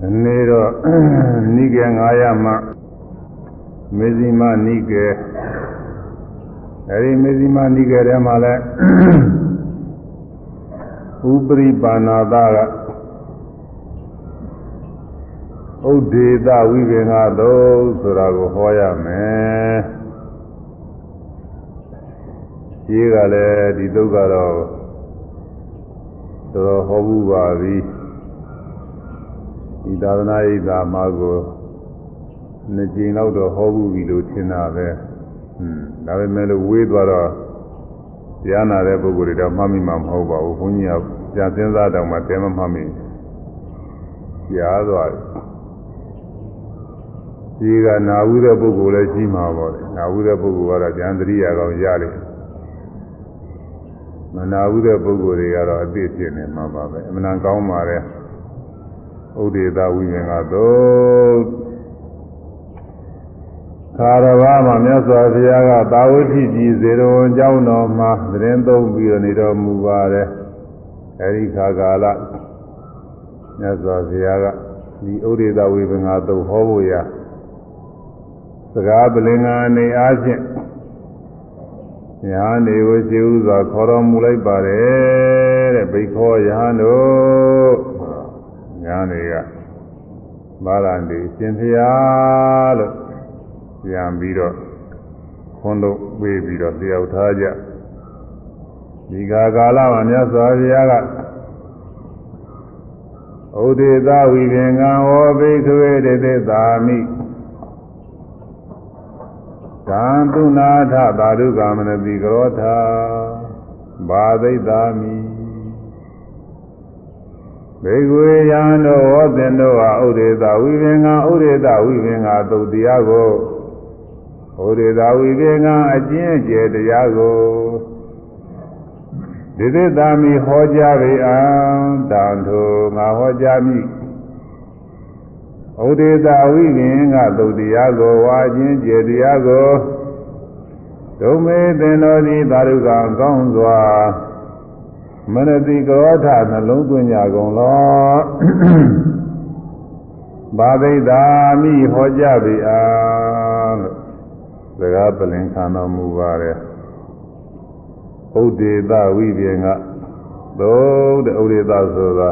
ဒီနေ့တော့နိကေ900မှမေဇိမနိကေအဲဒီမေဇိမနိကေထဲမှာလဲဥပရိပါဏာသကဥဒေသဝိပင်္ဂသုံးဆိုတာကိုဟောရမယ်ရှိကလည်းဒီဒုက္ခတော့တော်တော်ဟောဘူးပါပြီဒီ သာသနာ့ဣဒာမှာကိုနှစ်ကြိမ်လောက်တော့ဟောဘူးပြီလို့ထင်တာပဲဟွန်းဒါပေမဲ့လို့ဝေးသွားတော့တရားနာတဲ့ပုဂ္ဂိုလ်တွေတော့မှတ်မိမှာမဟုတ်ပါဘူးဘုန်းကြီးကပြန်စဉ်းစားတော့မှတဲမမှတ်မိကြားသွားတယ်ဒီကနာဝုတဲ့ပုဂ္ဂိုလ်လည်းရှိမှာပေါ့လေနာဝုတဲ့ပုဂ္ဂိုလ်ကတော့ဉာဏ်တရိယာကောင်ရလိမ့်မနာဝုတဲ့ပုဂ္ဂိုလ်တွေကတော့အသိဖြစ်နေမှာပါပဲအမှန်ကောင်းပါတယ် ဥဒေသဝိငင်ကသို့ခါရဘာမှာမြတ်စွာဘုရားကသာဝတိကြီးဇေရဝံကျောင်းတော်မှာသတင်းသုံးပြီးနေတော်မူပါတယ်အဲဒီခါကာလမြတ်စွာဘုရားကဒီဥဒေသဝိပင်္ဂသို့ဟောဖို့ရစကားပလင်္ကာအနေအားဖြင့်ညာနေဝရှိဥစွာခေါ်တော်မူလိုက်ပါတယ်တဲ့ဘိခောယဟန်တို့ ညာနေကမာရန္တိရှင်ဖျားလို့ပြန်ပြီးတော့ခွန်းလို့ပေးပြီးတော့တယောက်ထားကြဒီကာကာလမှာမြတ်စွာဘုရားကဩဒေသဝိပင်္ဂံဟောဘိက္ခဝေတေသေသာမိကံတုနာထသာဓုကာမနတိကရောထာဘာသိတာမိ ဘေကွေယံတို့ဟောတင်တို့ဟာဥဒေသာဝိပင်္ဂဥဒေသာဝိပင်္ဂသုတ်တရားကိုဥဒေသာဝိပင်္ဂအကျင့်ကျယ်တရားကိုဒီသစ္စာမိဟောကြားပေအံတန်ထိုငါဟောကြားမိဥဒေသာဝိပင်္ဂသုတ်တရားကိုဝါခြင်းကျယ်တရားကိုဒုမေသင်တော်သည်သာရုကကောင်းစွာ မနတိကရောထနှလုံးသွင်းကြကုန်လောဘာသိတာမိဟောကြားပြီအားလို့စကားပလင်ခံတော်မူပါတယ်ဥဒေသဝိပြေကသို့တဲ့ဥဒေသဆိုတာ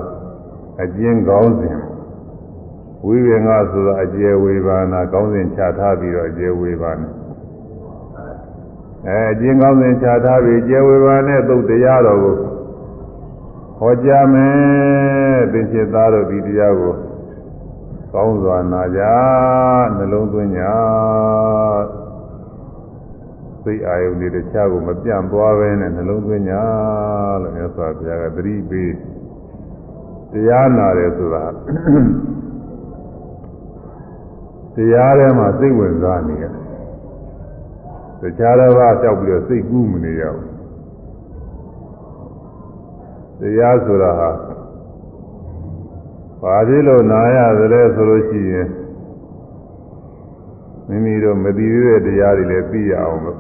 အကျဉ်းကောင်းစဉ်ဝိပြေကဆိုတာအကျယ်ဝေဘာနာကောင်းစဉ်ချထားပြီးတော့အကျယ်ဝေဘာနာအဲအကျဉ်းကောင်းစဉ်ချထားပြီးကျယ်ဝေဘာနဲ့သုတ်တရားတော်ကို ဟောကြားမယ်သင်္ချစ်သားတို့ဒီတရားကိုကောင်းစွာနာကြနှလုံးသွင်းကြစိတ်အာယုန်တွေတခြားကိုမပြန့်သွားပဲနဲ့နှလုံးသွင်းကြလို့မြတ်စွာဘုရားကသတိပေးတရားနာတယ်ဆိုတာတရားထဲမှာစိတ်ဝင်စားနေရတခြားတစ်ပါးလျှောက်ပြီးတော့စိတ်ကူးမနေရဘူး တရားဆိုတာဟာဘာဖြစ်လို့နာရသလဲဆိုလို့ရှိရင်မိမိတို့မသိသေးတဲ့တရားတွေလည်းသိရအောင်လို့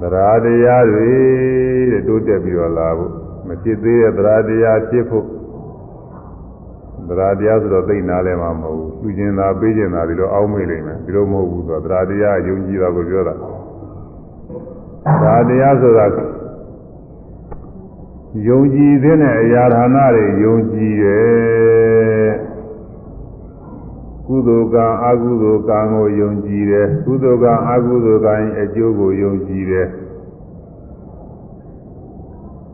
တရားတရားတွေတဲ့တိုးတက်ပြီးတော့လာဖို့မဖြစ်သေးတဲ့တရားတရားဖြစ်ဖို့တရားတရားဆိုတော့သိနာလဲမှာမဟုတ်ဘူးသူကျင်တာပေးကျင်တာဒီလိုအောင်းမေ့လိမ့်မယ်ဒီလိုမဟုတ်ဘူးဆိုတော့တရားတရားယုံကြည်တာကိုပြောတာတရားတရားဆိုတာ ယုံကြည်တဲ့အရာဌာနတွေယုံကြည်တယ်ကုသိုလ်ကံအကုသိုလ်ကံကိုယုံကြည်တယ်ကုသိုလ်ကံအကုသိုလ်ကံအကျိုးကိုယုံကြည်တယ်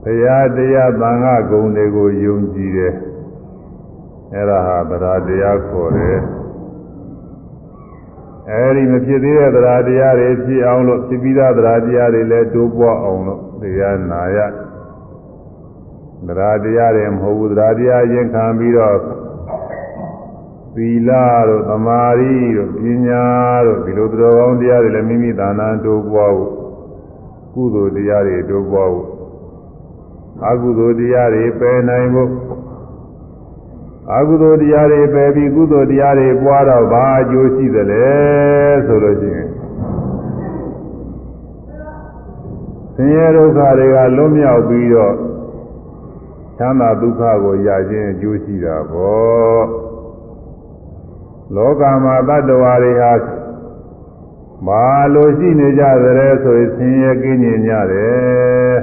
ဘုရားတရားသံဃာဂုဏ်တွေကိုယုံကြည်တယ်အဲ့ဒါဟာတရားတရားခေါ်တယ်အဲဒီမဖြစ်သေးတဲ့တရားတရားတွေဖြစ်အောင်လို့ဖြစ်ပြီးသားတရားတရားတွေလည်းတိုးပွားအောင်လို့တရားနာရ တယ်တရားတရားတွေမဟုတ်ဘူးတရားတရားရင်ခံပြီးတော့သီလတို့သမာဓိတို့ပညာတို့ဒီလိုတော်ကောင်းတရားတွေလည်းမိမိသာနာတိုးပွားဖို့ကုသိုလ်တရားတွေတိုးပွားဖို့အကုသိုလ်တရားတွေပယ်နိုင်ဖို့အကုသိုလ်တရားတွေပယ်ပြီးကုသိုလ်တရားတွေပွားတော့ဘာအကျိုးရှိသလဲဆိုလို့ရှိရင်ဆင်းရဲဒုက္ခတွေကလွတ်မြောက်ပြီးတော့ ချမ်းသာဒုက္ခကိုရခြင်းအကျိုးရှိတာပေါ့လောကမှာတ attva တွေဟာဘာလို့ရှိနေကြသလဲဆိုရင်ဆင်းရဲကင်းကျင်ကြတယ်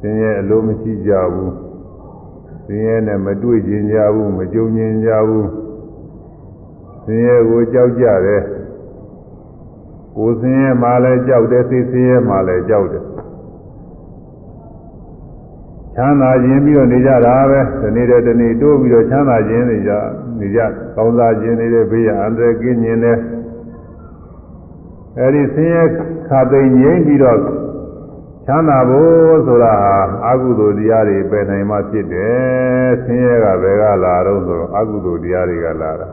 ဆင်းရဲအလိုမရှိကြဘူးဆင်းရဲနဲ့မတွေ့ကျင်ကြဘူးမကြုံကျင်ကြဘူးဆင်းရဲကိုကြောက်ကြတယ်ကိုယ်ဆင်းရဲမှလည်းကြောက်တယ်စိတ်ဆင်းရဲမှလည်းကြောက်တယ် ချမ်းသာခြင်းပြီးတော့နေကြတာပဲဒီနေ့တည်းဒီနေ့တိုးပြီးတော့ချမ်းသာခြင်းနေကြနေကြကောင်းစားခြင်းနေတဲ့ဘေးရအန္တရာယ်ကင်းခြင်းနဲ့အဲဒီဆင်းရဲခါသိငြိမ့်ပြီးတော့ချမ်းသာဖို့ဆိုတာဟာအကုသိုလ်တရားတွေပယ်နိုင်မှဖြစ်တယ်ဆင်းရဲကဘယ်ကလာတော့ဆိုတော့အကုသိုလ်တရားတွေကလာတာ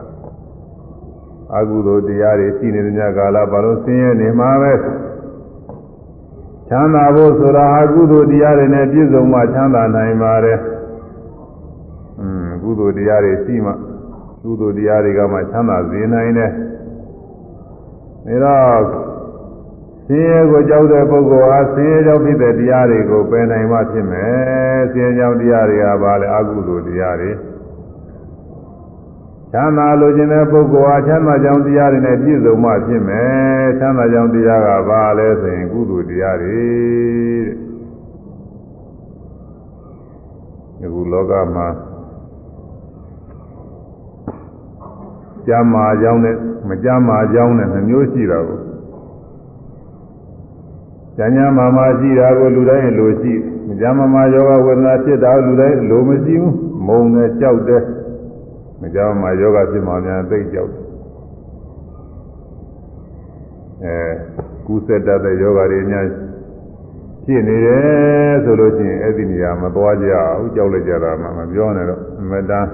အကုသိုလ်တရားတွေရှိနေတဲ့ညကာလဘာလို့ဆင်းရဲနေမှာပဲ ချမ်းသာဖို့ဆိုတာအကုသိုလ်တရားတွေနဲ့ပြည့်စုံမှချမ်းသာနိုင်ပါတယ်။อืมကုသိုလ်တရားတွေရှိမှကုသိုလ်တရားတွေကမှချမ်းသာစေနိုင်တယ်။ဒါတော့ဆင်းရဲကိုကြောက်တဲ့ပုဂ္ဂိုလ်ဟာဆင်းရဲကြောင့်ဖြစ်တဲ့တရားတွေကိုပယ်နိုင်မှဖြစ်မယ်။ဆင်းရဲကြောင့်တရားတွေကဘာလဲအကုသိုလ်တရားတွေ။ ချမ်းသာလိုချင်တဲ့ပုဂ္ဂိုလ်ဟာချမ်းသာကြောင့်တရားတွေနဲ့ပြည့်စုံမှဖြစ်မယ်ချမ်းသာကြောင့်တရားကဘာလဲဆိုရင်ကုသိုလ်တရားတွေတဲ့ဒီလောကမှာကြမ်းမာကြောင်းနဲ့မကြမ်းမာကြောင်းနဲ့နှမျိုးရှိတာကိုဉာဏ်ဉာဏ်မာမာရှိတာကိုလူတိုင်းလိုရှိမကြမ်းမာမာယောဂဝေဒနာဖြစ်တာလူတိုင်းလိုမရှိဘူးမုံနဲ့ကြောက်တဲ့ မကြောက်မှယောဂဖြစ်မှများသိကြောက်အဲကုသတတ်တဲ့ယောဂတွေများဖြစ်နေတယ်ဆိုလို့ချင်းအဲ့ဒီနေရာမသွားကြဘူးကြောက်လိုက်ကြတာမှမပြောနဲ့တော့အမတန်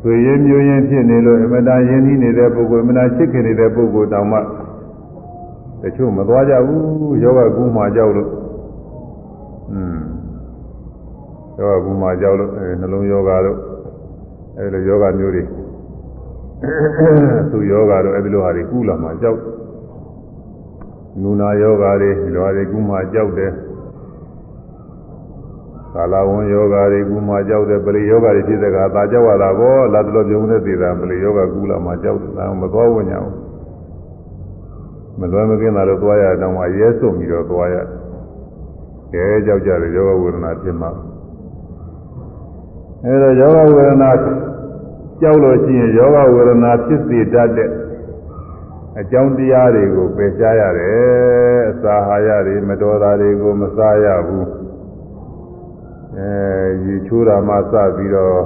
ဆွေရင်မျိုးရင်ဖြစ်နေလို့အမတန်ယဉ်ဤနေတဲ့ပုဂ္ဂိုလ်အမတန်ချစ်ခင်နေတဲ့ပုဂ္ဂိုလ်တောင်မှတချို့မသွားကြဘူးယောဂကူးမှကြောက်လို့อืมယောဂကူးမှကြောက်လို့နှလုံးယောဂတို့ အဲဒီလိုယောဂမျိုးတွေသူယောဂတို့အဲဒီလိုဟာတွေကုလာမှကြောက်နူနာယောဂတွေဒီလိုဟာတွေကုမှကြောက်တယ်ကာလဝံယောဂတွေကုမှကြောက်တယ်ပရိယောဂတွေဖြစ်တဲ့ကသာကြောက်ရတာပေါ့လာတလို့ပြုံးနေသေးတာပရိယောဂကုလာမှကြောက်တယ်ဒါမသွားဝညာဘူးမလွယ်မကင်းတာလို့သွားရတော့မှရဲစွန့်ပြီးတော့သွားရကဲကြောက်ကြတယ်ယောဂဝေဒနာဖြစ်မှာ အဲဒါယောဂဝေဒနာကြောက်လို့ရှိရင်ယောဂဝေဒနာဖြစ်စေတတ်တဲ့အကြောင်းတရားတွေကိုပယ်ရှားရတယ်အစာဟာရတွေမတော်တာတွေကိုမစားရဘူးအဲရေချိုးတာမှစပြီးတော့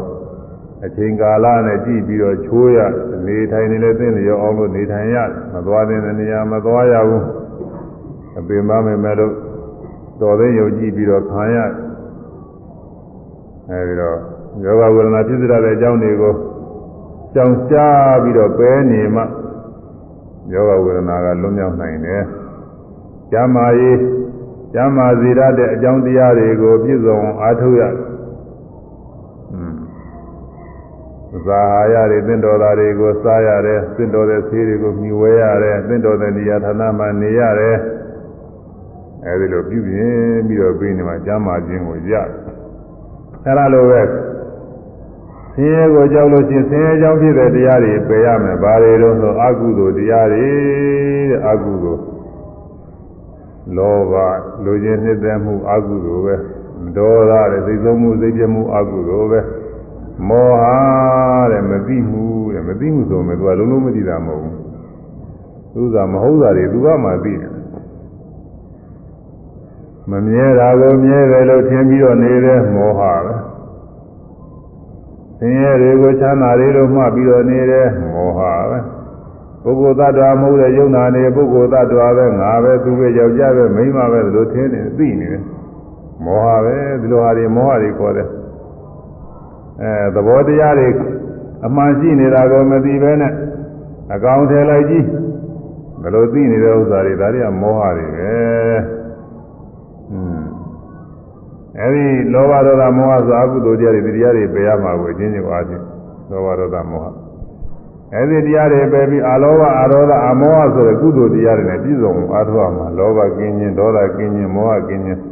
အချိန်ကာလနဲ့ကြည့်ပြီးတော့ချိုးရနေထိုင်နေလဲသိနေရောအောင်လို့နေထိုင်ရမသွားတဲ့နေရာမသွားရဘူးအပင်မမယ်မဲ့လို့တော်သိယုံကြည့်ပြီးတော့ခံရအဲဒီတော့ ယောဂဝေဒနာဖြစ်စေတဲ့အကြောင်းတွေကိုကြောင်ရှားပြီးတော့ပဲနေမှယောဂဝေဒနာကလွတ်မြောက်နိုင်တယ်။ကျမ်းမာရေးကျမ်းမာစေရတဲ့အကြောင်းတရားတွေကိုပြည့်စုံအားထုတ်ရ။อืมဇာဟာရတွေသင်တော်သားတွေကိုစားရတယ်သင်တော်တဲ့ဆေးတွေကိုမြှဝဲရတယ်သင်တော်တဲ့နေရာဌာနမှာနေရတယ်။အဲဒီလိုပြုပြင်ပြီးတော့ပြီးနေမှာကျမ်းမာခြင်းကိုရ။အဲလိုပဲ ဆင်းရဲကိုကြောက်လို့ရှိရင်ဆင်းရဲကြောင့်ဖြစ်တဲ့တရားတွေပယ်ရမယ်။ဘာတွေတော့ဆိုအကုသိုလ်တရားတွေတဲ့အကုသိုလ်လောဘလူချင်းနှစ်သက်မှုအကုသိုလ်ပဲ။ဒေါသတဲ့စိတ်ဆုံးမှုစိတ်ပြမှုအကုသိုလ်ပဲ။မောဟတဲ့မသိမှုတဲ့မသိမှုဆိုမယ်သူကလုံးလုံးမသိတာမဟုတ်ဘူး။သူကမဟုတ်တာတွေသူကမှသိတယ်။မမြဲတာကိုမြဲတယ်လို့ထင်ပြီးတော့နေတဲ့မောဟပဲ။ဆ င်းရဲတွေကိုချမ်းသာတွေလို့မှတ်ပြီးတော့နေတယ်မောဟပဲပုဂ္ဂိုလ်သတ္တဝါမဟုတ်တဲ့ယုံနာနေပုဂ္ဂိုလ်သတ္တဝါပဲငါပဲသူပဲယောက်ျားပဲမိန်းမပဲလို့ထင်နေသိနေတယ်မောဟပဲဒီလိုဟာတွေမောဟတွေခေါ်တယ်အဲသဘောတရားတွေအမှန်ရှိနေတာကိုမသိဘဲနဲ့အကောင်ထဲလိုက်ကြည့်ဘယ်လိုသိနေတဲ့ဥစ္စာတွေဒါတွေကမောဟတွေပဲอืม အဲဒီလောဘဒေါသမောဟဆိုအကုသိုလ်တရားတွေဒီတရားတွေပယ်ရမှာကိုအချင်းချင်းအားဖြင့်လောဘဒေါသမောဟအဲဒီတရားတွေပယ်ပြီးအလောဘအရောဓအမောဟဆိုတဲ့ကုသိုလ်တရားတွေနဲ့ပြည့်စုံအားထုတ်ရမှာလောဘကင်းခြင်းဒေါသကင်းခြင်းမောဟကင်းခြင်း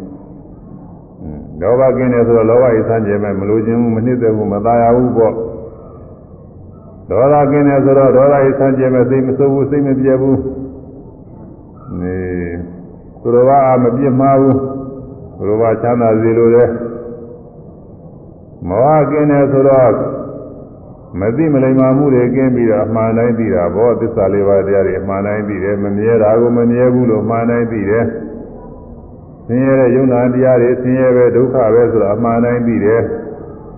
လောဘကင်းတယ်ဆိုတော့လောဘဤဆန်းကျင်မဲ့မလိုချင်ဘူးမနှစ်သက်ဘူးမသားရဘူးပေါ့ဒေါသကင်းတယ်ဆိုတော့ဒေါသဤဆန်းကျင်မဲ့စိတ်မစိုးဘူးစိတ်မပြေဘူးနေသူတော်ဘာမပြစ်မှားဘူး သူတော်ဘာချမ်းသာစေလိုတယ်မောဟကင်းတယ်ဆိုတော့မသိမလိမ္မာမှုတွေကင်းပြီးတော့အမှန်တိုင်းသိတာဘောသစ္စာလေးပါးတရားတွေအမှန်တိုင်းသိတယ်မမြဲတာကိုမမြဲဘူးလို့အမှန်တိုင်းသိတယ်ဆင်းရဲတဲ့ယုံနာတရားတွေဆင်းရဲပဲဒုက္ခပဲဆိုတော့အမှန်တိုင်းသိတယ်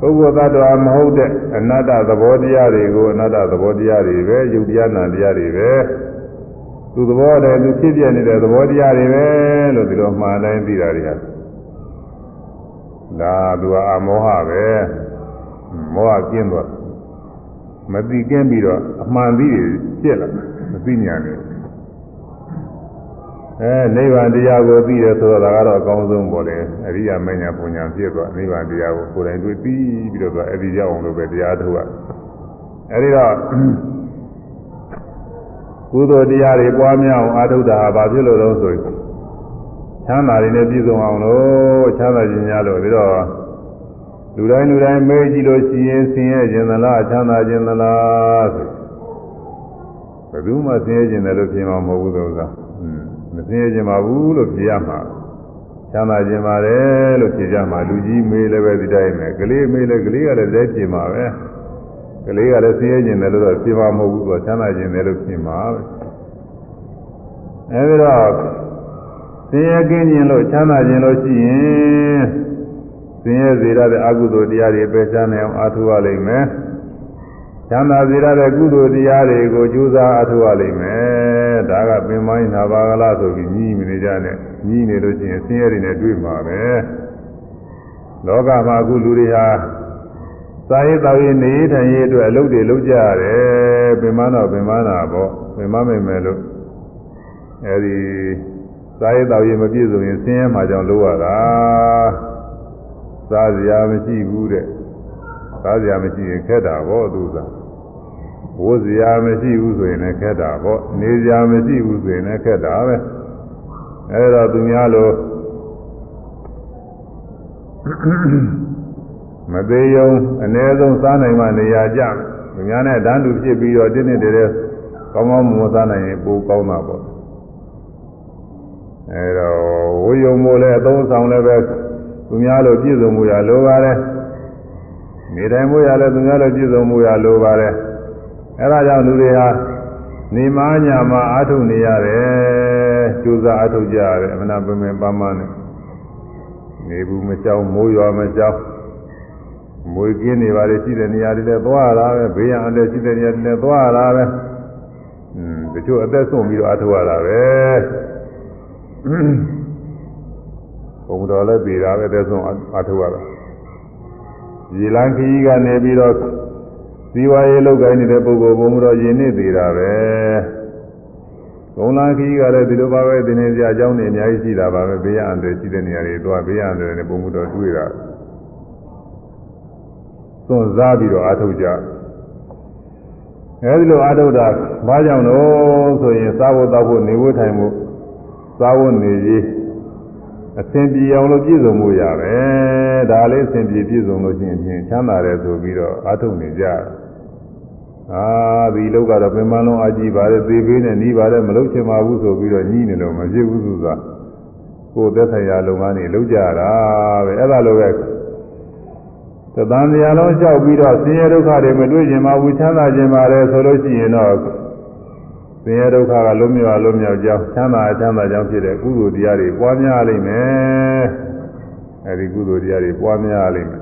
ပုဂ္ဂိုလ်သတ္တဝါမဟုတ်တဲ့အနတ္တသဘောတရားတွေကိုအနတ္တသဘောတရားတွေပဲယုတ်တရားနာတရားတွေပဲသူသဘောတည်းသူဖြစ်ပြနေတဲ့သဘောတရားတွေပဲလို့ဒီလိုအမှန်တိုင်းသိတာတွေဟာ ဒါသူကအမောဟပဲမောဟကျင်းသွားမသိကင်းပြီးတော့အမှန်သိတွေပြက်လာမသိညာနေအဲနိဗ္ဗာန်တရားကိုသိရဆိုတော့ဒါကတော့အကောင်းဆုံးပေါ့လေအရိယာမညာပညာပြည့်သွားနိဗ္ဗာန်တရားကိုကိုယ်တိုင်တွေ့ပြီးပြီးတော့အဲ့ဒီရောက်အောင်လို့ပဲတရားထုတ်ရအဲ့ဒီတော့ကုသိုလ်တရားတွေပွားများအောင်အာထုတာဟာဘာဖြစ်လို့လဲဆိုရင် ချမ်းသာတွေနဲ့ပြည့်စုံအောင်လို့ချမ်းသာခြင်းများလို့ပြီးတော့လူတိုင်းလူတိုင်းမေးကြည့်လို့ရှိရင်ဆင်းရဲခြင်းသလားချမ်းသာခြင်းသလားဆိုဘယ်သူမှဆင်းရဲခြင်းတယ်လို့ပြောမှာမဟုတ်ဘူးသောကမဆင်းရဲခြင်းပါဘူးလို့ပြောရမှာချမ်းသာခြင်းပါတယ်လို့ပြောကြမှာလူကြီးမေးလည်းပဲဒီတိုင်းပဲကလေးမေးလည်းကလေးကလည်းလက်ပြင်မှာပဲကလေးကလည်းဆင်းရဲခြင်းတယ်လို့တော့ပြောမှာမဟုတ်ဘူးဆိုချမ်းသာခြင်းတယ်လို့ပြောမှာပဲအဲဒီတော့ ဆင်းရဲကင်းခြင်းလို့ချမ်းသာခြင်းလို့ရှိရင်ဆင်းရဲစေရတဲ့အကုသိုလ်တရားတွေပယ်ချမ်းနိုင်အောင်အားထုတ်ရလိမ့်မယ်။ချမ်းသာစေရတဲ့ကုသိုလ်တရားတွေကိုကြိုးစားအားထုတ်ရလိမ့်မယ်။ဒါကပင်မိုင်းနာပါကလားဆိုပြီးညီးမနေကြနဲ့ညီးနေလို့ရှိရင်ဆင်းရဲတွေနဲ့တွေ့မှာပဲ။လောကမှာအခုလူတွေဟာစာရေးတော်ရေးနေထိုင်ရေးအတွက်အလုပ်တွေလုပ်ကြရတယ်။ပင်မတော့ပင်မနာပေါ့ပင်မမိတ်မယ်လို့အဲဒီ စာရေးတော်ရေးမပြည့်စုံရင်ဆင်းရဲမှကြောင့်လုပ်ရတာ။စားစရာမရှိဘူးတဲ့စားစရာမရှိရင်ခက်တာပေါ့သူကဝိုးစရာမရှိဘူးဆိုရင်လည်းခက်တာပေါ့နေစရာမရှိဘူးဆိုရင်လည်းခက်တာပဲအဲဒါသူများလို့မသေးယုံအ ਨੇ ဆုံးစားနိုင်မှနေရာကြသူများနဲ့တန်းတူဖြစ်ပြီးတော့တင်းတင်းတဲတဲကောင်းကောင်းမွန်စားနိုင်ရင်ပိုကောင်းတာပေါ့ အဲတော့ဝိယုံမို့လဲအသုံးဆောင်လည်းပဲသူများလိုပြည့်စုံမှုရလိုပါတယ်နေတိုင်းမှုရလဲသူများလိုပြည့်စုံမှုရလိုပါတယ်အဲဒါကြောင့်လူတွေဟာနေမညာမှာအာထုနေရတယ်ကျူးစာအာထုကြရတယ်အမနာပင်ပင်ပန်းပန်းနဲ့နေဘူးမကြောက်မိုးရွာမကြောက်မွေကင်းနေပါလေရှိတဲ့နေရာတွေလည်းသွားရတာပဲဘေးရန်အလည်းရှိတဲ့နေရာတွေလည်းသွားရတာပဲอืมတချို့အသက်ဆုံးပြီးတော့အာထုရတာပဲ ဘုံတော်လည်းပြည်တာပဲတဲ့ဆုံးအထုရတာရေလန်းခကြီးကနေပြီးတော့ဇီဝရေးလောက်ကိုင်းနေတဲ့ပုဂ္ဂိုလ်ဘုံတော်ယဉ်နေသေးတာပဲဘုံလန်းခကြီးကလည်းဒီလိုပါပဲဒီနေ့ကြာအကြောင်းတွေအများကြီးရှိတာပါပဲဘေးရန်တွေရှိတဲ့နေရာတွေသွားဘေးရန်တွေနဲ့ဘုံတော်တွေ့တာသွန်စားပြီးတော့အထုကြအဲဒီလိုအထုတာဘာကြောင့်လို့ဆိုရင်စားဖို့တောက်ဖို့နေဖို့ထိုင်ဖို့ စားဖို့နေရေးအစဉ်ပြေအောင်လို့ပြည့်စုံမှုရပဲဒါလေးအစဉ်ပြေပြည့်စုံလို့ရှိရင်ချမ်းသာတယ်ဆိုပြီးတော့အာထုတ်နေကြအာဒီလောကတော့ပင်မလုံးအကြည့်ပါလေသေပေးနဲ့နီးပါလေမလုပ်ချင်ပါဘူးဆိုပြီးတော့ညှိနေလို့မဖြစ်ဘူးသူကကိုယ်သက်ဆိုင်ရာလုပ်ငန်းတွေလုပ်ကြတာပဲအဲ့ဒါလိုပဲသတန်တရားလုံးလျှောက်ပြီးတော့ဆင်းရဲဒုက္ခတွေမတွေ့ကျင်ပါဘူးချမ်းသာခြင်းပါတယ်ဆိုလို့ရှိရင်တော့ ဆင်းရဲဒုက္ခကလုံးမြောက်လုံးမြောက်ကြောင်းချမ်းသာချမ်းသာကြောင်းဖြစ်တဲ့ကုသိုလ်တရားတွေပွားများလိမ့်မယ်အဲဒီကုသိုလ်တရားတွေပွားများလိမ့်မယ်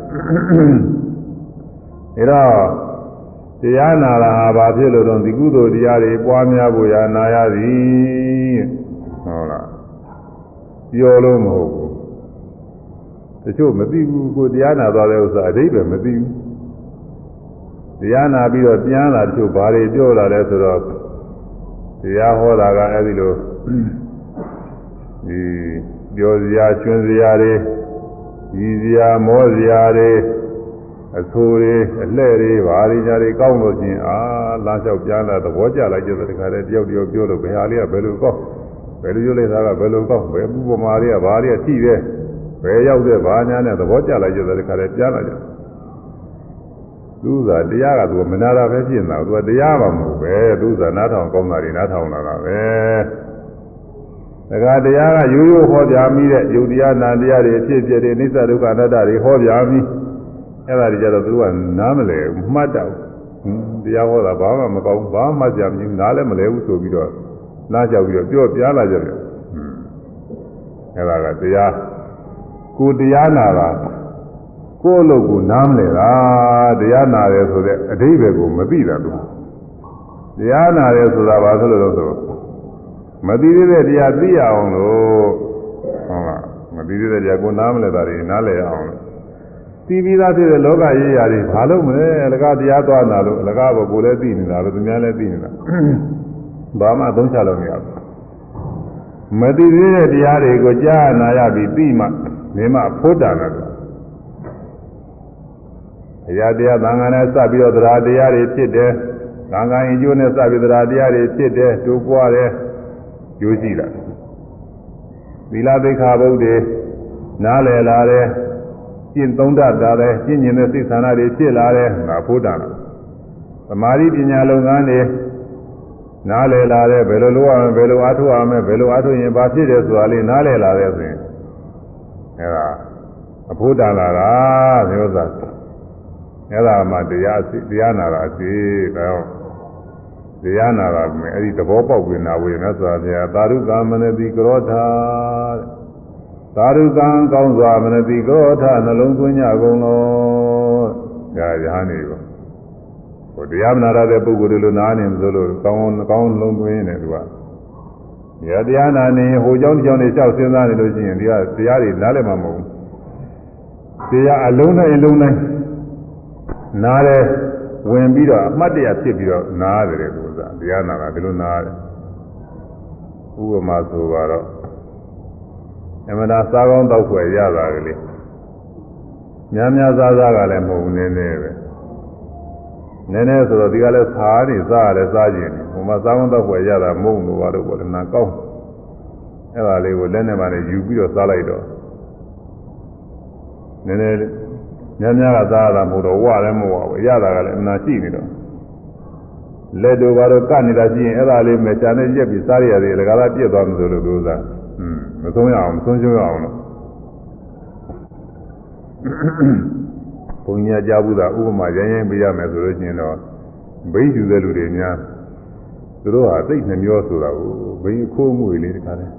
အဲတော့တရားနာတာဟာဘာဖြစ်လို့တော့ဒီကုသိုလ်တရားတွေပွားများဖို့ရာနာရသည်ဟုတ်လားပြောလို့မဟုတ်ဘူးတချို့မသိဘူးကိုတရားနာသွားတဲ့ဥစ္စာအတိတ်ပဲမသိဘူးတရားနာပြီးတော့ပြန်လာတချို့ဘာတွေပြောလာလဲဆိုတော့ တရားဟောတာကအဲဒီလိုဒီပြောစရာကျွန်းစရာတွေရည်စရာမောစရာတွေအဆိုးတွေအလှဲ့တွေဘာတွေညာတွေကောင်းလို့ချင်းအာလမ်းလျှောက်ပြန်လာသဘောကျလိုက်ကြတဲ့တခါတည်းတယောက်တယောက်ပြောလို့ဘယ်ဟာလေးကဘယ်လိုကောင်းဘယ်လိုပြောလိုက်တာကဘယ်လိုကောင်းဘယ်ပူပမာတွေကဘာတွေကထိတယ်ဘယ်ရောက်တဲ့ဘာညာနဲ့သဘောကျလိုက်ကြတဲ့ခါတည်းကြားလာကြ သူကတရားကသူမနာတာပဲဖြစ်နေတာသူကတရားမှမဟုတ်ပဲသူကနားထောင်ကောင်းတာတွေနားထောင်လာတာပဲတခါတရားကရိုးရိုးဟောပြမိတဲ့ယုတ်တရားနာတရားတွေအဖြစ်ဖြစ်တဲ့နိစ္စဒုက္ခအနတ္တတွေဟောပြမိအဲ့ဒါတွေကြတော့သူကနားမလဲမှတ်တော့တရားဟောတာဘာမှမကောင်းဘာမှကြမဘူးနားလည်းမလဲဘူးဆိုပြီးတော့နားကြောက်ပြီးတော့ပြောပြလာကြတယ်အဲ့ဒါကတရားကိုတရားနာတာ ကိုယ့်အလုပ်ကိုနားမလဲတာတရားနာတယ်ဆိုတဲ့အဓိပ္ပာယ်ကိုမသိတာသူတရားနာတယ်ဆိုတာဘာလို့လဲဆိုမသိသေးတဲ့တရားသိရအောင်လို့ဟုတ်လားမသိသေးတဲ့တရားကိုနားမလဲတာတွေနားလဲအောင်လို့သိပြီးသားဖြစ်တဲ့လောကရေးရာတွေဘာလို့မလဲအလကားတရားသွားနာလို့အလကားဘကိုလည်းသိနေတာလို့သူများလည်းသိနေတာဘာမှသုံးချလို့မရဘူးမသိသေးတဲ့တရားတွေကိုကြားနာရပြီးသိမှနေမှဖို့တာတယ်အ ရာတရားသံဃာနဲ့စပြီးတော့တရားတရားတွေဖြစ်တယ်သံဃာရင်ကျိုးနဲ့စပြီးတရားတရားတွေဖြစ်တယ်တိုးပွားတယ်ကျိုးရှိတာသီလသိက္ခာပုဒ်တွေနားလည်လာတယ်ကျင့်သုံးတတ်တာတယ်ကျင့်ကျင်တဲ့စိတ်ဆန္ဒတွေဖြစ်လာတယ်ငါဖို့တာတယ်သမာဓိပညာလုပ်ငန်းတွေနားလည်လာတယ်ဘယ်လိုလုပ်ရမလဲဘယ်လိုအားထုတ်ရမလဲဘယ်လိုအားထုတ်ရင်ဘာဖြစ်တယ်ဆိုတာလေးနားလည်လာတယ်ဆိုရင်အဲဒါအဖို့တာလာတာမျိုးစား အဲ့ဒါမှတရားတရားနာတာစီတော့တရားနာတာမြဲအဲ့ဒီသဘောပေါက်ပြီးနာဝေမြတ်စွာဘုရားသာရုကမနတိကရောထာသာရုကံကောင်းစွာမနတိကရောထာနှလုံးသွင်းကြကုန်လို့ဒါရဟန်းနေကိုဟိုတရားမနာရတဲ့ပုဂ္ဂိုလ်တွေလိုနားနေမလို့ကောင်းကောင်းလုံးသွင်းနေတယ်သူကရတရားနာနေဟိုเจ้าဒီเจ้าနေလျှောက်စဉ်းစားနေလို့ရှိရင်ဒီကတရားတွေနားလည်းမမဟုတ်ဘူးတရားအလုံးနဲ့အလုံးနဲ့ နားတယ်ဝင်ပြီးတော့အမှတ်တရဖြစ်ပြီးတော့နားတယ်လို့ဆိုတာတရားနာတာဒီလိုနားတယ်ဥပမာဆိုတော့အမှန်တရားစားကောင်းတောက်ဖွယ်ရတာကလေးများများစားစားကလည်းမဟုတ်ဘူးနည်းနည်းပဲနည်းနည်းဆိုတော့ဒီကလည်းစားနေစားရတယ်စားကျင်နေဟိုမှာစားကောင်းတောက်ဖွယ်ရတာမဟုတ်လို့ဘာလို့ပေါ့လဲနာကောင်းအဲ့ဒါလေးကိုလက်နဲ့မှလည်းယူပြီးတော့စားလိုက်တော့နည်းနည်း များများကစားရတာမဟုတ်တော့ဝလည်းမဟုတ်ပါဘူးရတာကလည်းအနာရှိနေတော့လက်တို့ဘာလို့ကနေတာရှိရင်အဲ့ဒါလေးမဲ့ချာနဲ့ရက်ပြီးစားရရတယ်လကားလားပြည့်သွားမှဆိုလို့လို့စားอืมမဆုံးရအောင်မဆုံးကျုံရအောင်လို့ဘုံညာကြားဘူးတာဥပမာရရင်ရင်ပြရမယ်ဆိုလို့ရှိရင်တော့ဘိန်းယူတဲ့လူတွေများသူတို့ဟာသိနှမျောဆိုတာကိုဘိန်းခိုးမှုလေးတခါတည်း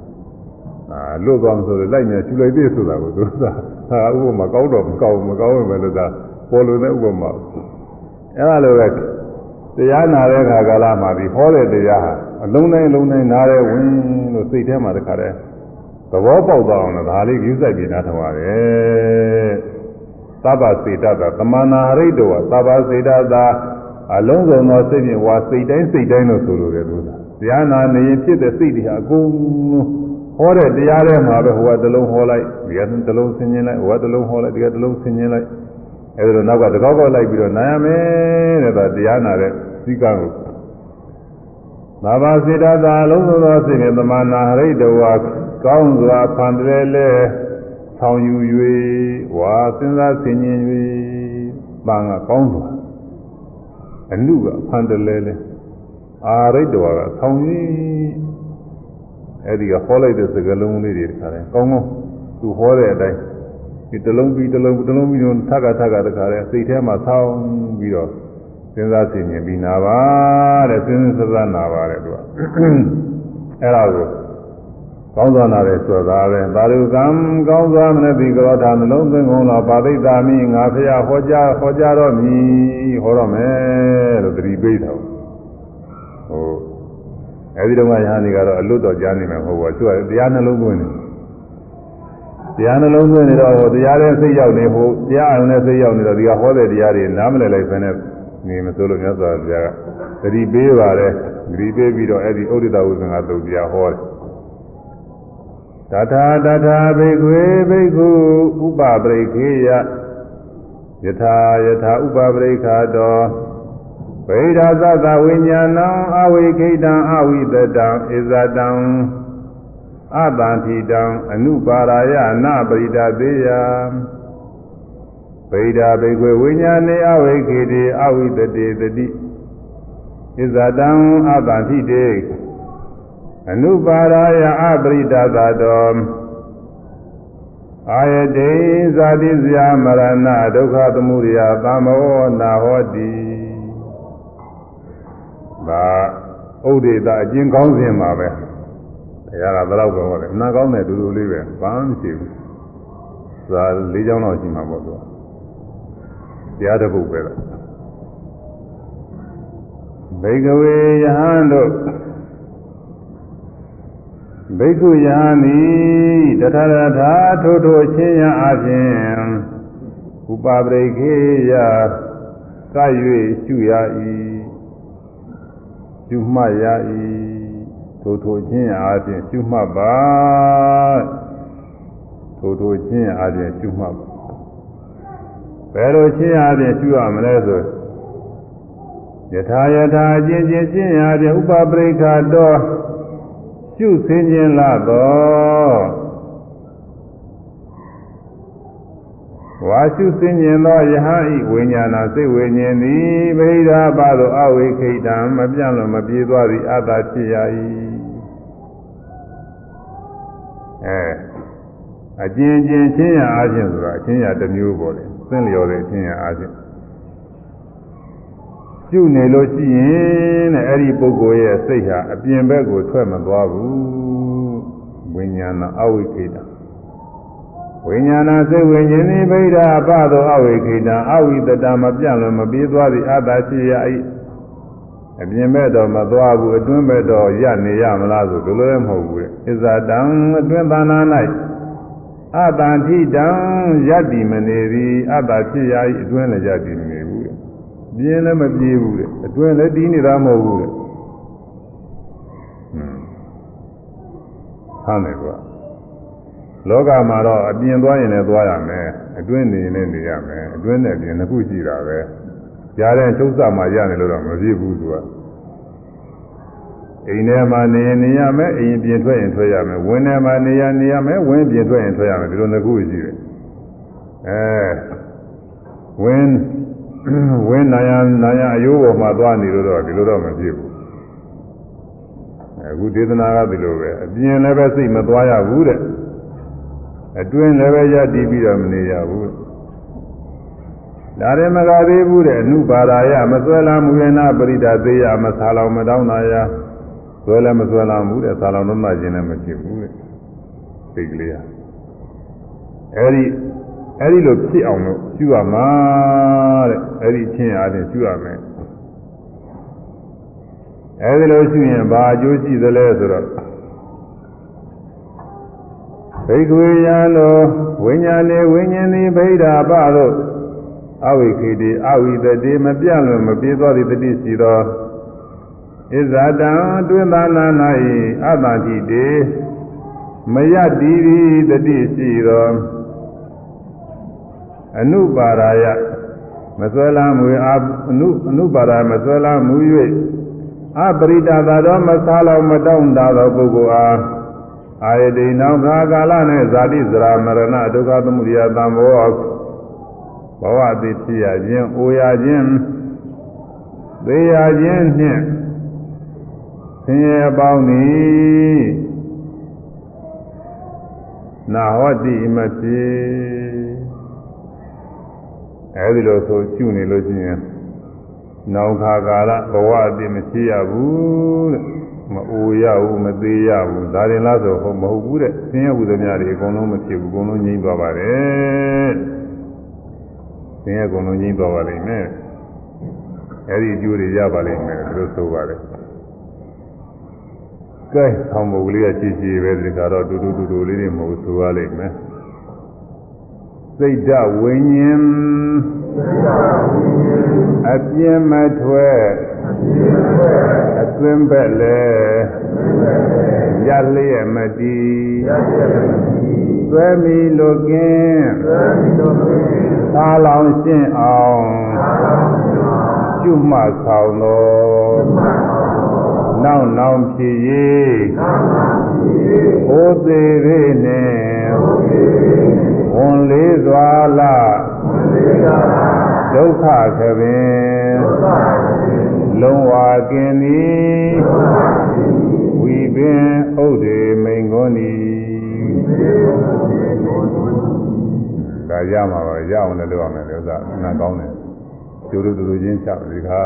အာလွတ်သွားမှဆိုလို့လိုက်နေချူလိုက်သေးဆိုတာကိုသူက ဟာဥပမာကောက်တော့မကောက်မကောက်ဝင်ပဲလို့သာပေါ်လို့တဲ့ဥပမာအဲ့ဒါလိုပဲတရားနာတဲ့ခါကာလမှာဒီဟောတဲ့တရားဟာအလုံးတိုင်းအလုံးတိုင်းနားရဲဝင်လို့စိတ်ထဲမှာတခါတည်းသဘောပေါက်သွားအောင်လို့ဒါလေးယူဆိုင်ပြီးနားထောင်ရတယ်သဗ္ဗစေတသာသမနာရိတ္တဝသဗ္ဗစေတသာအလုံးစုံသောစိတ်ဖြင့်ဝါစိတ်တိုင်းစိတ်တိုင်းလို့ဆိုလိုတယ်လို့တရားနာနေရင်ဖြစ်တဲ့စိတ်တွေဟာအကုန်လုံး ဟောတဲ့တရားထဲမှာပဲဟိုကတလုံးဟောလိုက်ဒီကတလုံးဆင်ញင်းလိုက်ဟိုကတလုံးဟောလိုက်ဒီကတလုံးဆင်ញင်းလိုက်အဲဒီလိုနောက်ကတကောက်ကောက်လိုက်ပြီးတော့နာရမယ်တဲ့ဒါတရားနာတဲ့စိကံကိုသာဘာစေတသာလုံးစုံသောစိတ်နဲ့သမာနာဟရိတဝါကောင်းစွာဖန်တည်းလဲဆောင်ယူ၍ဝါစဉ်းစားဆင်ញင်း၍ပန်းကကောင်းစွာအနုကဖန်တည်းလဲအာရိတဝါကဆောင်ယူ အဲ့ဒီကဟောလိုက်တဲ့စကားလုံးလေးတွေတခါတည်းကောင်းကောင်းသူဟောတဲ့အတိုင်းဒီတလုံးပြီးတလုံးတလုံးပြီးတော့ထပ်ကထပ်ကတခါတည်းစိတ်ထဲမှာဆောင်းပြီးတော့စဉ်းစားဆင်ခြင်ပြီးနာပါတဲ့စဉ်းစဉ်းစားနာပါတဲ့သူကအဲ့ဒါကိုကောင်းစွာနာတယ်ဆိုတာပဲသာဓုကံကောင်းစွာမနတိကရောထာနှလုံးသွင်းကုန်သောပါဋိတာမိငါဖျားဟောကြားဟောကြားတော့မည်ဟောတော့မယ်လို့တတိပိဋ္ဌာဟို အဲဒီတော့မှယဟန်ဒီကတော့အလွတ်တော်ကြားနေမှာမဟုတ်ဘူးသူကတရားနှလုံးသွင်းနေတရားနှလုံးသွင်းနေတော့ဟိုတရားရဲ့စိတ်ရောက်နေဟိုတရားအောင်နဲ့စိတ်ရောက်နေတော့ဒီကဟောတဲ့တရားတွေနားမလည်လိုက်ဖ ೇನೆ နေမစိုးလို့မြတ်စွာဘုရားကတတိပေးပါတယ်တတိပေးပြီးတော့အဲ့ဒီဥဒိတဝုဇ္ဇင်ကသုတ်တရားဟောတယ်တထာတထာဘိက္ခွေဘိက္ခုဥပပရိခေယယထာယထာဥပပရိခာတော ဗေဒသသဝိညာဏံအဝိခိတံအဝိတတံဣဇတံအတန်တိတံအနုပါရာယနာပရိဒသေးယဗိဒာဘေကွေဝိညာဏေအဝိခေတိအဝိတတေတတိဣဇတံအတန်တိတေအနုပါရာယအပရိဒသာတောအာယတေဇာတိဇာမရဏဒုက္ခသမုဒယသမောနာဟောတိ ဒါဥဒိတအကျဉ်းကောင်းစဉ်ပါပဲတရားကဘယ်တော့ပဲဟောတယ်အနာကောင်းတဲ့ဒူဒူလေးပဲဘာမှမရှိဘူးသာ၄ချောင်းတော့ရှိမှာပေါ့သူတရားတစ်ပုဒ်ပဲလားဘေကဝေယဟန်တို့ဘိက္ခုယဟန်သည်တထရထာထိုးထိုးချင်းရအပြင်ဥပပရိခေယက၍ရှုရ၏ရှု မှတ်ရ၏ထိုထိုချင်းအားဖြင့်ရှုမှတ်ပါထိုထိုချင်းအားဖြင့်ရှုမှတ်ပါဘယ်လိုချင်းအားဖြင့်ရှုရမလဲဆိုယထာယထာအချင်းချင်းချင်းအားဖြင့်ဥပပရိခတော်ရှုဆင်းခြင်းလာတော့ ဝါရှုစင်ញင်သောယဟန်ဤဝိညာဏစိတ်ဝိညာဉ်သည်ဗိဓာပါသောအဝိခိတံမပြန့်လို့မပြေးသွားသည်အတ္တဖြစ်ရ၏အဲအကျဉ်းချင်းချင်းရအားဖြင့်ဆိုတာအချင်းရတစ်မျိုးပေါ်တယ်သင်လျော်တဲ့အချင်းရအားဖြင့်ကျุနေလို့ရှိရင်တဲ့အဲ့ဒီပုဂ္ဂိုလ်ရဲ့စိတ်ဟာအပြင်ဘက်ကိုထွက်မသွားဘူးဝိညာဏအဝိခိတံ ဝိညာဏစိတ်ဝိညာဉ်ဤဗိဓာအပသောအဝိခိတံအဝိတတမပြန့်လို့မပြေးသွားသည်အတ္တရှိရ၏အပြင်ဘက်တော့မသွားဘူးအတွင်းဘက်တော့ရနေရမလားဆိုဒီလိုလည်းမဟုတ်ဘူးလေဣဇာတံအတွင်းသာနာ၌အတ္တထိတံယတ္တိမနေသည်အတ္တဖြစ်ရ၏အတွင်းလည်းယတ္တိမနေဘူးလေပြင်းလည်းမပြေးဘူးလေအတွင်းလည်းတည်နေတာမဟုတ်ဘူးလေဟွန်းဟမ်းတယ်ကွာ လောကမှာတော့အပြင်သွားရင်လည်းသွားရမယ်အတွင်းနေရင်လည်းနေရမယ်အတွင်းနဲ့ပြင်နှစ်ခုရှိတာပဲကြားတဲ့ချုပ်စမှရတယ်လို့တော့မဖြစ်ဘူးသူကအိမ်ထဲမှာနေရင်နေရမယ်အိမ်ပြင်ထွက်ရင်ထွက်ရမယ်ဝင်းထဲမှာနေရနေရမယ်ဝင်းပြင်ထွက်ရင်ထွက်ရမယ်ဒီလိုနှစ်ခုရှိတယ်အဲဝင်းဝင်းနာယနာယအယိုးပေါ်မှာသွားနေလို့တော့ဒီလိုတော့မဖြစ်ဘူးအခုဒေသနာကဒီလိုပဲအပြင်လည်းပဲစိတ်မသွားရဘူးတဲ့ အတွင်းလည်းပဲရတည်ပြီးတော့မနေရဘူးဒါရင်မကသေးဘူးတဲ့အနုပါဒာယမဆွဲလာမှုရင်နာပရိဒါသေးရမဆာလောင်မတောင်းတာရဆွဲလည်းမဆွဲလာမှုတဲ့ဆာလောင်တော့မှခြင်းလည်းမဖြစ်ဘူးတဲ့စိတ်ကလေးရအဲ့ဒီအဲ့ဒီလိုဖြစ်အောင်လို့ရှုရမှာတဲ့အဲ့ဒီချင်းအားဖြင့်ရှုရမယ်အဲ့ဒီလိုရှုရင်ဘာအကျိုးရှိသလဲဆိုတော့ ဘိက္ခွေယံလိုဝိညာဉ်ေဝိညာဉ်သည်ဗိဓာပတို့အဝိခေတိအဝိတတိမပြန့်လွန်မပြေးသွားသည့်တတိရှိသောဣဇာတံတွင်သာနာ၌အတ္တတိတေမယတိတိတတိရှိသောအနုပါရာယမဆွဲလာမူအနုအနုပါရာမဆွဲလာမူ၍အပရိဒသာသောမစားလောင်မတောင့်တာသောပုဂ္ဂိုလ်အား အာယတိနောခါကာလနဲ့ဇာတိဇရာမရဏဒုက္ခသမုဒယသံဘောဘဝသည်ဖြစ်ရခြင်း၊အိုရခြင်း၊သေရခြင်းနှင့်ဆင်းရဲပေါင်းသည်နာဟောတိမဖြစ်အဲဒီလိုဆိုကျุနေလို့ရှိရင်နောင်ခါကာလဘဝအတိမရှိရဘူးတဲ့ မအိုရဘူးမသေးရဘူးဒါရင်လားဆိုဟုတ်မဟုတ်ဘူးတဲ့ဆင်းရဲဟုသမျှတွေအကုန်လုံးမဖြစ်ဘူးအကုန်လုံးငြိမ်းသွားပါတယ်ဆင်းရဲအကုန်လုံးငြိမ်းသွားပါလိမ့်မယ်အဲဒီအကျိုးတွေရပါလိမ့်မယ်သူတို့ဆိုပါတယ်ကဲဆောင်းမုတ်ကလေးကချီချီပဲဒီကတော့တူတူတူတူလေးတွေမဟုတ်ဆိုရလိမ့်မယ်စိတ်ဓာဝိညာဉ်အပြင်းမထွက် အတွင်းဘက်လဲရလျက်မတည်သွဲမီလိုကင်းသာလောင်ရှင်းအောင်ကျွမှဆောင်တော်နောက်နောက်ဖြစ်၍ဟိုသေးသေးနဲ့ဝန်လေးစွာလာဒုက္ခခပင် လုံးဝကင်းသည်ဝီပင်ဥဒေမိန်ကုန်သည်ဒါရမှာပါရအောင်လည်းလုပ်ရမယ်လို့ဥစ္စာနာကောင်းတယ်ကျိုးတို့တူတူချင်းချဒီခါ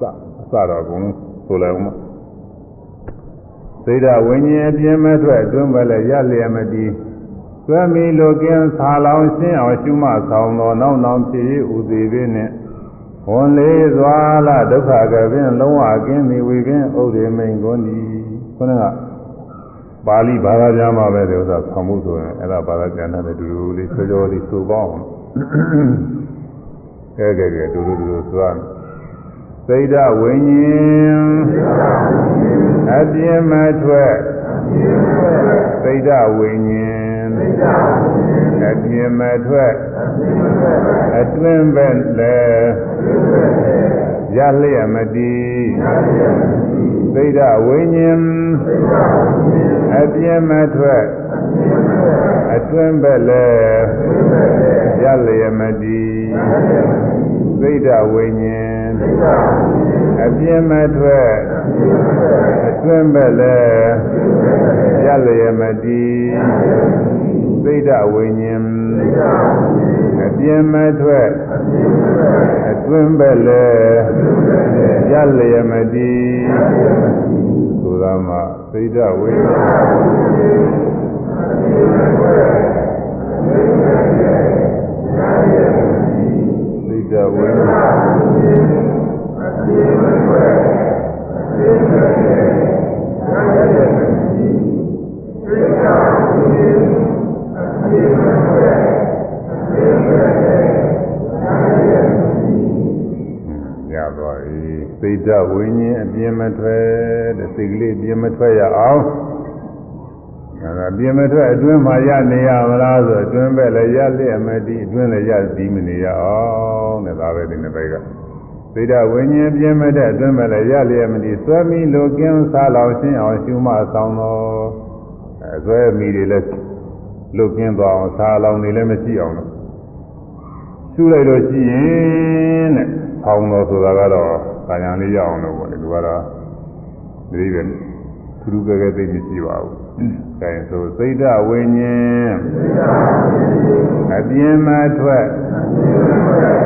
စအစတော့အကုန်လုံးဆိုလိုက်အောင်သိဒဝိညာဉ်အပြင်းမဲ့ထွက်အတွင်းပဲလည်းရလျက်မတည်သွဲမီလိုကင်းဆာလောင်ရှင်းအောင်ရှုမှဆောင်တော်နောက်နောက်ဖြစ်ဥသေးပင်နဲ့ ဝန်လေးစွာလာဒုက္ခကပင်လုံးဝကင်းသည်ဝိပင်ဥဒေမိန်ကုန်သည်ခုနကပါဠိဘာသာပြန်မှာပဲဒီဥစ္စာဆောင်မှုဆိုရင်အဲ့ဒါဘာသာပြန်တဲ့တူတူလေးဆွေကြောလေးဆိုပေါအောင်ကဲကဲကဲတူတူတူသွားစိတ်ဓဝိညာဉ်အပြင်းမထွက်စိတ်ဓဝိညာဉ် အပြင်းမထွက်အတွင်းပဲလေရလျက်မတည်သိဒဝိညာဉ်အပြင်းမထွက်အတွင်းပဲလေရလျက်မတည်သိဒဝိညာဉ်အပြင်းမထွက်အတွင်းပဲလေရလျက်မတည် သိဒဝိညာဉ်အပြင်းမထွက်အတွင်းပဲလေရလျက်မတည်ဆိုတာမှာသိဒဝိညာဉ်သိဒဝိညာဉ်ရ သွားပြီသိဒဝိညာဉ်အပြင်းမထွက်တဲ့စိတ်ကလေးပြင်းမထွက်ရအောင်အဲဒါပြင်းမထွက်အတွင်းမှာရနေရမလားဆိုအတွင်းပဲလည်းရလျက်မတည်အတွင်းလည်းရပြီးမနေရအောင်တဲ့ဒါပဲဒီနေ့ပဲကသိဒဝိညာဉ်ပြင်းမတဲ့အတွင်းပဲလည်းရလျက်မတည်သွဲမိလိုကင်းစားလောင်ရှင်းအောင်ရှုမှဆောင်တော်အဲသွဲမိတွေလည်း လုတ်ကင်းသွားအောင်စားလောင်နေလည်းမရှိအောင်လို့ရှုလိုက်လို့ရှိရင်တဲ့ဆောင်းတော်ဆိုတာကတော့ကာယံလေးရအောင်လို့ပေါ့လေသူကတော့ဒီပဲသူတို့ကဲကဲသိမရှိပါဘူး။အဲဆိုစိတ်ဓဝိညာဉ်အပြင်းမထွက်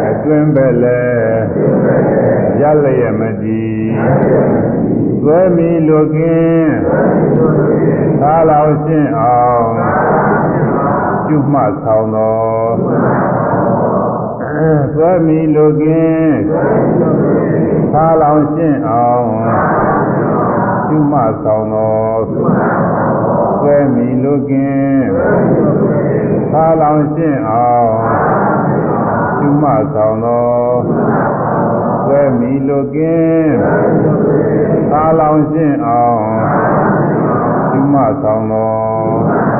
အတွင်းပဲလေရလျက်မတည်သွဲမီလိုကင်းသာလောင်ရှင်းအောင် ကျွမှဆောင်တော်သွဲမီလိုကင်းသာလောင်ရှင်းအောင်ကျွမှဆောင်တော်သွဲမီလိုကင်းသာလောင်ရှင်းအောင်ကျွမှဆောင်တော်သွဲမီလိုကင်းသာလောင်ရှင်းအောင်ကျွမှဆောင်တော်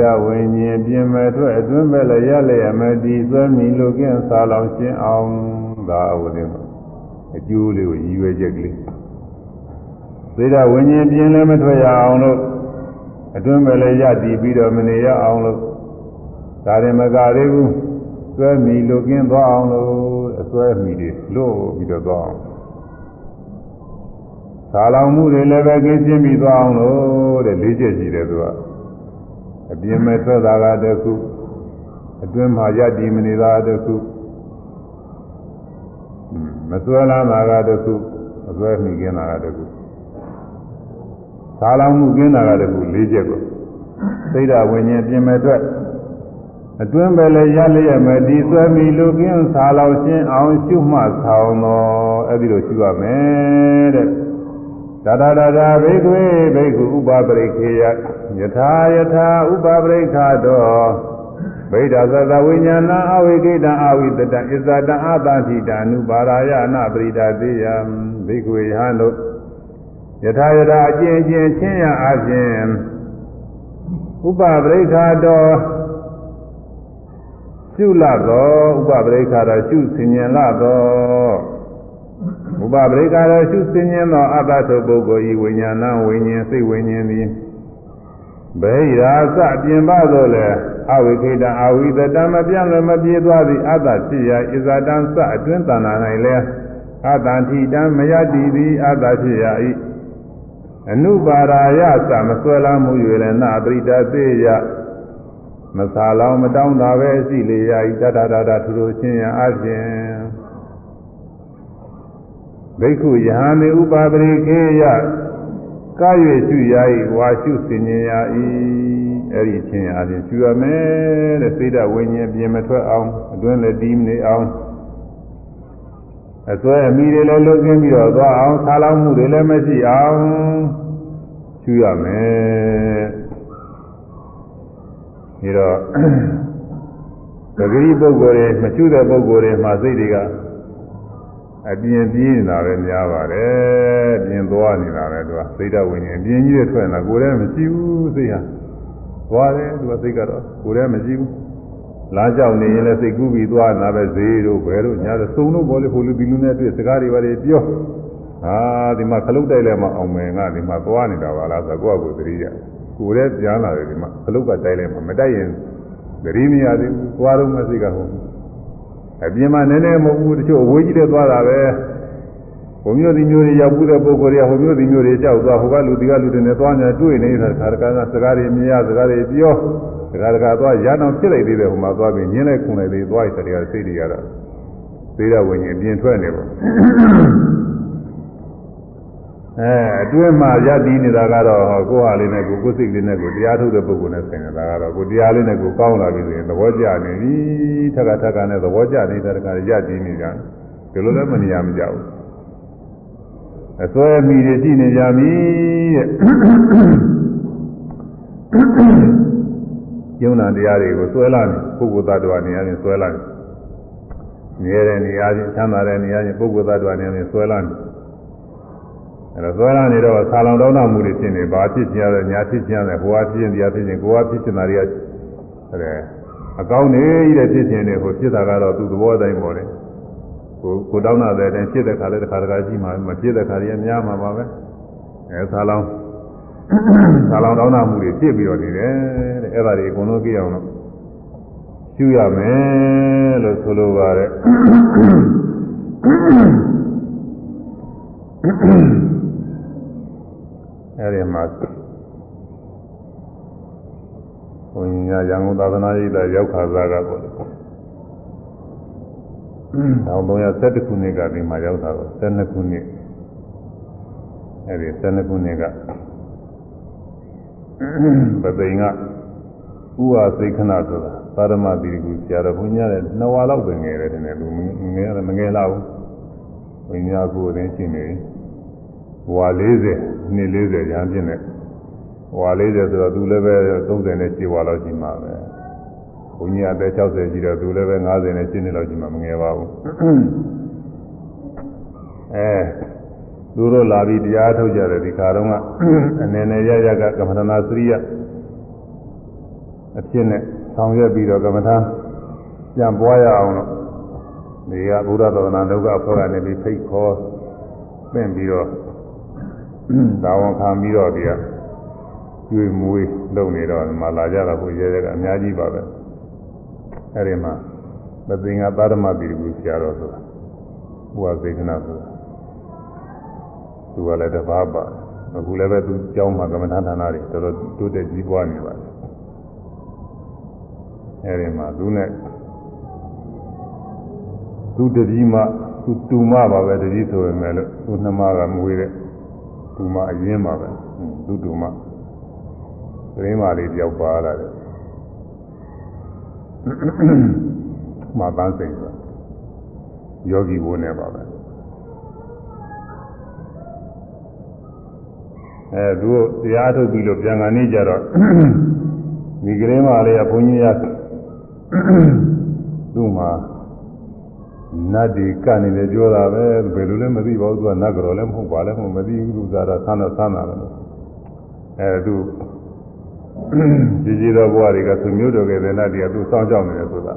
ဒဝိညာဉ်ပြင်မဲ့အတွက်အတွင်းပဲလည်းရလျက်မတည်သွဲမီလိုကင်းစားလောင်ရှင်းအောင်ဒါအဝိနည်းအကျိုးလေးကိုရည်ရွယ်ချက်ကလေးသိဒဝိညာဉ်ပြင်လည်းမထွက်ရအောင်လို့အတွင်းပဲလည်းရတည်ပြီးတော့မနေရအောင်လို့ဒါရင်မကသေးဘူးသွဲမီလိုကင်းသွားအောင်လို့အစွဲမီတွေလို့ပြီးတော့သွားအောင်သာလောင်မှုတွေလည်းပဲကင်းရှင်းပြီးသွားအောင်လို့တဲ့လေးချက်ရှိတယ်သူက အပြင်းမဲ့ထွက်တာကတခုအတွင်းမှာယက်တည်မနေတာတခုမစွဲလာတာကတခုမစွဲမိကင်းတာကတခုသာလောင်မှုကင်းတာကတခုလေးချက်ကိုသိတာဝิญဉ်ပြင်းမဲ့ထွက်အတွင်းပဲလေရလျက်မဒီစွဲမိလူကင်းသာလောင်ရှင်းအောင်ရှုမှတ်ဆောင်တော်အဲ့ဒီလိုရှုရမယ်တဲ့ သာသာသာသာဘိက္ခွေဘိက္ခုဥပပရိခေယယထာယထာဥပပရိခတောဗိဒ္ဓသတဝိညာဏအဝိကိတံအဝိတတံဣဇတံအတတိတံအနုပါရာယနာပရိဒါသေးယံဘိက္ခွေယဟန်တို့ယထာယထာအကျဉ်းချင်းချင်းရအခြင်းဥပပရိခါတော်ရှုလသောဥပပရိခါတော်ရှုဆင်ញင်လသော ဥပပရိခါတော်ရှုဆင်ញင်သောအတ္တသုပုဂ္ဂိုလ်ဤဝိညာဏဝိညာဉ်စိတ်ဝိညာဉ်သည်ဘယ်ရာစပြင်ပသို့လဲအဝိခိတအဝိသတမပြန့်လည်းမပြေသွားသည်အတ္တဖြစ်ရာဣဇတံစအတွင်းတဏ္ဍာ၌လဲအတ္တထိတံမယတိသည်အတ္တဖြစ်ရာ၏အနုပါရာယသမဆွဲလာမှု၍လည်းနာပရိတသေးယမသာလောင်မတောင်းတာပဲရှိလေရာဤတတတတထူထူချင်းရအပြင် ဘိက္ခုယဟန်မေဥပါပရိခေယကာ၍ရှုရာဤဝါရှုစင်ញရာဤအဲ့ဒီချင်းရအပြင်ရှုရမယ်တဲ့စိတ်ဓာတ်ဝိညာဉ်ပြင်မထွက်အောင်အတွင်းလည်းတီးမနေအောင်အစွဲအမိတွေလည်းလွတ်ကင်းပြီးတော့သွားအောင်ဆာလောင်မှုတွေလည်းမရှိအောင်ရှုရမယ်ဒီတော့သတိပုဂ္ဂိုလ်တွေမရှုတဲ့ပုဂ္ဂိုလ်တွေမှာစိတ်တွေက အပြင်းပြေးနေတာပဲများပါတယ်ပြင်သွားနေတာပဲသူကစိတ်ဓာတ်ဝိညာဉ်အပြင်းကြီးတွေထွက်နေတာကိုယ်လည်းမရှိဘူးစိတ်ဟာသွားတယ်သူကစိတ်ကတော့ကိုယ်လည်းမရှိဘူးလားကြောက်နေရင်လည်းစိတ်ကူးပြီးသွားတာပဲဈေးတို့ဘယ်တို့ညာတို့စုံတို့ဘောလေဟိုလူဒီလူနဲ့တွေ့စကားတွေပါလေပြောဟာဒီမှာခလုတ်တိုက်လဲမှအောင်မယ်ငါဒီမှာသွားနေတာပါလားဆိုတော့ကိုယ့်အကူသတိရကိုယ်လည်းပြန်လာတယ်ဒီမှာခလုတ်ကတိုက်လဲမှမတိုက်ရင်သတိမရသေးဘူးသွားတော့မှစိတ်ကဟုတ် အပြင်မှာနည်းနည်းမဟုတ်ဘူးတချို့အဝေးကြီးတဲ့သွားတာပဲဟိုမျိုးဒီမျိုးတွေရောက်ဘူးတဲ့ပုဂ္ဂိုလ်တွေကဟိုမျိုးဒီမျိုးတွေကြောက်သွားဟိုကလူဒီကလူတွေနဲ့သွားနေတွေ့နေတာခါတခါကစကားတွေမြင်ရစကားတွေပြောစကားတကာသွားရအောင်ဖြစ်လိုက်သေးတယ်ဟိုမှာသွားပြီးညင်းလိုက်ခုန်လိုက်သေးသွားရတဲ့စိတ်တွေကတော့သေးတဲ့ဝิญဉ်ပြင်ထွက်နေပေါ့ အဲအတွင်းမှာရည်တည်နေတာကတော့ကိုယ်ဟာလေးနဲ့ကိုကိုယ်စိတ်လေးနဲ့ကိုတရားထုတ်တဲ့ပုဂ္ဂိုလ်နဲ့ဆိုင်နေတာကတော့ကိုတရားလေးနဲ့ကိုကောင်းလာပြီဆိုရင်သဘောကျနေပြီထက်ကထက်ကနဲ့သဘောကျနေတဲ့တခါရည်တည်နေကြဒီလိုလည်းမနေရမကြဘူးအစွဲမိတွေရှိနေကြပြီတဲ့ယုံနာတရားတွေကိုစွဲလာနေပုဂ္ဂိုလ်သတ္တဝါနေရာချင်းစွဲလာနေမြဲတဲ့နေရာချင်းချမ်းသာတဲ့နေရာချင်းပုဂ္ဂိုလ်သတ္တဝါနေရာချင်းစွဲလာနေ အဲတော့စွဲလာနေတော့ဆာလောင်တောင်းတမှုတွေဖြစ်နေဘာဖြစ်ချင်ရလဲညာဖြစ်ချင်ရလဲဟိုဟာဖြစ်ရင်တရားဖြစ်ရင်ကိုယ်ဟာဖြစ်ချင်တာတွေကအဲအကောင်းနေကြီးတဲ့ဖြစ်ချင်တယ်ဟိုဖြစ်တာကတော့သူ့သဘောတိုင်းပေါ်တယ်ကိုကိုတောင်းတာတဲ့အတိုင်းဖြစ်တဲ့ခါလဲတစ်ခါတစ်ခါရှိမှမဖြစ်တဲ့ခါတွေများမှာပါပဲအဲဆာလောင်ဆာလောင်တောင်းတမှုတွေဖြစ်ပြီးတော့နေတယ်တဲ့အဲ့ဒါတွေအကုန်လုံးကြည့်အောင်လို့ရှုရမယ်လို့ဆိုလိုပါတယ် အဲဒီမှာဘုန်းကြီးရန်ကုန်သာသနာ့ရေးတာရောက်ခါစားကပေါ့လေ1312ခုနှစ်ကဒီမှာရောက်တာတော့12ခုနှစ်အဲဒီ12ခုနှစ်ကပသိင်ကဥဝစိတ်ခဏဆိုတာသာရမတိကူဆရာတော်ဘုန်းကြီးရဲ့နှစ်ဝါလောက်ပဲငယ်တယ်တဲ့လူငယ်တယ်မငယ်လောက်ဘူးဘုန်းကြီးကကိုယ်တည်းရှိနေပြီ ဝါ40နှစ်40ညာပြည့်နေဝါ40ဆိုတော့သူလည်းပဲ30နဲ့6ဝါလောက်ရှိမှာပဲဘုန်းကြီးအသက်60ရှိတော့သူလည်းပဲ50နဲ့7နှစ်လောက်ရှိမှာမငယ်ပါဘူးအဲသူတို့လာပြီးတရားထုတ်ကြတယ်ဒီခါတော့ကအနေနဲ့ရရကကမ္မထနာစရိယအဖြစ်နဲ့ဆောင်ရွက်ပြီးတော့ကမ္မထပြန်ပွားရအောင်လို့ဒီကဘုရားတော်နာဒုက္ခအဖွဲ့ကနေပြီးဖိတ်ခေါ်ပင့်ပြီးတော့ ဒါဝန်ခံပြီးတော့ဒီကကျွေးမွေးလုပ်နေတော့မှလာကြတာကိုရဲရဲကအများကြီးပါပဲအဲ့ဒီမှာသတိငါသာဓမတိကူဆရာတော်ဆိုတာဘုရားစေကနာဆိုတာသူကလည်းတပါးပါအခုလည်းပဲသူကျောင်းမှာကမ္မထာဌာနတွေတော်တော်တိုးတက်ကြီးပွားနေပါတယ်အဲ့ဒီမှာသူနဲ့သူတတိမသူတူမပါပဲတတိဆိုပေမဲ့လို့သူနှမကမွေးတဲ့ သူမအရင်ပါပဲသူတူမပြင်းမာလေးတယောက်ပါလာတယ်မာတန်းစိန်ဆိုယောဂီဘုန်းနဲ့ပါပဲအဲသူတရားထုတ်ပြီးလို့ပြန်ကနေကြတော့ဒီကလေးမလေးကဘုန်းကြီးရသူ့မှာ နတ်ဒီကနေတယ်ပြောတာပဲဘယ်လိုလဲမသိပါဘူးသူကနတ်ကြော်လည်းမဟုတ်ပါလည်းမဟုတ်မသိဘူးသူစားတာဆန်းတော့ဆန်းတာပဲအဲသူကြီးကြီးသောဘဝတွေကသူမျိုးတော်ကတဲ့နတ်တွေကသူစောင့်ကြောက်နေတယ်ဆိုတာ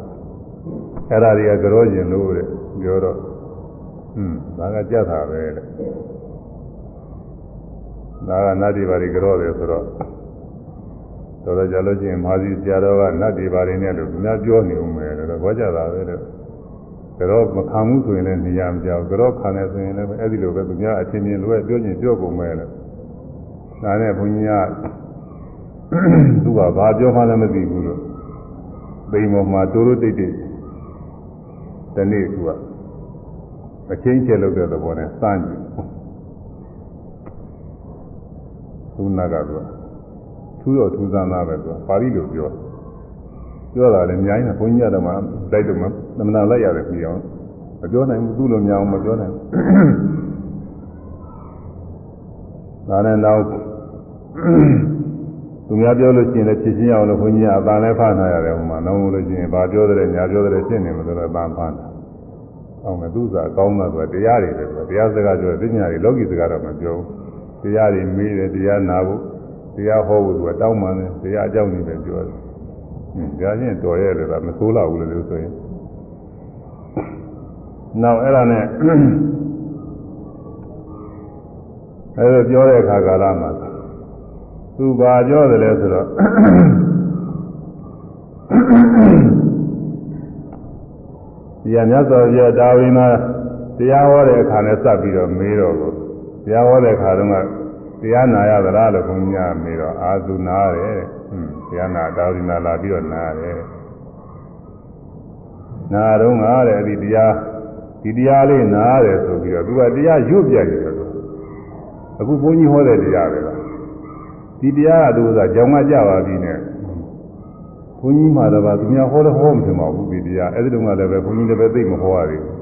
အဲ့ဒါတွေကကြောကျင်လို့တဲ့ပြောတော့ဟွန်းဒါကကြက်တာပဲတဲ့ဒါကနတ်ဒီပါတွေကြောတယ်ဆိုတော့တော်တော်ကြလို့ချင်းမာစီဆရာတော်ကနတ်ဒီပါတွေနဲ့လို့များပြောနေဦးမယ်လို့ဘောကြတာပဲတဲ့ ကြောမခံမှုဆိုရင်လည်းနေရာမပြောက်ကြောခံတယ်ဆိုရင်လည်းအဲ့ဒီလိုပဲသူများအချင်းချင်းလိုပဲပြောချင်းပြောကုန်မယ်လို့ဒါနဲ့ဘုန်းကြီးကသူကဘာပြောမှလည်းမသိဘူးလို့ပိန်ပေါ်မှာတိုးတိုးတိတ်တိတ်ဒီနေ့သူကအချင်းကျဲလုပ်တဲ့သဘောနဲ့စမ်းကြည့်သူနာကတော့ထူးတော့ထူးဆန်းသားပဲသူပါဠိလိုပြော ပြောတာလည်းအများကြီးနဲ့ဘုန်းကြီးကတော့မှတိုက်တော့မှသမဏလိုက်ရတယ်ပြီးအောင်မပြောနိုင်ဘူးသူ့လိုများအောင်မပြောနိုင်ဘူးဒါနဲ့တော့သူများပြောလို့ရှိရင်လည်းဖြစ်ချင်းအောင်လို့ဘုန်းကြီးကအသာလည်းဖားနာရတယ်ဟိုမှာနောက်လို့ရှိရင်ဘာပြောတဲ့ညာပြောတဲ့ရှင်းနေမှာဆိုတော့အသာဖားနာအောင်မယ်သူစားကောင်းတာဆိုတရားတွေလေတရားစကားပြောတဲ့ပညာတွေလောကီစကားတော့မပြောဘူးတရားတွေမေးတယ်တရားနာဖို့တရားဟောဖို့သူကတောင်းပန်တယ်တရားအကြောင်းတွေပဲပြောတယ်ဟင်း ကြားချင်းတော်ရဲ့လေကမဆိုးလောက်ဘူးလေလို့ဆိုရင်နောက်အဲ့ဒါနဲ့အဲ့ဒါပြောတဲ့အခါကာလမှာသူဘာပြောတယ်လဲဆိုတော့ဒီရမြတ်စွာဘုရားဒါဝိနာတရားဟောတဲ့အခါနဲ့စပ်ပြီးတော့မေးတော့ကိုတရားဟောတဲ့အခါတုန်းကတရားနာရသလားလို့ဘုန်းကြီးကမေးတော့အာသူနာတယ် ဟွန်းတရားနာဒါဝိနာလာပြီးတော့နာတယ်နာတော့ငါတဲ့ဒီတရားဒီတရားလေးနာတယ်ဆိုပြီးတော့သူကတရားရွတ်ပြတယ်ဆိုအခုဘုန်းကြီးဟောတဲ့တရားပဲလားဒီတရားကသူကကြောင်မကြပါပြီနဲ့ဘုန်းကြီးမှတော့သူများဟောတော့ဟောမထင်ပါဘူးဒီတရားအဲ့ဒီတုန်းကလည်းပဲဘုန်းကြီးလည်းပဲသိမဟောရသေးဘူး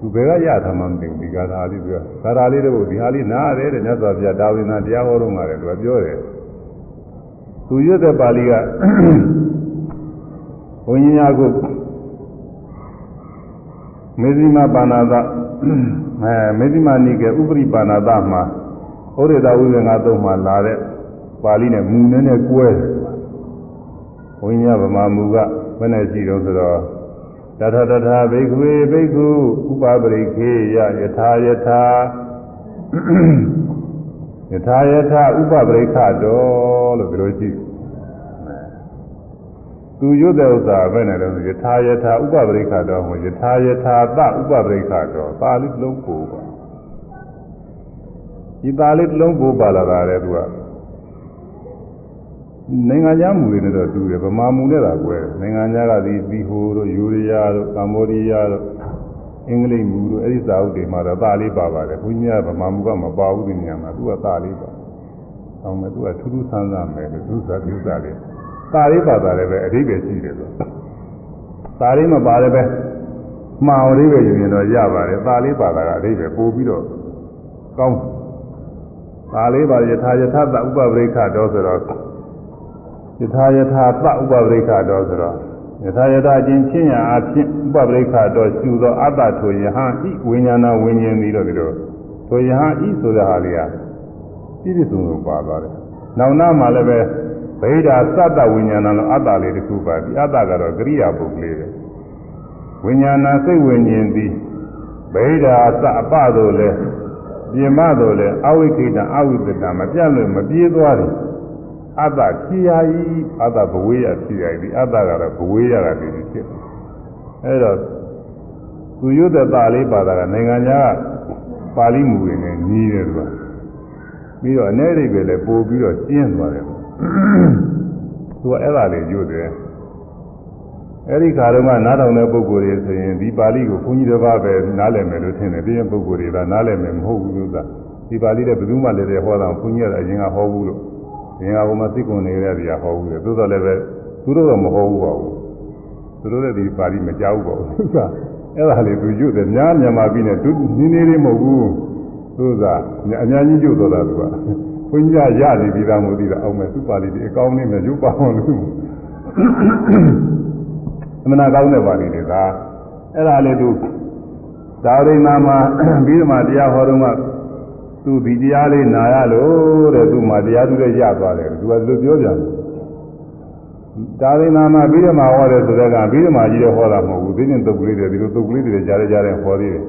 သူဘယ်ကရထားမှမသိဘူးဒီကာထာလေးသူကကာထာလေးတော့ဒီဟာလေးနားရတယ်တဲ့မြတ်စွာဘုရားဒါဝိနာတရားဟောတော့မှလည်းသူကပြောတယ် သူရွတ်တဲ့ပါဠိကဘုန်းကြီးများကိုမေဇိမပါဏာသအဲမေဇိမနိကေဥပရိပါဏာသမှာဩရိတဝိဝေငါသုံးမှာလာတဲ့ပါဠိနဲ့မူနဲ့နဲ့ကွဲတယ်ဘုန်းကြီးကဗမာမူကဘယ်နဲ့ရှိတော့ဆိုတော့တထတထဘိက္ခွေဘိက္ခုဥပပရိခေယယထာယထာ ယထာယထာဥပပရိခတော်လို့ဒီလိုရှိသူရွတ်တဲ့ဥစ္စာပဲနဲ့လို့ယထာယထာဥပပရိခတော်ဟိုယထာယထာသဥပပရိခတော်ပါဠိလုံးပို့ပါဒီပါဠိလုံးပို့ပါလာတာလေသူကနိုင်ငံခြားမူတွေနဲ့တော့တူတယ်ဗမာမူနဲ့သာကွဲနိုင်ငံခြားကဒီဘီဟိုတို့ယူရီးယားတို့ကမ္ဘောဒီးယားတို့ အင်္ဂလိပ်မူတို့အဲ့ဒီစာအုပ်တွေမှာတော့သားလေးပါပါတယ်ဘုန်းကြီးကဗမာမူကမပါဘူးဒီနေရာမှာသူကသားလေးပါအောင်မယ်သူကထူးထူးဆန်းဆန်းမယ်လို့သူစားသူစားလေးသားလေးပါတာလည်းပဲအဓိပ္ပာယ်ရှိတယ်ဆိုသားလေးမပါလည်းပဲမှားအောင်လေးပဲယူရင်တော့ရပါတယ်သားလေးပါတာကအဓိပ္ပာယ်ပို့ပြီးတော့ကောင်းသားလေးပါယထာယထာတဥပပရိခတော်ဆိုတော့ယထာယထာသဥပပရိက္ခတော်ဆိုတော့ ယထာယထာအချင်းချင်းရာအဖြစ်ဥပပရိက္ခတော်ရှုသောအတ္တထိုယဟန်ဤဝိညာဏဝိညာဉ်ပြီးတော့ဒီလိုထိုယဟန်ဤဆိုတဲ့ဟာလေးကပြည့်ပြည့်စုံစုံပါသွားတယ်။နောက်နာမှာလည်းပဲဗိဓာသတ္တဝိညာဏလို့အတ္တလေးတစ်ခုပါဒီအတ္တကတော့ကရိယာပုဂ္ဂလေးပဲ။ဝိညာဏစိတ်ဝိညာဉ်သည်ဗိဓာသအပတို့လည်းပြင်မတို့လည်းအဝိခိတအဝိသတမပြတ်လို့မပြေးသွားတယ်။ အတ္တဖြစ်ရည်အတ္တဘဝေယဖြစ်ရည်ဒီအတ္တကတော့ဘဝေယကတည်းကဖြစ်အဲဒါသူရွတ်တဲ့ပါဠိပါတာကနိုင်ငံခြားပါဠိမူတွေနဲ့ညီးတယ်သူကပြီးတော့အနေရိပ်ပဲလည်းပို့ပြီးတော့ကျင်းသွားတယ်သူကအဲ့ဒါလေးရွတ်တယ်အဲ့ဒီခါတုန်းကနားထောင်တဲ့ပုဂ္ဂိုလ်တွေဆိုရင်ဒီပါဠိကိုဘုန်းကြီးတစ်ပါးပဲနားလည်မယ်လို့ထင်တယ်ပြီးရင်ပုဂ္ဂိုလ်တွေကနားလည်မယ်မဟုတ်ဘူးလို့သာဒီပါဠိတဲ့ဘယ်သူမှလည်းဟောတာဘုန်းကြီးကအရင်ကဟောဘူးလို့ သင်္ဃာဘုံမှာသိကွန်နေတဲ့တရားဟောဘူးလေသို့တော်လည်းပဲသူတို့တော့မဟောဘူးပါဘူးသူတို့လည်းဒီပါဠိမကြောက်ဘူးပါဘူးသူကအဲ့ဒါလေးသူရွတ်တယ်များမြန်မာပြည်နဲ့သူနည်းနည်းလေးမဟုတ်ဘူးသူကအများကြီးရွတ်တော့တာသူကဘုန်းကြီးရနေပြီးသားမို့သိတာအောင်မဲ့သူပါဠိဒီအကောင်းလေးနဲ့ရွတ်ပါအောင်လို့မနာကောင်းတဲ့ပါဠိတွေဒါအဲ့ဒါလေးသူသာရိနာမှာပြီးမှတရားဟောတော့မှ သူဒီတရားလေးနာရလို့တဲ့သူမှတရားသူလည်းရသွားတယ်သူကဒီလိုပြောကြတယ်ဒါရိနာမှာပြီးမှဟောတယ်ဆိုတဲ့ကပြီးမှကြီးတော့ဟောတာမဟုတ်ဘူးသိရင်တုတ်ကလေးတွေဒီလိုတုတ်ကလေးတွေကြားရကြားတယ်ဟောသေးတယ်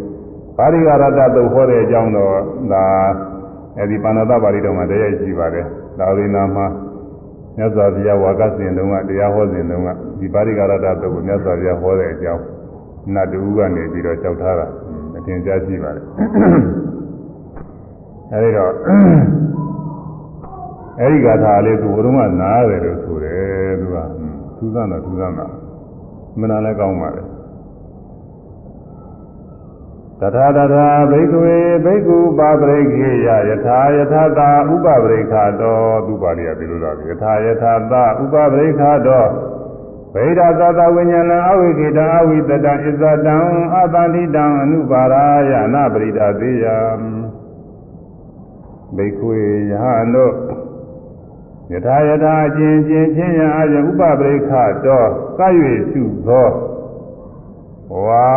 ပါရိဂရတတုတ်ဟောတဲ့အကြောင်းတော့ဒါအဲဒီပါဏာတပါဠိတော်မှာတရားရှိပါတယ်ဒါရိနာမှာမြတ်စွာဘုရားဝါကစဉ်တုန်းကတရားဟောစဉ်တုန်းကဒီပါရိဂရတတုတ်ကိုမြတ်စွာဘုရားဟောတဲ့အကြောင်းနတ်တူကနေပြီးတော့ကြောက်ထားတာအထင်ရှားရှိပါတယ် အဲဒီတော့အဲဒီဂါထာလေးသူဘုရုံကနားတယ်လို့ဆိုတယ်သူကထူးဆန်းတာထူးဆန်းတာမနာလည်းကောင်းပါလေတထာတထာဘိက္ခဝေဘိက္ခုပါပရိခေယယထာယထာတာဥပပရိခာတောသူပါဠိကဒီလိုလာပြီယထာယထာတာဥပပရိခာတောဗေဒသတဝိညာဏအဝိကေတအဝိတတံဣဇတံအတန္တိတံအနုပါရာယနာပရိဒသေယ ဘိက္ခဝေယဟန်တို့ယထာယထာအချင်းချင်းချင်းရအယဥပပရိခာတောက၍ရှုသောဝါ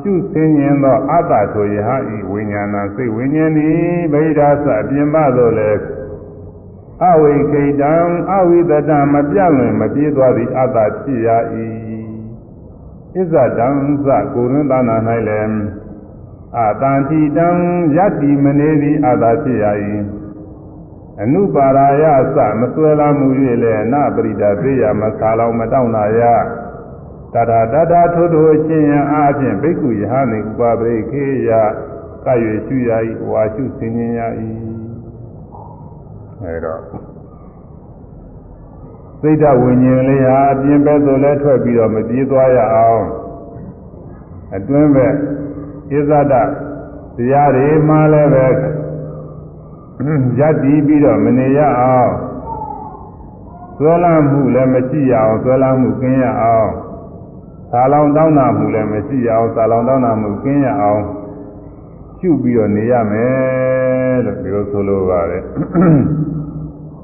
ရှုသင်ခြင်းသောအတ္တဆိုယဟဤဝိညာဏစိတ်ဝိညာဉ်သည်ဗိဓာသအပြင်ပသို့လည်းအဝိခိတံအဝိတတံမပြတ်လွင်မပြေးသွားသည့်အတ္တဖြစ်ရ၏ဣဇတံသကိုရင်းသာနာ၌လည်း အတန်တိတံယတ္တိမနေသည်အတ္တဖြစ်ရ၏အနုပါရာယသမဆွဲလာမှု၍လည်းအနပရိဒါသေးရမခါလောင်မတောင့်နာရတတာတတာထိုးထိုးချင်းရန်အားဖြင့်ဘိက္ခုယဟနေဥပပရိခေယကရွေရှုရ၏ဝါရှုဆင်ញင်ရ၏အဲတော့စိတ်ဓာတ်ဝိညာဉ်လေးဟာအပြင်ဘက်သို့လည်းထွက်ပြီးတော့မပြေးသွားရအောင်အတွင်းဘက် ဣဇဒတရားတွေမှလည်းပဲရပ်တည်ပြီးတော့မနေရအောင်သွဲလမ်းမှုလည်းမရှိရအောင်သွဲလမ်းမှုကင်းရအောင်သာလောင်တောင်းတာမှုလည်းမရှိရအောင်သာလောင်တောင်းတာမှုကင်းရအောင်ရှုပြီးတော့နေရမယ်လို့ဒီလိုဆိုလိုပါတယ်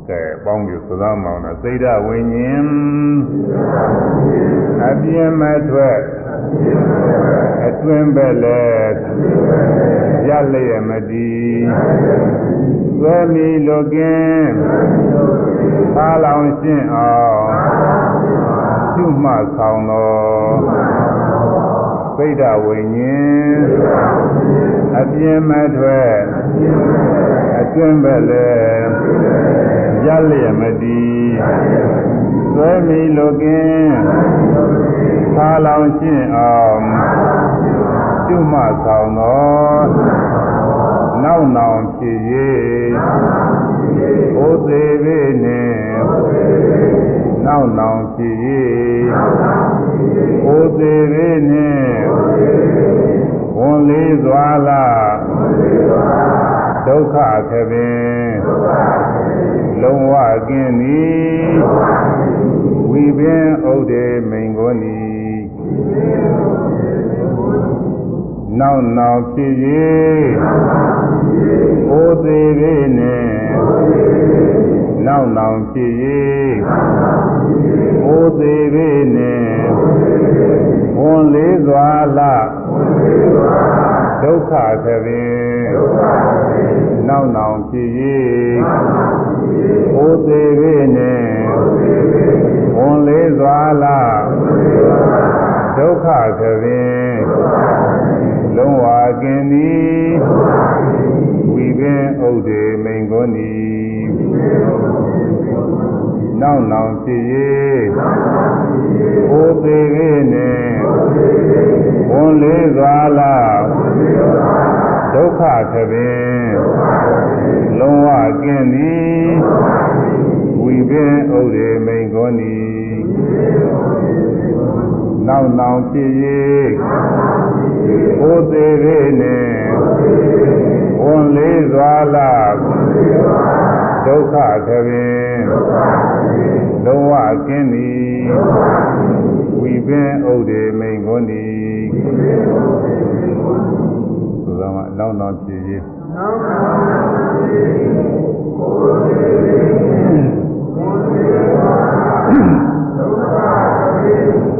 ကဲပေါင်းပြီးသုသာမောင်နဲ့စိတ်ဓာဝိညာဉ်အပြင်းမဲ့ထွက် အတွင်းပဲလဲရလျက်မတည်သွဲမီလိုကင်းသာလောင်ရှင်းအောင်ရှုမှတ်ဆောင်တော်စိတ်ဓာဝိညာဉ်အပြင်းမဲ့ထွက်အတွင်းပဲလဲရလျက်မတည်သွဲမီလိုကင်း သာလောင်ရှင်းအောင်ကျွမဆောင်တော်နောက်နောင်ဖြစ်၍ဘုသေးပေနှင့်နောက်နောင်ဖြစ်၍ဘုသေးပေနှင့်ဝန်လေးစွာလားဒုက္ခခပင်လုံးဝကင်းသည်ဝိပင်ဥဒေမိန်ကိုနီ နောက်နောက်ဖြစ်၍ဩသေးပေနှင့်နောက်နောက်ဖြစ်၍ဩသေးပေနှင့်ဝန်လေးစွာလားဒုက္ခခပင်နောက်နောင်ဖြစ်၍ဩသေးပေနှင့်ဝန်လေးစွာလား ဒုက္ခခပင်လုံးဝကင်းသည်ဝိပင်ဥဒေမိန်ကုန်သည်နောက်နောင်ဖြစ်၍ဩသေးပေနှင့်ဝန်လေးစွာလားဒုက္ခခပင်လုံးဝကင်းသည်ဝိပင်ဥဒေမိန်ကုန်သည် နောက်နောင်ဖြစ်၍ဩသေးပေနှင့်ဝန်လေးစွာလားဒုက္ခခပင်လုံးဝကင်းသည်ဝိပင်ဥဒေမိန်ကုန်သည်ဆိုတော့မှနောက်နောက်ဖြစ်၍နောက်နောက်ဖြစ်၍ဩသေးပေနှင့်ဝန်လေးစွာဒုက္ခခပင်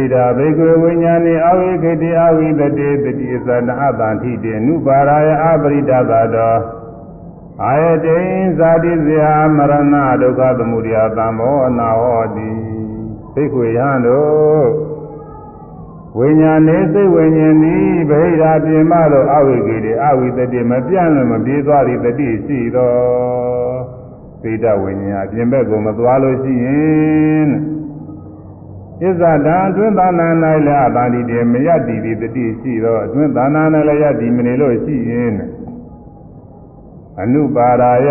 ဗိဓာဘိက္ခွေဝိညာဏိအဝိခေတိအဝိတတေတတိသနာအတံထိတေနုပါရာယအပရိဒသတောအာယတိဇာတိဇယမရဏဒုက္ခသမုဒယသံမောနာဟောတိဘိက္ခွေယံတို့ဝိညာဉ်နေစိတ်ဝိညာဉ်ဤဗိဓာပြင်မသောအဝိကေတိအဝိတတေမပြန့်လွန်မပြေးသွားသည့်တတိရှိသောသိတဝိညာဉ်အပြင်ဘက်ကိုမသွားလို့ရှိရင် ဣဇဒံအတွင်းသာနာ၌လည်းအတန်ဒီတည်းမရတည်သည်တတိရှိသောအတွင်းသာနာ၌လည်းရတည်မနေလို့ရှိရင်အနုပါရာယ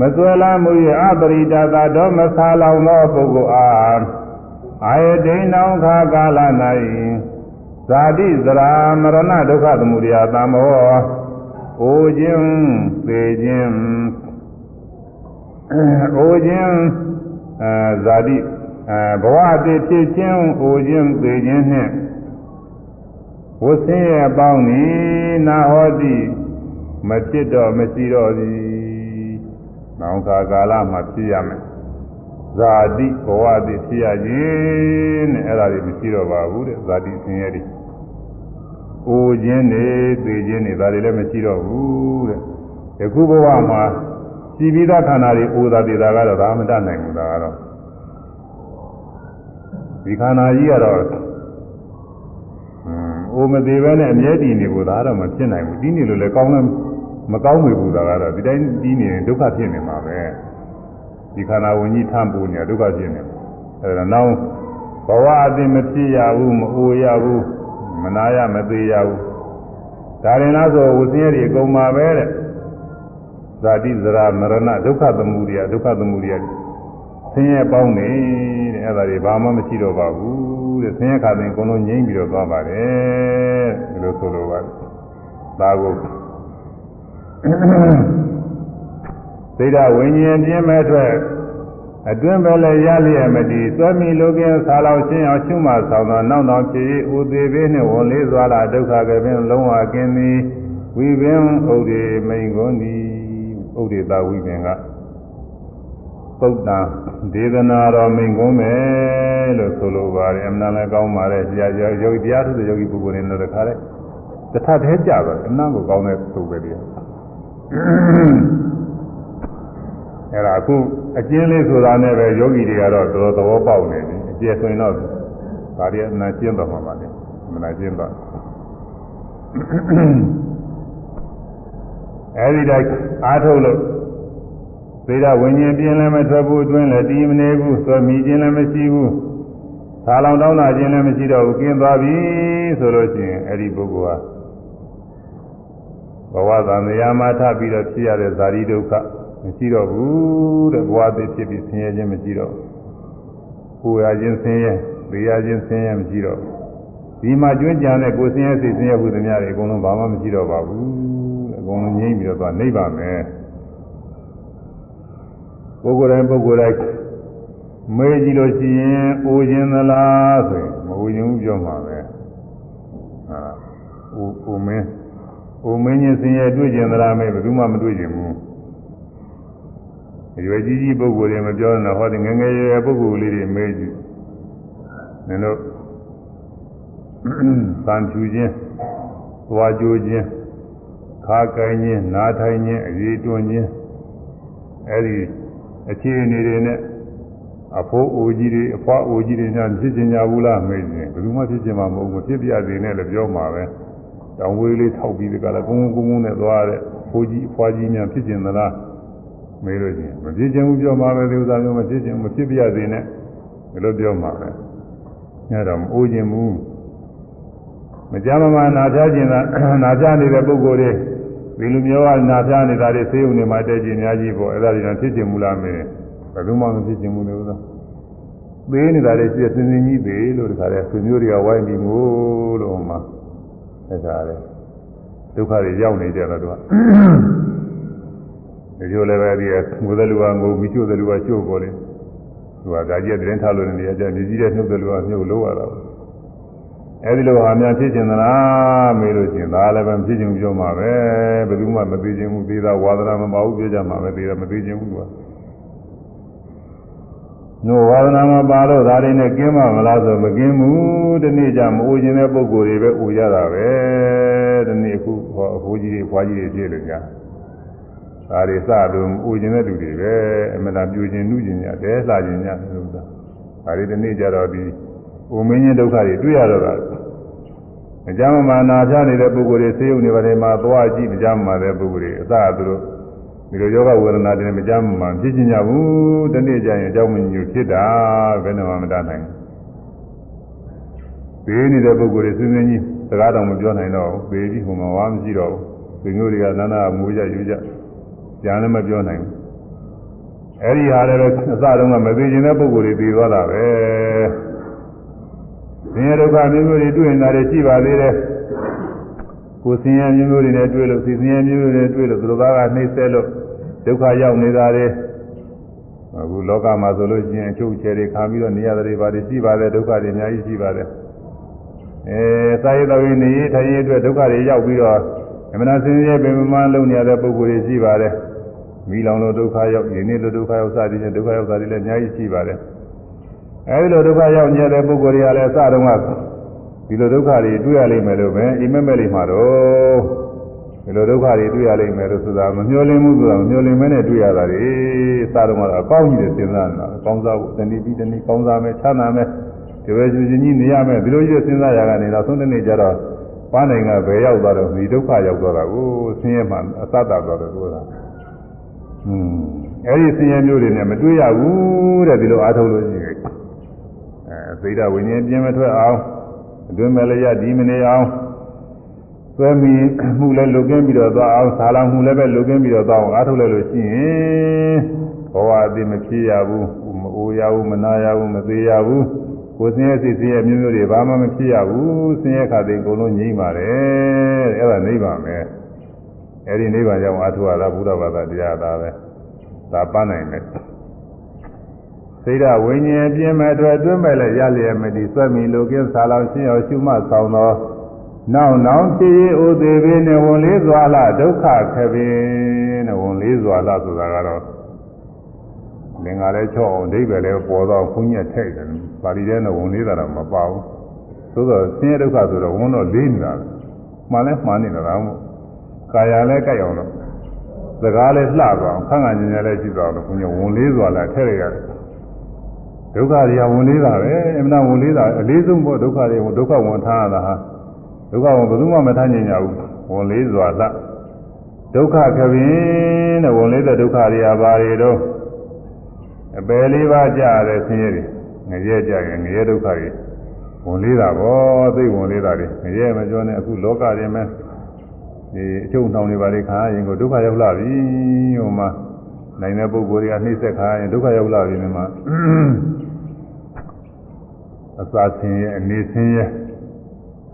မစွဲလာမှု၏အပရိဒတာတော့မဆာလောင်သောပုဂ္ဂိုလ်အားအာယဒိဏောခါကာလ၌ဇာတိဇရာမရဏဒုက္ခသမုဒယသံမောအိုခြင်းသေခြင်းအိုခြင်းအဲဇာတိ အဲဘဝတည်ဖြစ်ခြင်းဟိုခြင်းသိခြင်းနှင့်ဝဆင်းရဲ့အပေါင်းဤနာဟောတိမဖြစ်တော့မရှိတော့သည်။နောင်ခါကာလမှာဖြစ်ရမယ်။ဇာတိဘဝတည်ဖြစ်ရခြင်းနဲ့အဲ့ဒါတွေမရှိတော့ပါဘူးတဲ့ဇာတိဆင်းရဲတွေ။အိုခြင်းနေသိခြင်းနေဒါတွေလည်းမရှိတော့ဘူးတဲ့။ယခုဘဝမှာရှိပြီးသားခန္ဓာတွေအိုတာတည်တာကတော့ဒါမတတ်နိုင်ဘူးဒါကတော့ ဒီခန္ဓာကြီးကတော့အိုမသေးပဲနဲ့အမြဲတည်နေဖို့ဒါတော့မဖြစ်နိုင်ဘူးတီးနေလို့လည်းကောင်းလည်းမကောင်းဘူးဒါကတော့ဒီတိုင်းတီးနေရင်ဒုက္ခဖြစ်နေမှာပဲဒီခန္ဓာဝင်ကြီးထမ်းပူနေဒုက္ခဖြစ်နေအဲဒါနောက်ဘဝအသိမဖြစ်ရဘူးမအိုရဘူးမနာရမသေးရဘူးဒါရင်လားဆိုဝစီရည်အကုန်ပါပဲတဲ့ဇာတိဇရာမရဏဒုက္ခသမုဒယဒုက္ခသမုဒယ ဆင်းရဲပေါင်းနေတဲ့အဲ့ဒါတွေဘာမှမရှိတော့ပါဘူးတဲ့ဆင်းရဲခါတိုင်းအကုန်လုံးငြိမ့်ပြီးတော့သွားပါတယ်ဒီလိုဆိုလိုပါတယ်ဒါကိုသိဒဝိညာဉ်ပြင်းမဲ့အတွက်အတွင်းပဲလည်းရလျက်မတည်သွမီလိုကင်းဆာလောင်ရှင်းအောင်ရှုမှဆောင်သောနောက်နောက်ဖြစ်ဥသေးပေးနှင့်ဝန်လေးစွာလာဒုက္ခကပင်လုံးဝကင်းသည်ဝိပင်ဥဒိမိန်ကုန်သည်ဥဒိတာဝိပင်က သုတ်တံဒေသနာတော်မိန်ကုန်းမယ်လို့ဆိုလိုပါတယ်အမှန်လည်းကောင်းပါတယ်ဆရာယောဂီတရားထုတဲ့ယောဂီပုဂ္ဂိုလ်တွေလည်းတခါလဲတစ်ထပ်သေးကြတော့အနံ့ကိုကောင်းတဲ့သုတ်ပဲတရားအဲ့ဒါအခုအကျဉ်းလေးဆိုတာနဲ့ပဲယောဂီတွေကတော့တော်တော်သဘောပေါက်နေပြီအကျယ်ဆိုရင်တော့ဒါတွေအနာကျင်းသွားမှာပါလေမနာကျင်းသွားအဲ့ဒီတိုင်းအားထုတ်လို့ သေဒဝิญဉ်ပြင်းလည်းမထွက်ဘူးအတွင်းလည်းတီးမနေဘူးသွမိခြင်းလည်းမရှိဘူးသာလောင်တောင်းတာခြင်းလည်းမရှိတော့ဘူးကျင်းသွားပြီဆိုလို့ရှိရင်အဲ့ဒီပုဂ္ဂိုလ်ဟာဘဝသံဃာမှာထပြီးတော့ဖြစ်ရတဲ့ဇာတိဒုက္ခမရှိတော့ဘူးတဲ့ဘဝသိဖြစ်ပြီးဆင်းရဲခြင်းမရှိတော့ကိုယ်ရခြင်းဆင်းရဲသိရခြင်းဆင်းရဲမရှိတော့ဒီမှာကျွမ်းကြံတဲ့ကိုယ်ဆင်းရဲစိတ်ဆင်းရဲဟုသမျှတွေအကုန်လုံးဘာမှမရှိတော့ပါဘူးအကုန်လုံးငြိမ့်ပြီးတော့သွားနေပါမယ်ပု ဂ္ဂိုလ်တိုင်းပုဂ္ဂိုလ်တိုင်းမေးကြည့်လို့ရှိရင်အိုခြင်းသလားဆိုရင်မအိုခြင်းဘူးပြောမှာပဲဟာအိုအိုမင်းအိုမင်းချင်းစင်ရဲ့တွေ့ခြင်းသလားမေးဘယ်သူမှမတွေ့ခြင်းဘူးရွယ်ကြီးကြီးပုဂ္ဂိုလ်တွေမပြောတော့ဟောဒီငငယ်ရွယ်ပုဂ္ဂိုလ်လေးတွေမေးကြည့်နင်တို့သံဖြူခြင်းသွားကြိုးခြင်းခါကိုင်းခြင်းနားထိုင်ခြင်းအရေးတွန်းခြင်းအဲဒီ အခြေအနေတွေနဲ့အဖိုးအိုကြီးတွေအဖွားအိုကြီးတွေညာဖြစ်ချင်ကြဘူးလားမေးရင်ဘယ်သူမှဖြစ်ချင်မှာမဟုတ်ဘူးဖြစ်ပြစေနဲ့လည်းပြောမှာပဲတောင်ဝေးလေးထောက်ပြီးဒီကလာကုန်းကုန်းကုန်းနဲ့သွားတဲ့ဖိုးကြီးအဖွားကြီးများဖြစ်ချင်သလားမေးလို့ချင်းမဖြစ်ချင်ဘူးပြောမှာပဲဒီဥစ္စာမျိုးမဖြစ်ချင်မဖြစ်ပြစေနဲ့ဒီလိုပြောမှာပဲညတော့မအိုးချင်ဘူးမကြမ်းမမနာပြခြင်းသာနာပြနေတဲ့ပုဂ္ဂိုလ်တွေ ဒီလူမျိုးကနာပြနေတာတွေသေုံနေမှာတဲ့ကြည်အများကြီးပေါ့အဲ့ဒါတွေတော့ဖြစ်ချင်မူလားမင်းဘယ်သူမှမဖြစ်ချင်ဘူးလို့ဆိုသေးနေတာတွေရှိတဲ့စင်စင်ကြီးသေးလို့တခါလဲဆွေမျိုးတွေကဝိုင်းပြီးငိုးလို့မှအဲဒါလေဒုက္ခတွေရောက်နေကြတော့သူကဒီလိုလည်းပဲဒီငိုတဲ့လူကငိုမိချို့တဲ့လူကချို့ပေါ်တယ်သူကဒါကြီးတဲ့တင်းထားလို့နေရကြမြည်ကြီးတဲ့နှုတ်တဲ့လူကမြုပ်လို့ရတာ အဲဒီလိုဟာများဖြစ်ကျင်သလားမေးလို့ရှိရင်ဒါလည်းပဲဖြစ်ကျင်ပြောမှာပဲဘယ်သူမှမသိခြင်းဘူးသေတာဝါဒနာမပါဘူးပြောကြမှာပဲသေတာမသိခြင်းဘူးသူကနိုဝါဒနာမပါတော့ဒါတွေနဲ့ကင်းမမလားဆိုမကင်းဘူးဒီနေ့ကျမအိုခြင်းတဲ့ပုံကိုယ်တွေပဲအိုရတာပဲဒီနေ့အခုဟောအဖိုးကြီးတွေဖွားကြီးတွေဖြစ်လို့ညာဒါတွေစလို့အိုခြင်းတဲ့လူတွေပဲအမှန်တရားပြူခြင်းနှူးခြင်းညာတဲလှခြင်းညာလို့သာဒါတွေဒီနေ့ကျတော့ဒီ အိုမင်းချင်းဒုက္ခတွေတွေ့ရတော့တာအကြမ်းမာနာပြနေတဲ့ပုဂ္ဂိုလ်တွေဆေးရုံတွေဘာတွေမှာသွားကြည့်ကြမ်းမာတဲ့ပုဂ္ဂိုလ်တွေအစသူတို့ဒီလိုယောဂဝေဒနာတွေမကြမ်းမှဖြစ်ချင်ကြဘူးတနေ့ကျရင်အကြောင်းမညူဖြစ်တာဘယ်နဲ့မှမတတ်နိုင်ဘူးဘေးနေတဲ့ပုဂ္ဂိုလ်တွေစဉ်းစဉ်းကြီးစကားတော်မပြောနိုင်တော့ဘူးဘေးကြီးဟိုမှာဝါမရှိတော့ဘူးဒီမျိုးတွေကနာနာမူကြယူကြကြံလည်းမပြောနိုင်ဘူးအဲ့ဒီဟာလည်းအစတုန်းကမသိချင်တဲ့ပုဂ္ဂိုလ်တွေပြီးသွားတာပဲ ဆင်းရဲဒုက္ခမျိုးမျိုးတွေတွေ့နေတာတွေရှိပါသေးတယ်ကိုယ်ဆင်းရဲမျိုးမျိုးတွေနဲ့တွေ့လို့ဆင်းရဲမျိုးမျိုးတွေနဲ့တွေ့လို့သူတို့ဘာကနှိမ့်ဆက်လို့ဒုက္ခရောက်နေတာတွေအခုလောကမှာဆိုလို့ရှိရင်အချုပ်ချယ်တွေခံပြီးတော့နေရတဲ့ဘာတွေရှိပါတယ်ဒုက္ခတွေအများကြီးရှိပါတယ်အဲစာရေးတော်ရင်နေထိုင်ရေးအတွက်ဒုက္ခတွေရောက်ပြီးတော့အမှန်ဆင်းရဲပင်မလုံးနေရတဲ့ပုဂ္ဂိုလ်တွေရှိပါတယ်မိလောင်လို့ဒုက္ခရောက်ရင်းနေလို့ဒုက္ခရောက်စသည်ဖြင့်ဒုက္ခရောက်တာတွေလည်းအများကြီးရှိပါတယ် အဲဒီလိုဒုက္ခရောက်နေတဲ့ပုဂ္ဂိုလ်တွေကလည်းအစတုန်းကဒီလိုဒုက္ခတွေတွေ့ရလိမ့်မယ်လို့ပဲအိမ်မက်မဲ့လိမ့်မှာတော့ဒီလိုဒုက္ခတွေတွေ့ရလိမ့်မယ်လို့ဆိုတာမမျှော်လင့်မှုဆိုတာမမျှော်လင့်မဲနဲ့တွေ့ရတာတွေအစတုန်းကတော့အကောင်းကြီးတွေစဉ်းစားနေတာအကောင်းစားဖို့တဏှီပြီးတဏှီကောင်းစားမယ်ချမ်းသာမယ်ဒီဝေကျူချင်းကြီးနေရမယ်ဒီလိုကြီးစဉ်းစားရကနေတော့သုံးနေ့ကျတော့ပန်းနိုင်ကဘယ်ရောက်သွားတော့ဒီဒုက္ခရောက်သွားတာကိုဆင်းရဲမှအသတ္တသွားတယ်ဆိုတာอืมအဲ့ဒီဆင်းရဲမျိုးတွေနဲ့မတွေ့ရဘူးတဲ့ဒီလိုအားထုတ်လို့ရှိရင် အဲသိဒဝိညာဉ်ပြင်းမထွက်အောင်အတွင်းမဲ့လည်းရဒီမနေအောင်သွဲမိမှုလည်းလုကင်းပြီးတော့သွားအောင်ဆာလောင်မှုလည်းပဲလုကင်းပြီးတော့သွားအောင်အားထုတ်လိုက်လို့ရှိရင်ဘဝအတိမဖြစ်ရဘူးမအိုရဘူးမနာရဘူးမသေးရဘူးကိုယ်ဆင်းရဲစိတ်ဆင်းရဲမျိုးမျိုးတွေဘာမှမဖြစ်ရဘူးဆင်းရဲခါသိအကုန်လုံးငြိမ့်ပါတယ်အဲ့ဒါနိဗ္ဗာန်ပဲအဲ့ဒီနိဗ္ဗာန်ကြောင့်အားထုတ်ရတာဘုရားဘာသာတရားသာပဲဒါပန်းနိုင်တယ် စိတ်ဓာဝိညာဉ်ပြင်းမဲ့အတွက်အတွင်းမဲ့လည်းရလျက်မတည်ဆွဲမိလိုကင်းစာလောင်ရှင်းအောင်ရှုမှတ်ဆောင်သောနောက်နောက်ဖြစ်ရေးဥသေးပေနဲ့ဝန်လေးစွာလာဒုက္ခခပင်နဲ့ဝန်လေးစွာလာဆိုတာကတော့လင်္ကာလည်းချော့အောင်ဒိဗ္ဗေလည်းပေါ်တော့ခွင်းညက်ထိတ်တယ်ပါဠိထဲနဲ့ဝန်လေးတာတော့မပါဘူးသို့သောဆင်းရဲဒုက္ခဆိုတော့ဝန်တော့လေးနေတာမှန်လဲမှန်နေတာတော့ကာယလည်းကြိုက်အောင်လို့စကားလည်းလှသွားအောင်ခန့်ခန့်ညင်ညင်လည်းရှိသွားအောင်ခွင်းညဝန်လေးစွာလာထည့်လိုက်ရတယ် ဒုက္ခတွေကဝင်လေးတာပဲအမှန်ဝင်လေးတာအလေးဆုံးပေါ့ဒုက္ခတွေဒုက္ခဝင်ထားရတာဟာဒုက္ခဝင်ဘယ်သူမှမထားနိုင်ကြဘူးဝင်လေးစွာလဒုက္ခခပင်တဲ့ဝင်လေးတဲ့ဒုက္ခတွေကဘာတွေတော့အပယ်လေးပါးကြရတဲ့ဆင်းရဲတွေငရဲကြရင်ငရဲဒုက္ခတွေဝင်လေးတာပေါ့သိဝင်လေးတာတွေငရဲမပြောနဲ့အခုလောကတွေမှာဒီအချုပ်နှောင်တွေပါလေခါရင်ကိုဒုက္ခရောက်လာပြီဟိုမှာနိုင်တဲ့ပုဂ္ဂိုလ်တွေကနှိမ့်ဆက်ခါရင်ဒုက္ခရောက်လာပြီမြင်မှာ အစာဆင်းရဲအနေဆင်းရဲ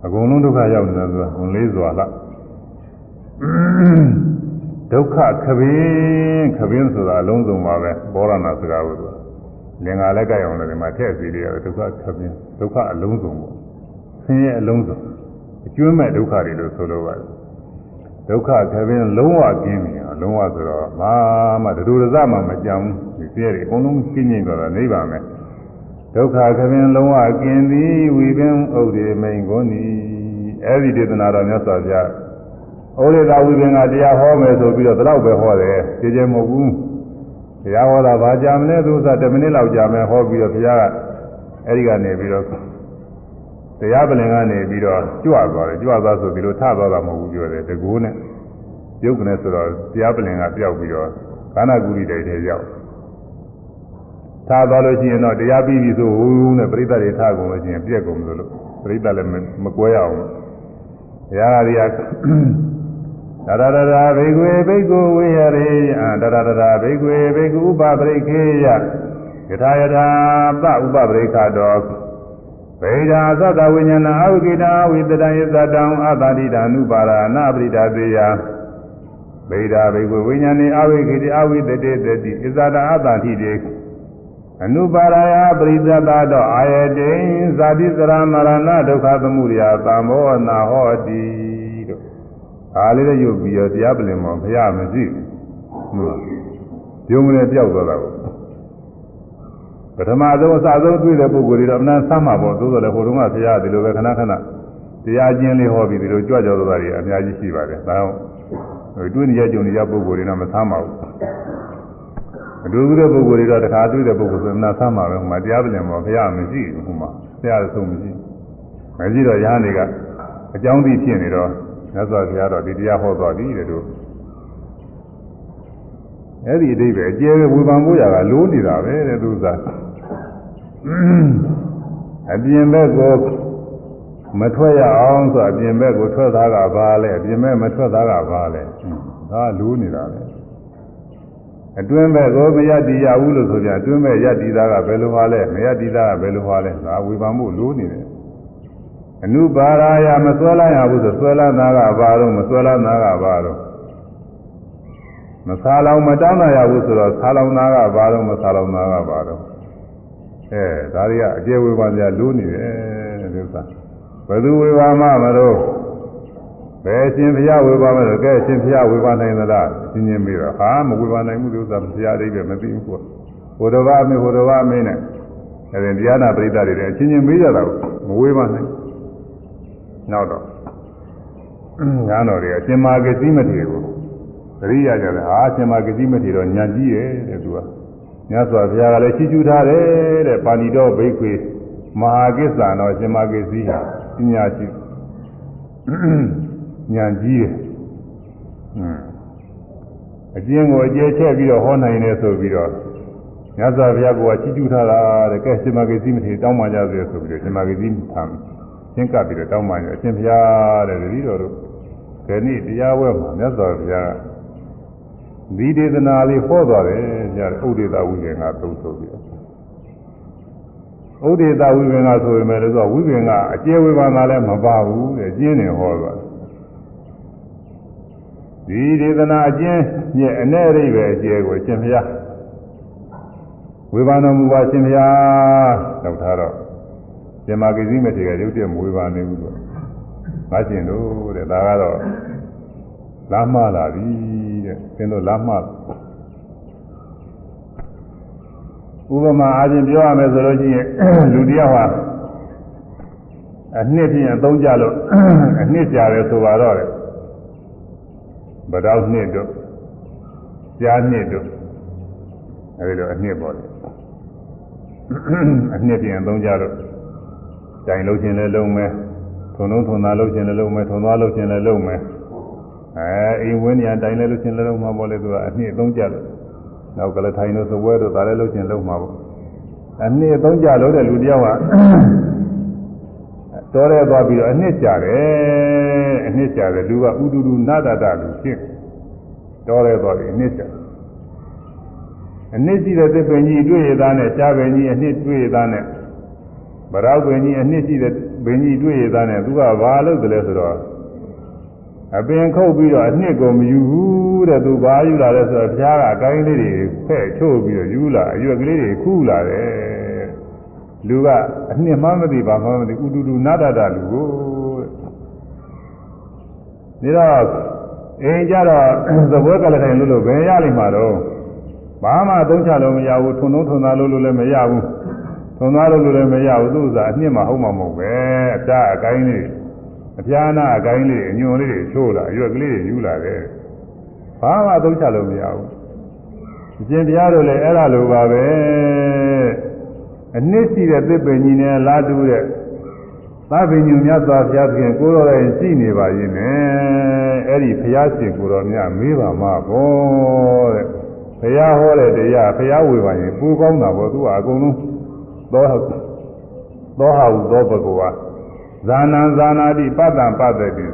အကုန်လုံးဒုက္ခရောက်နေတာဆိုတာဝင်လေးစွာလားဒုက္ခခပင်းခပင်းဆိုတာအလုံးစုံပါပဲဘောရဏစကားကိုသူလင်္ကာလည်းကြိုက်အောင်လည်းဒီမှာထည့်စီရတယ်ဒုက္ခခပင်းဒုက္ခအလုံးစုံပေါ့ဆင်းရဲအလုံးစုံအကျွမ်းမဲ့ဒုက္ခတွေလို့ဆိုလိုပါတယ်ဒုက္ခခပင်းလုံးဝကျင်းပြီလုံးဝဆိုတော့ဘာမှတူတူစမှမကြောင်ဒီဆင်းရဲတွေအကုန်လုံးကျင်းကျင်းသွားတာနိဗ္ဗာန်ပဲ ဒုက္ခခပင်လုံးဝกินသည်ဝိပင်ဥဒေမိန်ကုန်သည်အဲ့ဒီဒေသနာတော်မြတ်စွာဘုရားဩရိတာဝိပင်ကတရားဟောမယ်ဆိုပြီးတော့ဒီလောက်ပဲဟောတယ်ကြည်ကြမဟုတ်ဘူးတရားဟောတာဘာကြာမလဲသူစား10မိနစ်လောက်ကြာမယ်ဟောပြီးတော့ဘုရားကအဲ့ဒီကနေပြီးတော့တရားပလင်ကနေပြီးတော့ကြွသွားတယ်ကြွသွားဆိုပြီးလို့ထသွားတာမဟုတ်ဘူးပြောတယ်တကူနဲ့ရုပ်ကနေဆိုတော့တရားပလင်ကပြောက်ပြီးတော့ကာနာဂုရိတိုက်ထဲရောက် ထားသွားလို့ရှိရင်တော့တရားပြီးပြီဆိုဟူးနဲ့ပြိဿတွေထားကုန်လို့ရှိရင်ပြက်ကုန်လို့လို့ပြိဿလည်းမကွဲရအောင်တရားရီယာဒါရဒရာဘေကွေဘိက္ခုဝေယရေအာဒါရဒရာဘေကွေဘိက္ခုဥပပရိခေယယထာယထာပဥပပရိခတောဗေဒာသတ္တဝိညာဏအဝိကိတာဝိတတယသတံအတ္တိတာနုပါရဏပရိဒါသေယဗေဒာဘိကွဝိညာဏေအဝိကိတိအဝိတတေတတိဣဇာတအတ္တိတေ အနုပါရယပရိသတတောအာယတိဇာတိစရမရဏဒုက္ခသမှုရိယသံမောနာဟောတိတို့ဒါလေးလည်းယုတ်ပြီးတော့တရားပလင်မောဘုရားမရှိဘူးဟုတ်ပြုံးနေပြောက်သွားတာကိုပထမဆုံးအစဆုံးတွေ့တဲ့ပုဂ္ဂိုလ်တွေတော့အမှန်ဆမ်းမှာပေါ့သို့တော်လည်းဟိုတုန်းကဘုရားဒီလိုပဲခဏခဏတရားကျင့်လေးဟောပြီးဒီလိုကြွကြွသွားတာတွေအများကြီးရှိပါတယ်ဒါကြောင့်တွေ့နေရကြုံနေရပုဂ္ဂိုလ်တွေတော့မဆမ်းပါဘူး အတူတူတဲ့ပုဂ္ဂိုလ်တွေတော့တခါတွေ့တဲ့ပုဂ္ဂိုလ်ဆိုရင်နာဆမ်းမှာပဲဟိုမှာတရားပြင်မှာဘုရားမရှိဘူးဟိုမှာဘုရားဆုံးမရှိမရှိတော့ရဟန်းတွေကအကြောင်းသိဖြစ်နေတော့မြတ်စွာဘုရားတော့ဒီတရားဟောသွားပြီတဲ့တို့အဲ့ဒီအတိတ်ပဲအကျယ်ဝေဖန်ဖို့ရတာလိုးနေတာပဲတဲ့သူစားအပြင်ဘက်ကိုမထွက်ရအောင်ဆိုအပြင်ဘက်ကိုထွက်သားကဘာလဲအပြင်ဘက်မထွက်သားကဘာလဲဒါလိုးနေတာပဲ အတွင်းဘက်ကိုမရတည်ရဘူးလို့ဆိုကြအတွင်းဘက်ရတည်သားကဘယ်လိုဟာလဲမရတည်သားကဘယ်လိုဟာလဲဒါဝေဖန်မှုလိုးနေတယ်အနုပါရာယမဆွဲလာရဘူးဆိုဆွဲလာသားကဘာတော့မဆွဲလာသားကဘာတော့မဆာလောင်မတောင်းတရဘူးဆိုတော့ဆာလောင်သားကဘာတော့မဆာလောင်သားကဘာတော့အဲဒါတွေကအကျေဝေဖန်ကြလိုးနေတယ်ဒီဥစ္စာဘယ်သူဝေဖန်မှမလို့ ဘယ်ရှင်ဘုရားဝေဖန်မလို့ကဲရှင်ဘုရားဝေဖန်နိုင်သလားရှင်းရှင်းပြီးတော့ဟာမဝေဖန်နိုင်ဘူးဒီဥစ္စာဘုရားအိဗယ်မသိဘူးကွာဟိုတော်ကအမေဟိုတော်ကအမေနဲ့အဲဒီတရားနာပရိသတ်တွေလည်းအချင်းချင်းမေးကြတာကိုမဝေဖန်နိုင်နောက်တော့ညာတော်တွေအရှင်မာကစီမထေကိုသတိရကြတယ်ဟာအရှင်မာကစီမထေတော့ညံကြီးရဲ့တဲ့သူကမြတ်စွာဘုရားကလည်းချီးကျူးထားတယ်တဲ့ပါဏိတော်ဘိက္ခွေမဟာကိစ္ဆာတော်အရှင်မာကစီဟာပညာရှိ ညံကြီးတယ်အကျဉ်းကိုအကျဲချက်ပြီးတော့ဟောနိုင်တယ်ဆိုပြီးတော့မြတ်စွာဘုရားကချီးကျူးထားတာတဲ့ကဲရှင်မာကစီမထေတောင်းပန်ကြစေဆိုပြီးတော့ရှင်မာကစီထံရှင်းကပ်ပြီးတော့တောင်းပန်ကြအရှင်ဘုရားတဲ့တတိတော်တို့ဒီနေ့တရားဝဲမှာမြတ်စွာဘုရားဒီဒေသနာလေးဟောသွားတယ်ညာဥဒေတာဝိပင်ကသုံးဆိုပြီးတော့ဥဒေတာဝိပင်ကဆိုရင်လည်းဆိုဝိပင်ကအကျေဝေဘာသာလည်းမပါဘူးတဲ့ကျင်းနေဟောသွားတယ် ဒီဒေသနာအကျဉ်းညက်အ내ရိပဲအကျေကိုရှင်ဘုရားဝေဘာတော်မူပါရှင်ဘုရားလောက်ထားတော့ဇမဂိသိမထေကရုပ်တည်းမဝေဘာနေဘူးလို့ငါရှင်တို့တဲ့ဒါကတော့လမ်းမလာပြီတဲ့သင်တို့လမ်းမဥပမာအားဖြင့်ပြောရမယ်ဆိုလို့ရှိရင်လူတယောက်ဟာအနှစ်ဖြင့်အသုံးကြလို့အနှစ်ကြာတယ်ဆိုပါတော့တယ် ဗတောက်နှစ်တို့ကြားနှစ်တို့အဲဒီလိုအနှစ်ပေါ်တယ်အနှစ်ဖြင့်အသုံးကြလို့တိုင်လို့ခြင်းလည်းလုံးမဲထုံလုံးထုံသားလို့ခြင်းလည်းလုံးမဲထုံသွားလို့ခြင်းလည်းလုံးမဲအဲအိမ်ဝင်းနေတိုင်လဲလို့ခြင်းလည်းလုံးမှာပေါ့လေသူကအနှစ်အသုံးကြလို့နောက်ကလည်းထိုင်လို့သဝဲတို့ဒါလည်းလို့ခြင်းလုံးမှာပေါ့အနှစ်အသုံးကြလို့တဲ့လူတယောက်က တော်ရဲသွားပြီးတော့အနှစ်ကြတယ်အနှစ်ကြတယ်လူကဥဒုဒုနာတတလူဖြစ်တော်ရဲသွားပြီးအနှစ်ကြအနှစ်ရှိတဲ့သစ်ပင်ကြီးတွေ့ရသားနဲ့ရှားပင်ကြီးအနှစ်တွေ့ရသားနဲ့ဗရောက်ပင်ကြီးအနှစ်ရှိတဲ့ပင်ကြီးတွေ့ရသားနဲ့သူကဘာလုပ်တယ်လဲဆိုတော့အပင်ခုတ်ပြီးတော့အနှစ်ကိုမယူဘူးတဲ့သူဘာယူလာလဲဆိုတော့ဘုရားကအကိုင်းလေးတွေဖဲ့ချို့ပြီးတော့ယူလာအရွက်ကလေးတွေခူးလာတယ် လူကအနှစ်မှမသိဘာမှမသိဥတူတူနာတတလူကိုဒါတော့အိမ်ကြတော့သဘောကလည်းတိုင်းလို့လို့ဘယ်ရလိမ့်မှာတော့ဘာမှသုံးချလို့မရဘူးထုံထုံထုံသားလို့လို့လည်းမရဘူးထုံသားလို့လို့လည်းမရဘူးသူ့ဥစ္စာအနှစ်မှဟုတ်မှာမဟုတ်ပဲအတားအကိုင်းလေးအပြာနာအကိုင်းလေးအညွန်လေးတွေချိုးလာရွက်ကလေးတွေယူလာတယ်ဘာမှသုံးချလို့မရဘူးအရှင်တရားတို့လည်းအဲ့ဒါလိုပါပဲ အနှစ်ရှိတဲ့သစ်ပင်ကြီးနဲ့လာတူတဲ့သဗ္ဗညုမြတ်စွာဘုရားသခင်ကိုတော်ရဲ့ရှိနေပါရင်လည်းအဲ့ဒီဘုရားရှင်ကိုတော်မြတ်မေးပါမှာပေါ့တဲ့ဘုရားဟောတဲ့တရားဘုရားဝေပါရင်ပူကောင်းတာပေါ့သူကအကုန်လုံးသောသောဟာဟုသောဘဂဝါဇာနံဇာနာတိပတ္တံပတ္တတိ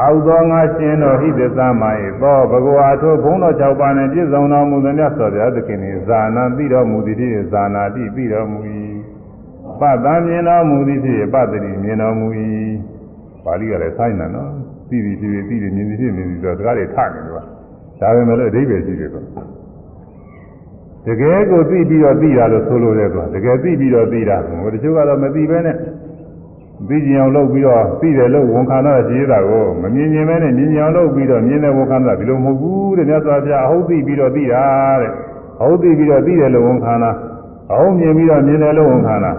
အာဟုသောငါရှင်တို့ဟိတသမယေသောဘဂဝါထိုဘုန်းတော်၆ပါးနှင့်ပြည့်စုံတော်မူသည်မြတ်စွာဘုရားသခင်၏ဇာနာသိတော်မူသည်ဖြင့်ဇာနာတိသိတော်မူ၏ပတ္တမြင်တော်မူသည်ဖြင့်ပတ္တိမြင်တော်မူ၏ပါဠိကလည်းဆိုင်းတယ်နော်သိပြီသိပြီသိတယ်မြင်ပြီဖြစ်မြင်ပြီဆိုတော့စကားတွေထနေတယ်ကွာဒါပဲမဲ့လို့အဓိပ္ပာယ်ရှိတယ်ကွာတကယ်ကိုသိပြီးတော့သိတာလို့ဆိုလိုတယ်ကွာတကယ်သိပြီးတော့သိတာဟိုတချို့ကတော့မသိဘဲနဲ့ သိကြအောင်လုပ်ပြီးတော့သိတယ်လို့ဝန်ခံတော့ရေးတာကိုမမြင်မြင်ပဲနဲ့မြင်ကြအောင်လုပ်ပြီးတော့မြင်တယ်ဝန်ခံတာဒီလိုမဟုတ်ဘူးတဲ့မြတ်စွာဘုရားအဟုတ်သိပြီးတော့သိတာတဲ့အဟုတ်သိပြီးတော့သိတယ်လို့ဝန်ခံတာအဟုတ်မြင်ပြီးတော့မြင်တယ်လို့ဝန်ခံတာ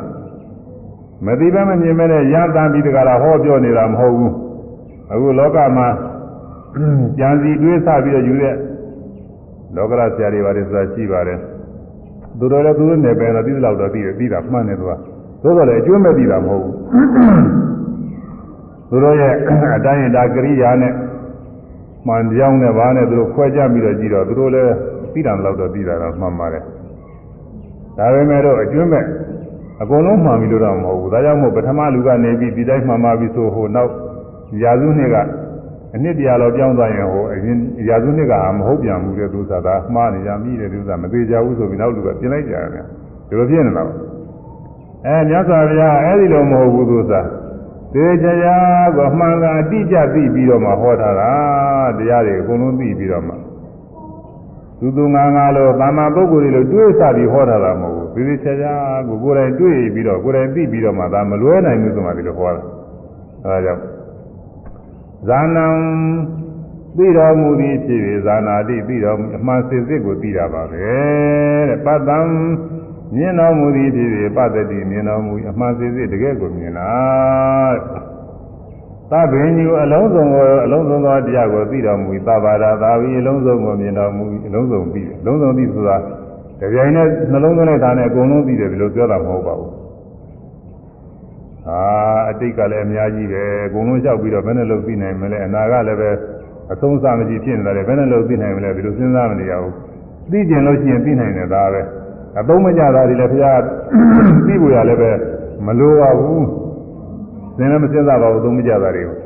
မသိဘဲမမြင်ဘဲနဲ့ရတန်ပြီးတကလားဟောပြောနေတာမဟုတ်ဘူးအခုလောကမှာကြံစီတွေးဆပြီးတော့ယူတဲ့လောကရဆရာတွေပါတယ်ဆိုတာရှိပါတယ်သူတို့လည်းသူတို့နယ်ပယ်တော့သိသလောက်တော့သိတယ်သိတာမှန်တယ်သူက သို့တော်လည်းအကျွမ်းမဲ့သိတာမဟုတ်ဘူးသူတို့ရဲ့အတိုင်းအတာကရိယာနဲ့မှန်ကြောင်းနဲ့ဘာနဲ့သူတို့ခွဲခြားပြီးတော့ကြည့်တော့သူတို့လည်းသိတာလောက်တော့သိတာတော့မှန်ပါတယ်ဒါပေမဲ့တော့အကျွမ်းမဲ့အကုန်လုံးမှန်ပြီလို့တော့မဟုတ်ဘူးဒါကြောင့်မို့ပထမလူကနေပြီးဒီတိုင်းမှန်ပါပြီဆိုဟိုနောက်ရာစုနှစ်ကအနှစ်တရာလောက်ပြောင်းသွားရင်ဟိုအရင်ရာစုနှစ်ကမဟုတ်ပြန်ဘူးတဲ့သူစားတာမှားနေကြမိတယ်သူစားမသေးကြဘူးဆိုပြီးနောက်လူကပြင်လိုက်ကြတယ်ဒီလိုဖြစ်နေတာ အဲမြတ်စွာဘုရားအဲ့ဒီလိုမဟုတ်ဘူးသူစားသေချာကိုမှန်ကန်အတိအကျသိပြီးတော့မှဟောထားတာတရားတွေအကုန်လုံးသိပြီးတော့မှသူသူငါငါလို့သာမန်ပုဂ္ဂိုလ်တွေလို့တွေးစပြီးဟောထားတာမဟုတ်ဘူးသေသေချာချာကိုကိုယ်တိုင်တွေးပြီးတော့ကိုယ်တိုင်သိပြီးတော့မှဒါမလွဲနိုင်ဘူးဆိုမှဒီလိုဟောတာအဲဒါကြောင့်ဇာနံသိတော်မူသည်ဖြစ်၍ဇာနာတိသိတော်အမှန်စစ်စစ်ကိုသိတာပါပဲတဲ့ပတ္တံ မြင်တော်မူသည်ဖြစ်၍ပတ္တိမြင်တော်မူအမှန်စစ်စစ်တကယ်ကိုမြင်တာသဗ္ဗညုအလုံးစုံကိုအလုံးစုံသောတရားကိုသိတော်မူသဗ္ဗရာသာဝီအလုံးစုံကိုမြင်တော်မူအလုံးစုံသိအလုံးစုံသိဆိုတာတပြိုင်နဲ့နှလုံးသွင်းလိုက်တာနဲ့အကုန်လုံးသိတယ်ဘယ်လိုပြောတာမဟုတ်ပါဘူးအာအတိတ်ကလည်းအများကြီးပဲအကုန်လုံးလျှောက်ပြီးတော့ဘယ်နဲ့လို့သိနိုင်မလဲအနာကလည်းပဲအဆုံးအစမရှိဖြစ်နေတာလေဘယ်နဲ့လို့သိနိုင်မလဲဒီလိုစဉ်းစားမနေရဘူးသိကျင်လို့ရှိရင်သိနိုင်တယ်ဒါပဲ အသုံးမကျတာတွေလည်းဘုရားသိဖို့ရလည်းပဲမလိုပါဘူးသင်လည်းမစဉ်းစားပါဘူးသုံးမကျတာတွေကို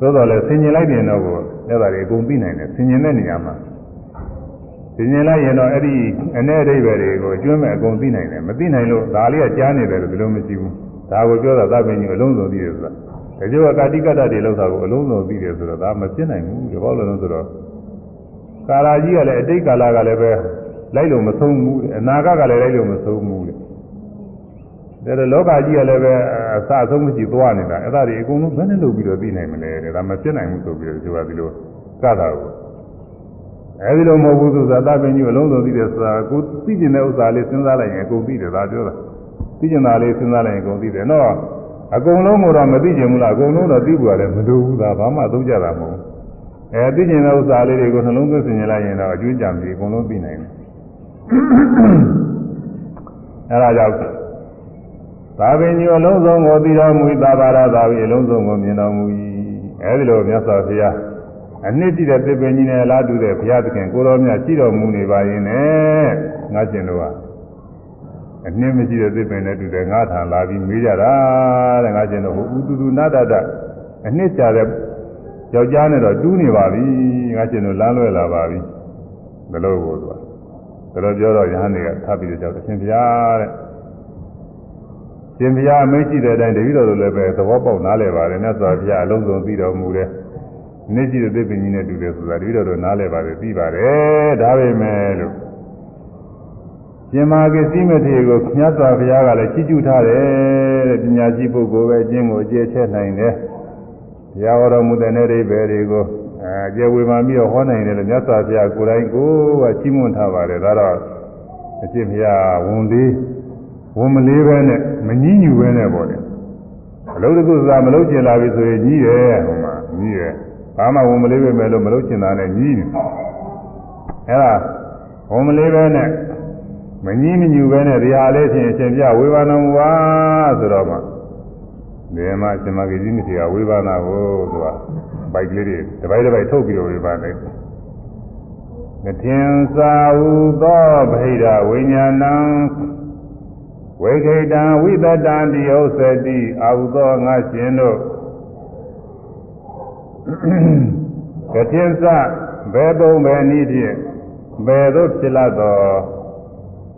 သို့တော်လည်းဆင်ញင်လိုက်တယ်တော့ကိုအဲ့ဒါတွေအကုန်သိနိုင်တယ်ဆင်ញင်တဲ့နေရာမှာဆင်ញင်လိုက်ရင်တော့အဲ့ဒီအ ਨੇ အဓိပ္ပာယ်တွေကိုအကျွမ်းမဲ့အကုန်သိနိုင်တယ်မသိနိုင်လို့ဒါလေးကကြားနေတယ်လို့ဒီလိုမရှိဘူးဒါကိုပြောတာသဗ္ဗညုအလုံးစုံသိတယ်ဆိုတာဒါကြောင့်ကာတိကတ္တတွေလောက်တာကိုအလုံးစုံသိတယ်ဆိုတော့ဒါမဖြစ်နိုင်ဘူးဒီဘောလုံးဆိုတော့ကာလာကြီးကလည်းအတိတ်ကာလကလည်းပဲ လိုက်လို့မဆုံးဘူးအနာဂတ်ကလည်းလိုက်လို့မဆုံးဘူးတဲ့ဒါလောကကြီးကလည်းပဲအစအဆုံးမရှိသွားနေတာအဲ့ဒါတွေအကုန်လုံးဘယ်နဲ့လုပ်ပြီးတော့သိနိုင်မလဲတဲ့ဒါမဖြစ်နိုင်ဘူးဆိုပြီးတော့ဒီကဒီလိုကတာကိုအဲဒီလိုမဟုတ်ဘူးဆိုတာသဗ္ဗညုအလုံးစုံသိတယ်ဆိုတာကိုသိကျင်တဲ့ဥစ္စာလေးစဉ်းစားလိုက်ရင်အကုန်သိတယ်ဒါပြောတာသိကျင်တာလေးစဉ်းစားလိုက်ရင်အကုန်သိတယ်နော်အကုန်လုံးကတော့မသိကျင်ဘူးလားအကုန်လုံးတော့သိဖို့ရတယ်မလိုဘူးဒါဘာမှသုံးကြတာမဟုတ်အဲသိကျင်တဲ့ဥစ္စာလေးတွေကိုနှလုံးသွင်းဆင်ခြင်လိုက်ရင်တော့အကျွမ်းကြံပြီးအကုန်လုံးသိနိုင်တယ် အဲဒါကြောင့်သာဝေညအလုံးစုံကိုသိတော်မူ၏သာဘာရသာဝေအလုံးစုံကိုမြင်တော်မူ၏အဲဒီလိုမြတ်စွာဘုရားအနှစ်တည်းတဲ့သစ်ပင်ကြီးနဲ့လာတူတဲ့ဘုရားသခင်ကိုတော်မြတ်ရှိတော်မူနေပါရင်နဲ့ငါကျင်တို့ကအနှစ်မရှိတဲ့သစ်ပင်နဲ့တူတယ်ငါထံလာပြီးမေးကြတာတဲ့ငါကျင်တို့ဟိုဥတူတူနာတတအနှစ်ကြတဲ့ယောက်ျားနဲ့တော့တူးနေပါပြီငါကျင်တို့လမ်းလွဲလာပါပြီဘယ်လိုကိုသူက ဒါတော့ပြောတော့ယဟန်တွေကထပ်ပြီးတော့ကြောက်တယ်ရှင်ဘုရားတဲ့ရှင်ဘုရားအမိန့်ရှိတဲ့အတိုင်းတပည့်တော်တို့လည်းပဲသဘောပေါက်နားလည်ပါတယ်မြတ်စွာဘုရားအလုံးစုံသိတော်မူတယ်။နေ့ရှိတဲ့သစ်ပင်ကြီးနဲ့တူတယ်ဆိုတာတပည့်တော်တို့နားလည်ပါတယ်သိပါတယ်ဒါပေမဲ့လို့ရှင်မာကစီမထေကိုမြတ်စွာဘုရားကလည်းချီးကျူးထားတယ်တဲ့ပညာရှိပုဂ္ဂိုလ်ပဲအကျင့်ကိုအကျယ်ချဲ့နိုင်တယ်။ဘုရားဟောတော်မူတဲ့နေရိပဲတွေကို အဲကျေဝေမာပြီးတော့ဟောနိုင်တယ်လို့မြတ်စွာဘုရားကိုယ်တိုင်ကိုယ်ကချီးမွမ်းထားပါတယ်ဒါတော့အရှင်ဘုရားဝန်လေးဝန်မလေးပဲနဲ့မငြင်းညူပဲနဲ့ပေါ့လေအလုပ်တစ်ခုသာမလုပ်ကျင်လာပြီဆိုရင်ကြီးတယ်ဟိုမှာကြီးတယ်ဘာမှဝန်မလေးပဲမဲ့လို့မလုပ်ကျင်တာနဲ့ကြီးတယ်အဲ့ဒါဝန်မလေးပဲနဲ့မငြင်းမညူပဲနဲ့တရားလေးဖြင့်အရှင်ပြဝေဘာနာမူပါဆိုတော့မှ ဒီမှာရှင်မကြီးကြီးမထေရဝေဘာနာကိုသူကဘိုက်ကလေးတွေတစ်ပိုက်တစ်ပိုက်ထုတ်ပြီးတော့ဝေဘာနေတယ်မထင်စာဟုသောဗိဓဝိညာဏံဝိခိတံဝိသတံတိဥစ္စတိအာဟုသောငါရှင်တို့ကတိစဘယ်ပုံပဲနည်းဖြင့်ဘယ်သို့ဖြစ်လာသော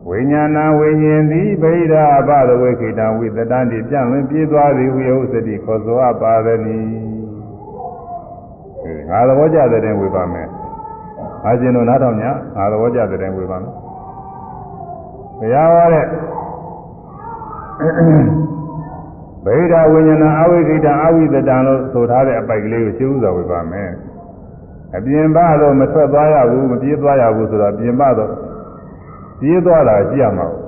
ဝိညာဏဝိညာဉ်သည်ဗိဓာဘသဝေခိတံဝိတတံတိပြန့်လွင်ပြေးသွားသည်ဝိဟုစတိခေါ်ဆိုအပ်ပါသည်ငါသဘောကျတဲ့ဝေပါမယ်။အာရှင်တို့နားထောင်ညာငါသဘောကျတဲ့ဝေပါမယ်။ဘုရားဟောတဲ့ဗိဓာဝိညာဏအဝိခိတအဝိသတံလို့ဆိုထားတဲ့အပိုက်ကလေးကိုရှင်းဥစွာဝေပါမယ်။အပြင်ဘတော့မထွက်သွားရဘူးမပြေးသွားရဘူးဆိုတော့ပြင်ဘတော့ ပြေးသွားတာကြည့်ရမှာ။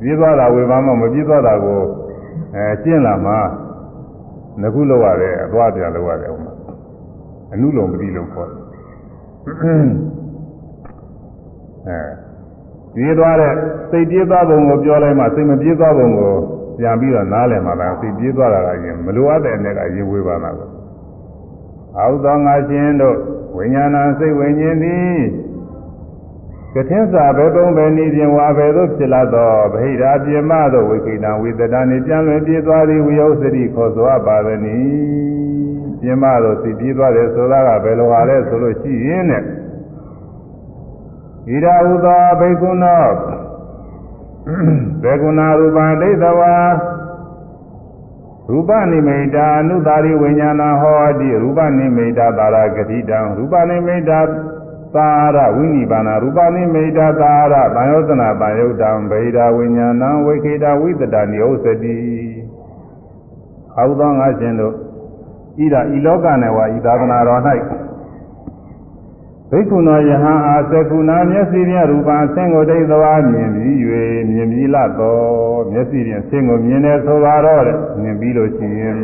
ပြေးသွားတာဝေပါမှမပြေးသွားတာကိုအဲကျင့်လာမှငခုလောက်ရတယ်အသွားပြန်လောက်ရတယ်ဥမာအနုလုံပတိလို့ခေါ်တယ်အဲပြေးသွားတဲ့စိတ်ပြေးသွားပုံကိုပြောလိုက်မှစိတ်မပြေးသွားပုံကိုပြန်ပြီးတော့နားလည်မှလားစိတ်ပြေးသွားတာကရင်မလိုအပ်တဲ့အနေကရင်ဝေးပါလားကိုအာဟုသောငါရှင်တို့ဝိညာဏစိတ်ဝိညာဉ်သည် ကထင်းစာဘယ်ပုံပဲနေပြင်ဝါဘယ်သို့ဖြစ်လာသောဗဟိရာပြမသောဝိကိတံဝိတတန်ပြန်လွင်ပြေးသွားသည်ဝိယုစတိခေါ်ဆိုအပ်ပါသည်ပြင်းမတော့သိပြေးသွားတယ်ဆိုတာကဘယ်လိုဟာလဲဆိုလို့ရှိရင်တဲ့ဣရာဟုသောဘိက္ခုနောဘေကုဏရူပံဒိဋ္ဌဝါရူပနိမိတာအနုတာရိဝိညာဏဟောတိရူပနိမိတာသာရဂတိတံရူပနိမိတာ သာရဝိနိဗ္ဗာန်ရူပနိမိတာသာရဗာယောသနာဗာယုတ်တံဗေဒာဝိညာဏဝိခေတဝိတတနိဥစ္စတိဟောသောငါရှင်တို့ဤဒါဤလောကနဲ့ဝါဤသာသနာတော်၌ဘိက္ခုနောယဟန်အာသကုဏမျက်စိဖြင့်ရူပအဆင်းကိုဒိဋ္ဌဝါမြင်ပြီး၍မြင်ပြီးလတော့မျက်စိဖြင့်ဆင်းကိုမြင်တယ်ဆိုပါတော့တဲ့မြင်ပြီးလို့ရှိရင်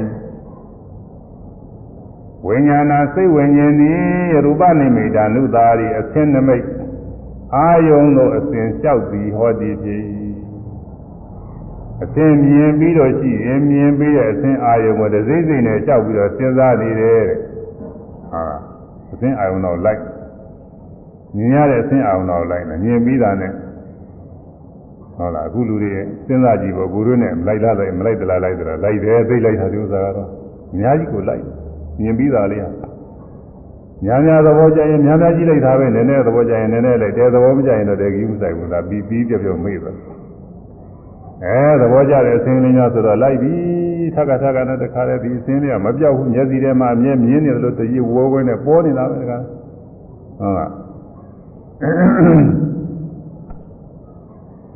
ဝိညာဏစိတ်ဝိညာဉ်သည်ရူပနိမိတာနုသာရီအဆင်းနမိတ်အာယုံတို့အစဉ်လျှောက်ပြီးဟောတည်ဖြစ်အသင်မြင်ပြီးတော့ရှိရင်မြင်ပြီးတဲ့အသင်အာယုံကိုတစိမ့်စိမ့်နဲ့ကြောက်ပြီးတော့စဉ်းစားနေတယ်တဲ့ဟာအသင်အာယုံတော့လိုက်မြင်ရတဲ့အသင်အာယုံတော့လိုက်တယ်မြင်ပြီးတာနဲ့ဟုတ်လားအခုလူတွေစဉ်းစားကြည့်ပေါ့ကိုတို့နဲ့မလိုက်လားလိုက်မလိုက်သလားလိုက်သလားလိုက်တယ်သိလိုက်တာဒီဥစ္စာကတော့အများကြီးကိုလိုက် မြင်ပြီးတာလေးဟာများများသဘောကျရင်များများကြည့်လိုက်တာပဲနည်းနည်းသဘောကျရင်နည်းနည်းလိုက်တဲသဘောမကျရင်တော့တကယ်ကြီးမဆိုင်ဘူးလားပြီးပြီးပြပြမေ့သွားအဲသဘောကျတဲ့အစင်းလေးများဆိုတော့လိုက်ပြီထက်ကထက်ကနဲ့တခါတည်းဒီအစင်းလေးကမပြောက်ဘူးမျက်စိထဲမှာအမြဲမြင်နေတယ်လို့တကြီးဝေါ်ဝဲနဲ့ပေါ်နေတာပဲတခါဟုတ်လား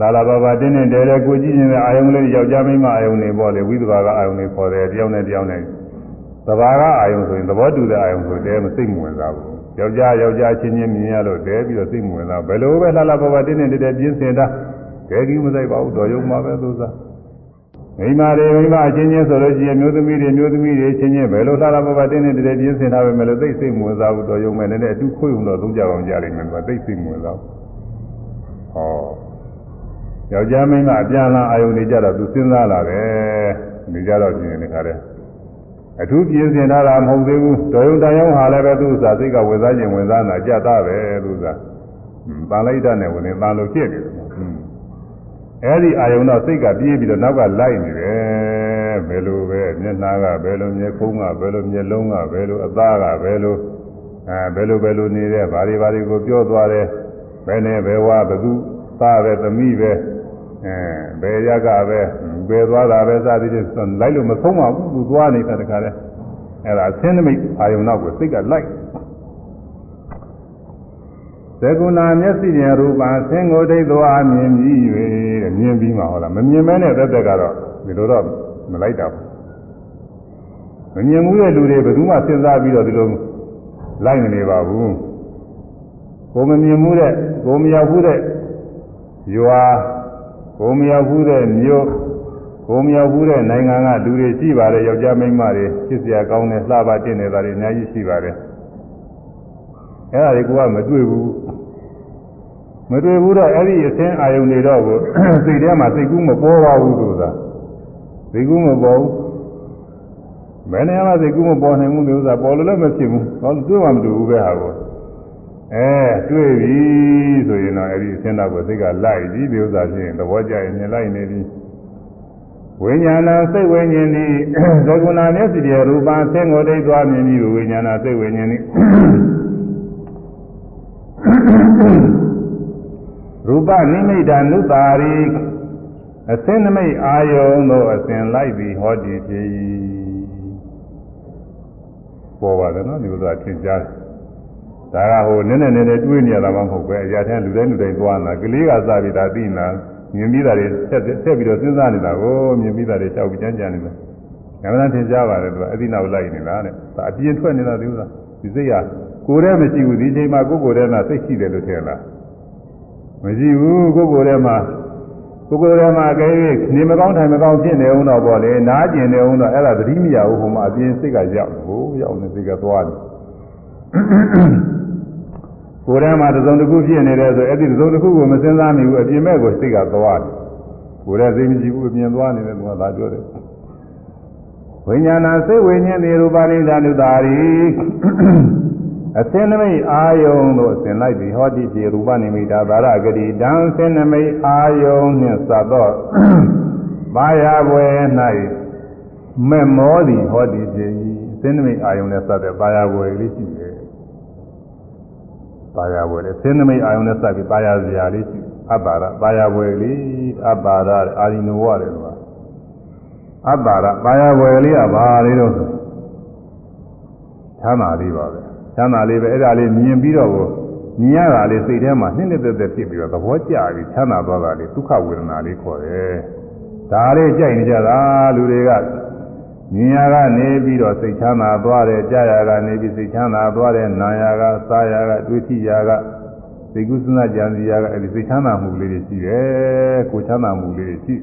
လာလာပါပါတင်းတင်းတဲတဲကိုကြည့်နေတဲ့အာယုံလေးယောက်ျားမိန်းမအာယုံတွေပေါ့လေဝိသဘာကအာယုံတွေခေါ်တယ်တယောက်နဲ့တယောက်နဲ့ သဘာကအာယုံဆိုရင်သဘောတူတဲ့အာယုံဆိုတဲမစိတ်မဝင်စားဘူးယောက်ျားယောက်ျားချင်းချင်းမြင်ရလို့တဲပြီးတော့စိတ်မဝင်စားဘယ်လိုပဲလာလာပါပါတင်းတင်းတဲတဲပြင်းစင်တာကဲကြီးမဆိုင်ပါဘူးတော်ရုံမှာပဲသူစားမိမတွေမိမအချင်းချင်းဆိုလို့ရှိရင်မျိုးသမီးတွေမျိုးသမီးတွေချင်းချင်းဘယ်လိုသာလာပါပါတင်းတင်းတည်းပြင်းစင်ထားပဲမလို့သိစိတ်မဝင်စားဘူးတော်ရုံမဲ့လည်းအတူခွေုံတော့သုံးကြအောင်ကြားလိမ့်မယ်သူကသိစိတ်မဝင်စားဘူးဟောယောက်ျားမိန်းမအပြန်လာအာယုန်နေကြတော့သူစဉ်းစားလာတယ်နေကြတော့ပြင်နေခါတဲ့ အထူးပြင်းစင်ထားတာမဟုတ်သေးဘူးတော်ရုံတန်ရုံဟာလည်းပဲသူ့စားစိတ်ကဝင်စားခြင်းဝင်စားတာကြတာပဲသူစားတန်လိုက်တာနဲ့ဝင်နေတန်လို့ဖြစ်နေတယ်အဲ့ဒီအာယုံတော့စိတ်ကပြေးပြီးတော့နောက်ကလိုက်နေတယ်ဘယ်လိုပဲမျက်နှာကဘယ်လိုမျက်ခုံးကဘယ်လိုမျက်လုံးကဘယ်လိုအသားကဘယ်လိုအဲဘယ်လိုဘယ်လိုနေတဲ့ဘာတွေဘာတွေကိုပြောသွားတယ်ဘယ်နဲ့ဘယ်ဝါဘသူသားပဲသမီးပဲ အဲဘယ်ရကပဲဘယ်သွားတာပဲစသည်ဖြင့်လိုက်လို့မဆုံးပါဘူးသူသွားနေတာတခါလဲအဲ့ဒါအသင်းနမိတ်အာယုံနောက်ကိုစိတ်ကလိုက်သကုဏမျက်စိနဲ့ရူပံဆင်းကိုဒိဋ္ဌဝါမြင်ပြီး၍တဲ့မြင်ပြီးမှဟောလားမမြင်မဲနဲ့သက်သက်ကတော့ဒီလိုတော့မလိုက်တာဘူးမမြင်မှုတဲ့လူတွေဘယ်သူမှစဉ်းစားပြီးတော့ဒီလိုလိုက်နေနေပါဘူးကိုမမြင်မှုတဲ့ကိုမရောက်ဘူးတဲ့ရွာ ကိုမရောက်ဘူးတဲ့မြို့ကိုမရောက်ဘူးတဲ့နိုင်ငံကလူတွေရှိပါတယ်ယောက်ျားမိန်းမတွေဖြစ်เสียကောင်းတဲ့လှပတင်နေတာတွေအများကြီးရှိပါတယ်အဲ့ဒါတွေကမတွေ့ဘူးမတွေ့ဘူးတော့အဲ့ဒီအသင်းအာယုန်တွေတော့ကိုစိတ်ထဲမှာစိတ်ကူးမပေါ်ပါဘူးဆိုတာစိတ်ကူးမပေါ်ဘူးဘယ်နေရာမှာစိတ်ကူးမပေါ်နိုင်ဘူးလို့ဆိုတာပေါ်လို့လည်းမဖြစ်ဘူးဟောတွေ့မှမတွေ့ဘူးပဲဟာကို အဲတွေ့ပြီဆိုရင်တော့အဲ့ဒီအသင်းတော်ကိုစိတ်ကလိုက်ပြီးဒီဥစ္စာဖြစ်ရင်သဘောကျရင်မြင်လိုက်နေပြီဝိညာဏစိတ်ဝိညာဉ်သည်သကုဏမျက်စိတည်းရူပဆင်းကိုတိတ်သွားမြင်ပြီးဝိညာဏစိတ်ဝိညာဉ်သည်ရူပနိမိတ်နုတာရိအစင်းနမိတ်အာယုံတို့အစဉ်လိုက်ပြီးဟောတည်ဖြစ်၏ပေါ်ပါတယ်နော်ဒီလိုသာသင်ကြားတယ် ဒါကဟိုနည်းနည်းနည်းနည်းတွေးနေရတာမှမဟုတ်ပဲအရာထက်လူတိုင်းလူတိုင်းသွားတာကလေးကစပြီးဒါသိနာမြင်ပြီးတာတွေဆက်ဆက်ပြီးတော့စဉ်းစားနေတာကိုမြင်ပြီးတာတွေရှောက်ပြီးကြမ်းကြမ်းနေတာငါလည်းသင်ကြားပါတယ်သူကအသီနောက်လိုက်နေတာတဲ့ဒါအပြင်းထွက်နေတာဒီဥစ္စာဒီစိတ်ကကိုယ်တည်းမရှိဘူးဒီချိန်မှာကိုယ်ကိုယ်တည်းကစိတ်ရှိတယ်လို့ထင်လားမရှိဘူးကိုယ်ကိုယ်တည်းမှာကိုယ်ကိုယ်တည်းမှာအကယ်၍နေမကောင်းထိုင်မကောင်းဖြစ်နေအောင်တော့ပေါ့လေနားကျင်နေအောင်တော့အဲ့ဒါသတိမရဘူးဟိုမှာအပြင်းစိတ်ကရောက်ဟိုရောက်နေစိတ်ကသွားတယ် ကိုယ်ထဲမှာသုံးတစ်ခုဖြစ်နေတယ်ဆိုအဲ့ဒီသုံးတစ်ခုကိုမစဉ်းစားမိဘူးအပြင်မဲ့ကိုစိတ်ကသွားတယ်ကိုယ်ထဲသိမရှိဘူးအပြင်သွားနေတယ်သူကသာပြောတယ်ဝိညာဏစိတ်ဝိညာဉ်ဒီရူပါရိဒာနုတာရီအစင်းနမိတ်အာယုံတို့အစဉ်လိုက်ပြီးဟောတိပြေရူပနိမိတာဗာရဂတိတံစင်းနမိတ်အာယုံနှင့်သတ်သောဘာယာဘွယ်၌မဲ့မောသည်ဟောတိပြေစင်းနမိတ်အာယုံနဲ့သတ်တဲ့ဘာယာဘွယ်လေးရှိတယ် ပါရဝယ်လေစင်းနမိတ်အာယုံနဲ့စပ်ပြီးပါရစရာလေးရှိအပ္ပါရပါရဝယ်လေးအပ္ပါရအာရိနဝတယ်ကွာအပ္ပါရပါရဝယ်လေးကဘာလေးတော့ချမ်းသာလေးပါပဲချမ်းသာလေးပဲအဲ့ဒါလေးမြင်ပြီးတော့မြင်ရတာလေးစိတ်ထဲမှာနှစ်နှစ်သက်သက်ဖြစ်ပြီးတော့သဘောကျပြီးချမ်းသာသွားတာလေးဒုက္ခဝေဒနာလေးခေါ်တယ်ဒါလေးကြိုက်နေကြတာလူတွေက မြင်ရကနေပြီးတော့စိတ်ချမ်းသာသွားတယ်ကြားရကနေပြီးစိတ်ချမ်းသာသွားတယ်နာရကစားရကတွေးထိရကစိတ်ကုသနာကြံစီရကအဲဒီစိတ်ချမ်းသာမှုလေးတွေရှိတယ်ကိုချမ်းသာမှုလေးတွေရှိ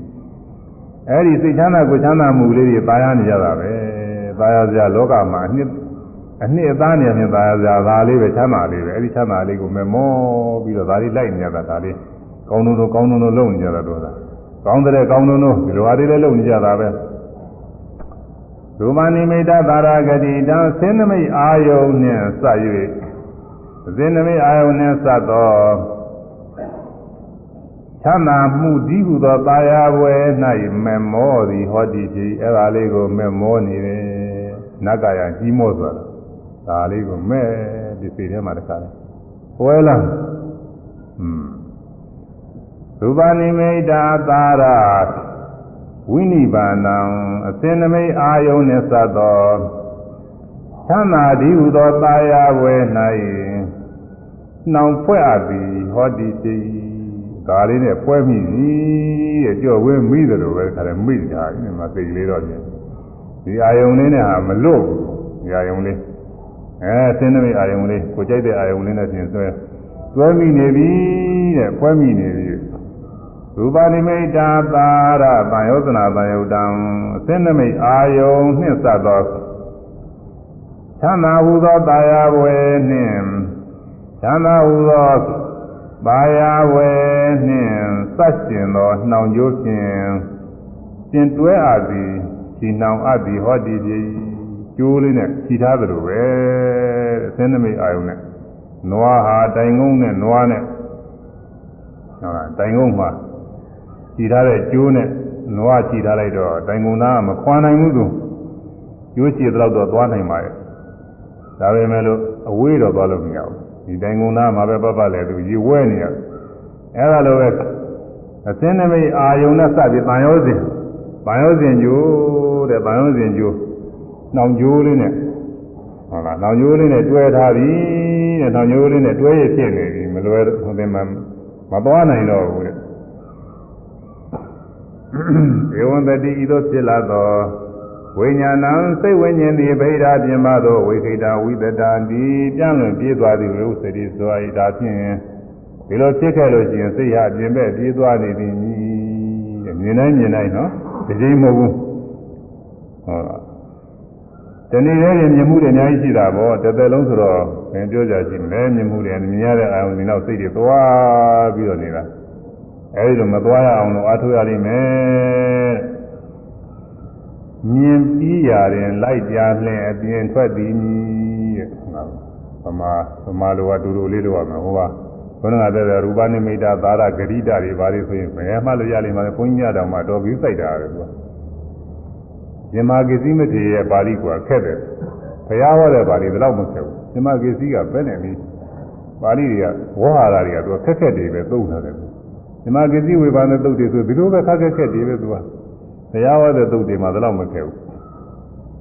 အဲဒီစိတ်ချမ်းသာကိုချမ်းသာမှုလေးတွေပါရနေကြတာပဲပါရစရာလောကမှာအနှစ်အနှစ်အသားနေမြင်ပါရစရာဒါလေးပဲချမ်းသာလေးပဲအဲဒီချမ်းသာလေးကိုမမောပြီးတော့ဒါလေးလိုက်နေကြတာဒါလေးကောင်းလုံးကောင်းလုံးလုံးနေကြတာတော့ဒါကောင်းတဲ့ကောင်းလုံးလုံးဒီလိုအားလေးလည်းလုံးနေကြတာပဲ ရူပနိမိတ်သာရဂတိတံသင်္နမိတ်အာယုန်နှင့်စပ်၍သင်္နမိတ်အာယုန်နှင့်စပ်သောချမ်းသာမှုဒီဟုသောတာယာဝဲ၌မမောသည်ဟောတိဖြစ်အဲ့ဒါလေးကိုမမောနေတယ်နတ်ကရကြီးမောဆိုတာဒါလေးကိုမဲ့ဒီစိတ်ထဲမှာတခါလဲပွဲလာอืมရူပနိမိတ်သာရ ဝိနိဗ္ဗာနံအစင်နမိတ်အာယုန်နှင့်စပ်သောသမ်းသာဒီဟုသောတာယာဝဲ၌နှောင်ဖွဲ့အပ်သည်ဟောဒီတိဒါလေးနဲ့ဖွဲမိပြီတဲ့ကြော့ဝင်းမိတယ်လို့ပဲခါတယ်မိတာဒီမှာသိကလေးတော့ပြင်ဒီအာယုန်လေးနဲ့ဟာမလွတ်ဘူးဒီအာယုန်လေးအဲစင်နမိတ်အာယုန်လေးကိုကြိုက်တဲ့အာယုန်လေးနဲ့ပြင်ဆွဲတွဲမိနေပြီတဲ့ဖွဲမိနေပြီ ရူပနိမိတ်တာသာရတန်ယောသနာတန်ယုတ်တံအသင်းနမိတ်အာယုံနှင့်စပ်သောသံသာဟူသောတာယာဝေနှင့်သံသာဟူသောပါယာဝေနှင့်စัจကျင်သောနှောင်ကျိုးဖြင့်ရှင်တွဲအပ်သည်ဒီနှောင်အပ်သည်ဟောဒီပြီကျိုးလေးနဲ့ခြိထားသလိုပဲအသင်းနမိတ်အာယုံနဲ့နွားဟာတိုင်ငုံနဲ့နွားနဲ့ဟုတ်လားတိုင်ငုံမှာ ကြည်ထားတဲ့ကျိုးနဲ့နွားကြည်ထားလိုက်တော့တိုင်ကုန်သားမခွာနိုင်ဘူးသူကျိုးချည်တော့တော့သွားနိုင်ပါရဲ့ဒါပေမဲ့လို့အဝေးတော့သွားလို့မရဘူးဒီတိုင်ကုန်သားမှာပဲပတ်ပတ်လဲသူရေဝဲနေရအဲ့ဒါလိုပဲအစင်းနမိတ်အာယုံနဲ့စပြီးပန်ရောစဉ်ပန်ရောစဉ်ကျိုးတဲ့ပန်ရောစဉ်ကျိုးနှောင်ကျိုးလေးနဲ့ဟုတ်လားနှောင်ကျိုးလေးနဲ့တွဲထားပြီတဲ့နှောင်ကျိုးလေးနဲ့တွဲရဖြစ်နေပြီမလွယ်ဟိုတင်မှာမသွားနိုင်တော့ဘူးတဲ့ ဧဝံတတိဤသို့ဖြစ်လာသောဝိညာဏံစိတ်ဝိညာဉ်သည်ဗိဓာပြင်ပါသောဝိခိတာဝိတတာတိပြန့်လွင်ပြေးသွားသည်လို့စတိစွာဤဒါဖြင့်ဒီလိုဖြစ်ခဲ့လို့ရှိရင်စိတ်ဟာပြင်မဲ့ပြေးသွားနေသည်မြင်တိုင်းမြင်တိုင်းနော်ဒီချိန်မဟုတ်ဘူးဟုတ်လားတဏှိရဲ့မြင်မှုတွေအများကြီးရှိတာပေါ့တစ်သက်လုံးဆိုတော့ဘယ်ပြောကြရှိမလဲမြင်မှုတွေမြင်ရတဲ့အာရုံဒီနောက်စိတ်တွေသွားပြီးတော့နေတာ အဲဒီလိုမသွားရအောင်လို့အားထုတ်ရလိမ့်မယ်မြင်ပြီးရတယ်လိုက်ပြလှင်အပြင်ထွက်သည်တဲ့ဗမာဗမာလိုကတူတူလေးလိုရမယ်ဟိုကဘုရားကတဲ့ရူပနိမိတာသာရဂရိတာတွေဘာတွေဆိုရင်ဘယ်မှလို့ရလိမ့်မှာလဲဘုန်းကြီးများတော်မှာတော်ပြီးစိုက်တာပဲသူကမြန်မာကိစ္စမထေရရဲ့ပါဠိကွာခက်တယ်ဘုရားဟောတဲ့ပါဠိတော့မခက်ဘူးမြန်မာကိစ္စကပဲနေပြီပါဠိတွေကဝေါဟာရတွေကသူခက်ခက်တွေပဲသုံးထားတယ် မြန်မာကိစ္စဝေဘာနဲ့သုတ်တွေဆိုဒီလိုပဲခက်ခက်ခက်တွေပဲသူကဘုရားဟောတဲ့သုတ်တွေမှာတော့မခက်ဘူး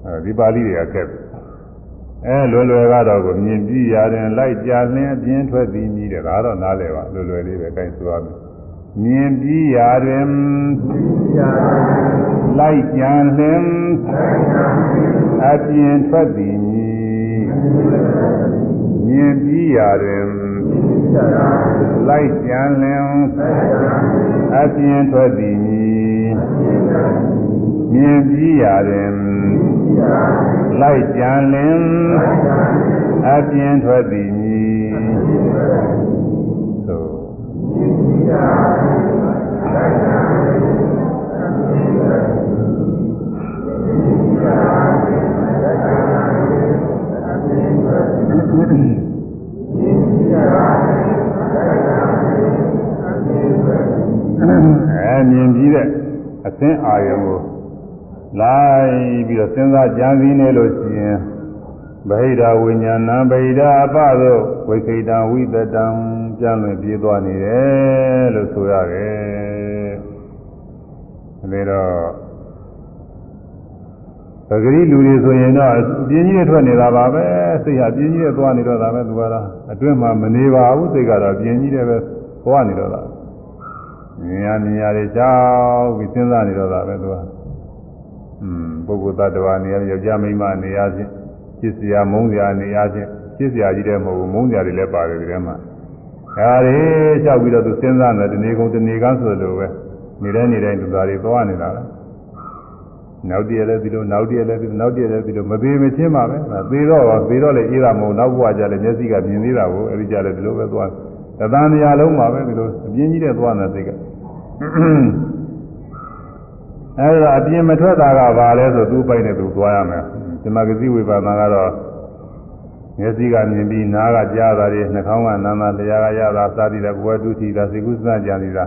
အဲဒီပါဠိတွေကခက်တယ်အဲလွယ်လွယ်ကတော့ကိုမြင်ပြီးရတယ်လိုက်ကြလင်းအပြင်းထွက်သည်ကြီးတယ်ဒါတော့နားလည်ပါလွယ်လွယ်လေးပဲအဲဆိုရမယ်မြင်ပြီးရာတွင်လိုက်ကြံလင်အပြင်းထွက်သည်မည်မြင်ပြီးရာတွင် လိုက်ကြံလင်အပြင်းထွက်သည်မည်မြင်ပြီးရာတွင်လိုက်ကြံလင်အပြင်းထွက်သည် သင်းအာယုံကိုလိုက်ပြီးတော့စဉ်းစားကြံစည်နေလို့ရှိရင်ဗဟိတဝိညာဏဗဟိတအပသို့ဝိခိတံဝိတတံပြန်လွင်ပြေးသွားနေတယ်လို့ဆိုရတယ်။ဒါတော့ပဂရိလူတွေဆိုရင်တော့ပြင်းကြီးနဲ့ထွက်နေတာပါပဲစိတ်ဟာပြင်းကြီးနဲ့သွားနေတော့တာပဲသူကတော့အတွင်းမှာမနေပါဘူးစိတ်ကတော့ပြင်းကြီးနဲ့ပဲသွားနေတော့တာ မြင်ရမြင်ရတွေကြောက်ပြီးစဉ်းစားနေတော့တာပဲသူကอืมပုဂ္ဂိုလ်သတ္တဝါနေရာယောက်ျားမိန်းမနေရာချင်းจิตစရာမုန်းစရာနေရာချင်းจิตစရာကြီးတဲ့မဟုတ်ဘူးမုန်းစရာတွေလည်းပါတယ်ဒီထဲမှာဒါတွေလျှောက်ပြီးတော့သူစဉ်းစားနေတယ်ဒီနေ့ကုန်ဒီနေ့ကန်းဆိုလိုပဲနေတဲ့နေတိုင်းသူသားတွေသွားနေတာလားနောက်တည့်လည်းဒီလိုနောက်တည့်လည်းဒီလိုနောက်တည့်လည်းဒီလိုမသေးမချင်းပါပဲသေတော့သေတော့လည်းအေးတာမဟုတ်နောက်ဘဝကြလည်းမျက်စိကမြင်သေးတာကိုအဲဒီကြလည်းဒီလိုပဲသွားတသံတရားလုံးပါပဲဒီလိုအပြင်းကြီးတဲ့သွားနေစိတ်က အဲဒါအပြင်းမထွက်တာကဘာလဲဆိုသူ့ပိုက်နဲ့သူသွားရမယ်ဒီမှာကတိဝိပါဒကတော့မျက်စိကမြင်ပြီးနားကကြားတာတွေနှာခေါင်းကနားတာလျှာကရတာစသည်လည်းဘဝတုထီတာစေကုသကြံနေတာ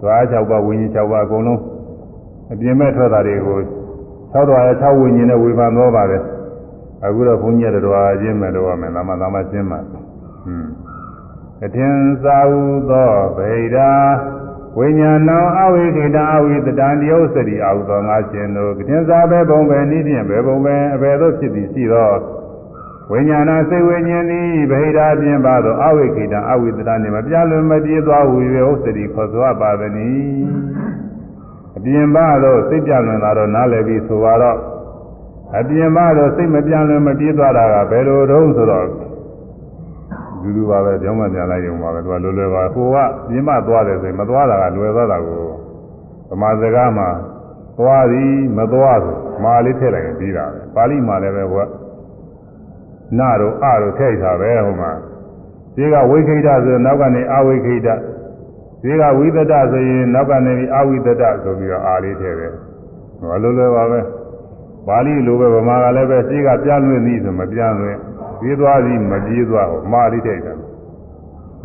သွား၆ပါးဝိညာဉ်၆ပါးအကုန်လုံးအပြင်းမဲ့ထွက်တာတွေကို၆တော်ရ၆ဝိညာဉ်နဲ့ဝေဖန်တော့ပါတယ်အခုတော့ဘုန်းကြီးတော်ချင်းမဲ့တော့မယ်သာမသာမရှင်းပါဟွန်းအထင်သာဟုသောဗေဒာ ဝိညာဏောအဝိကေတအဝိတတံတယုစတိအာဟုသောငါရှင်တို့ကထင်သာပဲဘုံပဲနိဖြင့်ပဲဘုံပဲအဘယ်သို့ဖြစ်သည်ရှိသောဝိညာဏစိတ်ဝိညာဉ်သည်ဗေဒာပြင်ပါသောအဝိကေတအဝိတတနှင့်မပြလွန်မပြေသွားဟူ၍ဥစတိခေါ်ဆိုပါသည်အပြင်ပါသောစိတ်ပြလွန်လာတော့နားလည်ပြီးဆိုပါတော့အပြင်ပါသောစိတ်မပြလွန်မပြေသွားတာကဘယ်လိုတုံးဆိုတော့ လူလူပါပဲကြောင်းမှပြန်လိုက်ရုံပါပဲသူကလွယ်လွယ်ပါကိုကပြင်းမသွားတယ်ဆိုရင်မသွားတာကလွယ်သွားတာကိုဗမာစကားမှာသွားသည်မသွားဆိုမာလေးထည့်လိုက်ရင်ပြီးတာပဲပါဠိမှာလည်းပဲဟိုကနာတို့အတို့ထည့်ထားပဲဟိုမှာဒီကဝိခိတဆိုနောက်ကနေအဝိခိတဒီကဝိသဒဆိုရင်နောက်ကနေအဝိသဒဆိုပြီးတော့အာလေးထည့်တယ်ဟိုလိုလွယ်ပါပဲပါဠိလိုပဲဗမာကလည်းပဲရှိကပြလွင့်သည်ဆိုမပြလွင့် ပြေးသွားသည်မပြေးသွားဘူးမာလေးတဲ့တယ်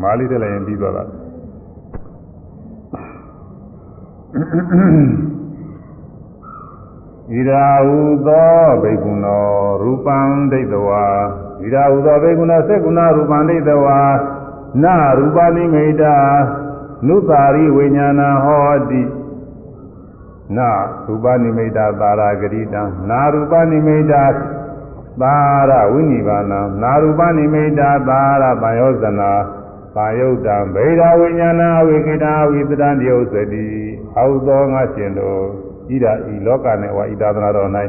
မာလေးတဲ့လည်းရင်ပြီးသွားတာဣရာဟုသောဘိက္ခုနောရူပံဒိဋ္ဌဝါဣရာဟုသောဘိက္ခုနောစေကုဏရူပံဒိဋ္ဌဝါနာရူပနိမိတာနုတာရိဝိညာဏဟောတိနာရူပနိမိတာသာရဂရိတံနာရူပနိမိတာ သာရဝိနိဗ္ဗာနံနာရူပနိမိတာသာရပံယောဇနာပါယုတ်တံဗေဒဝိညာဏအဝိကိတာဝိသတံတယုစတိအာဟုသောငါရှင်တို့ဤဒါဤလောကနဲ့ဝါဤသာသနာတော်၌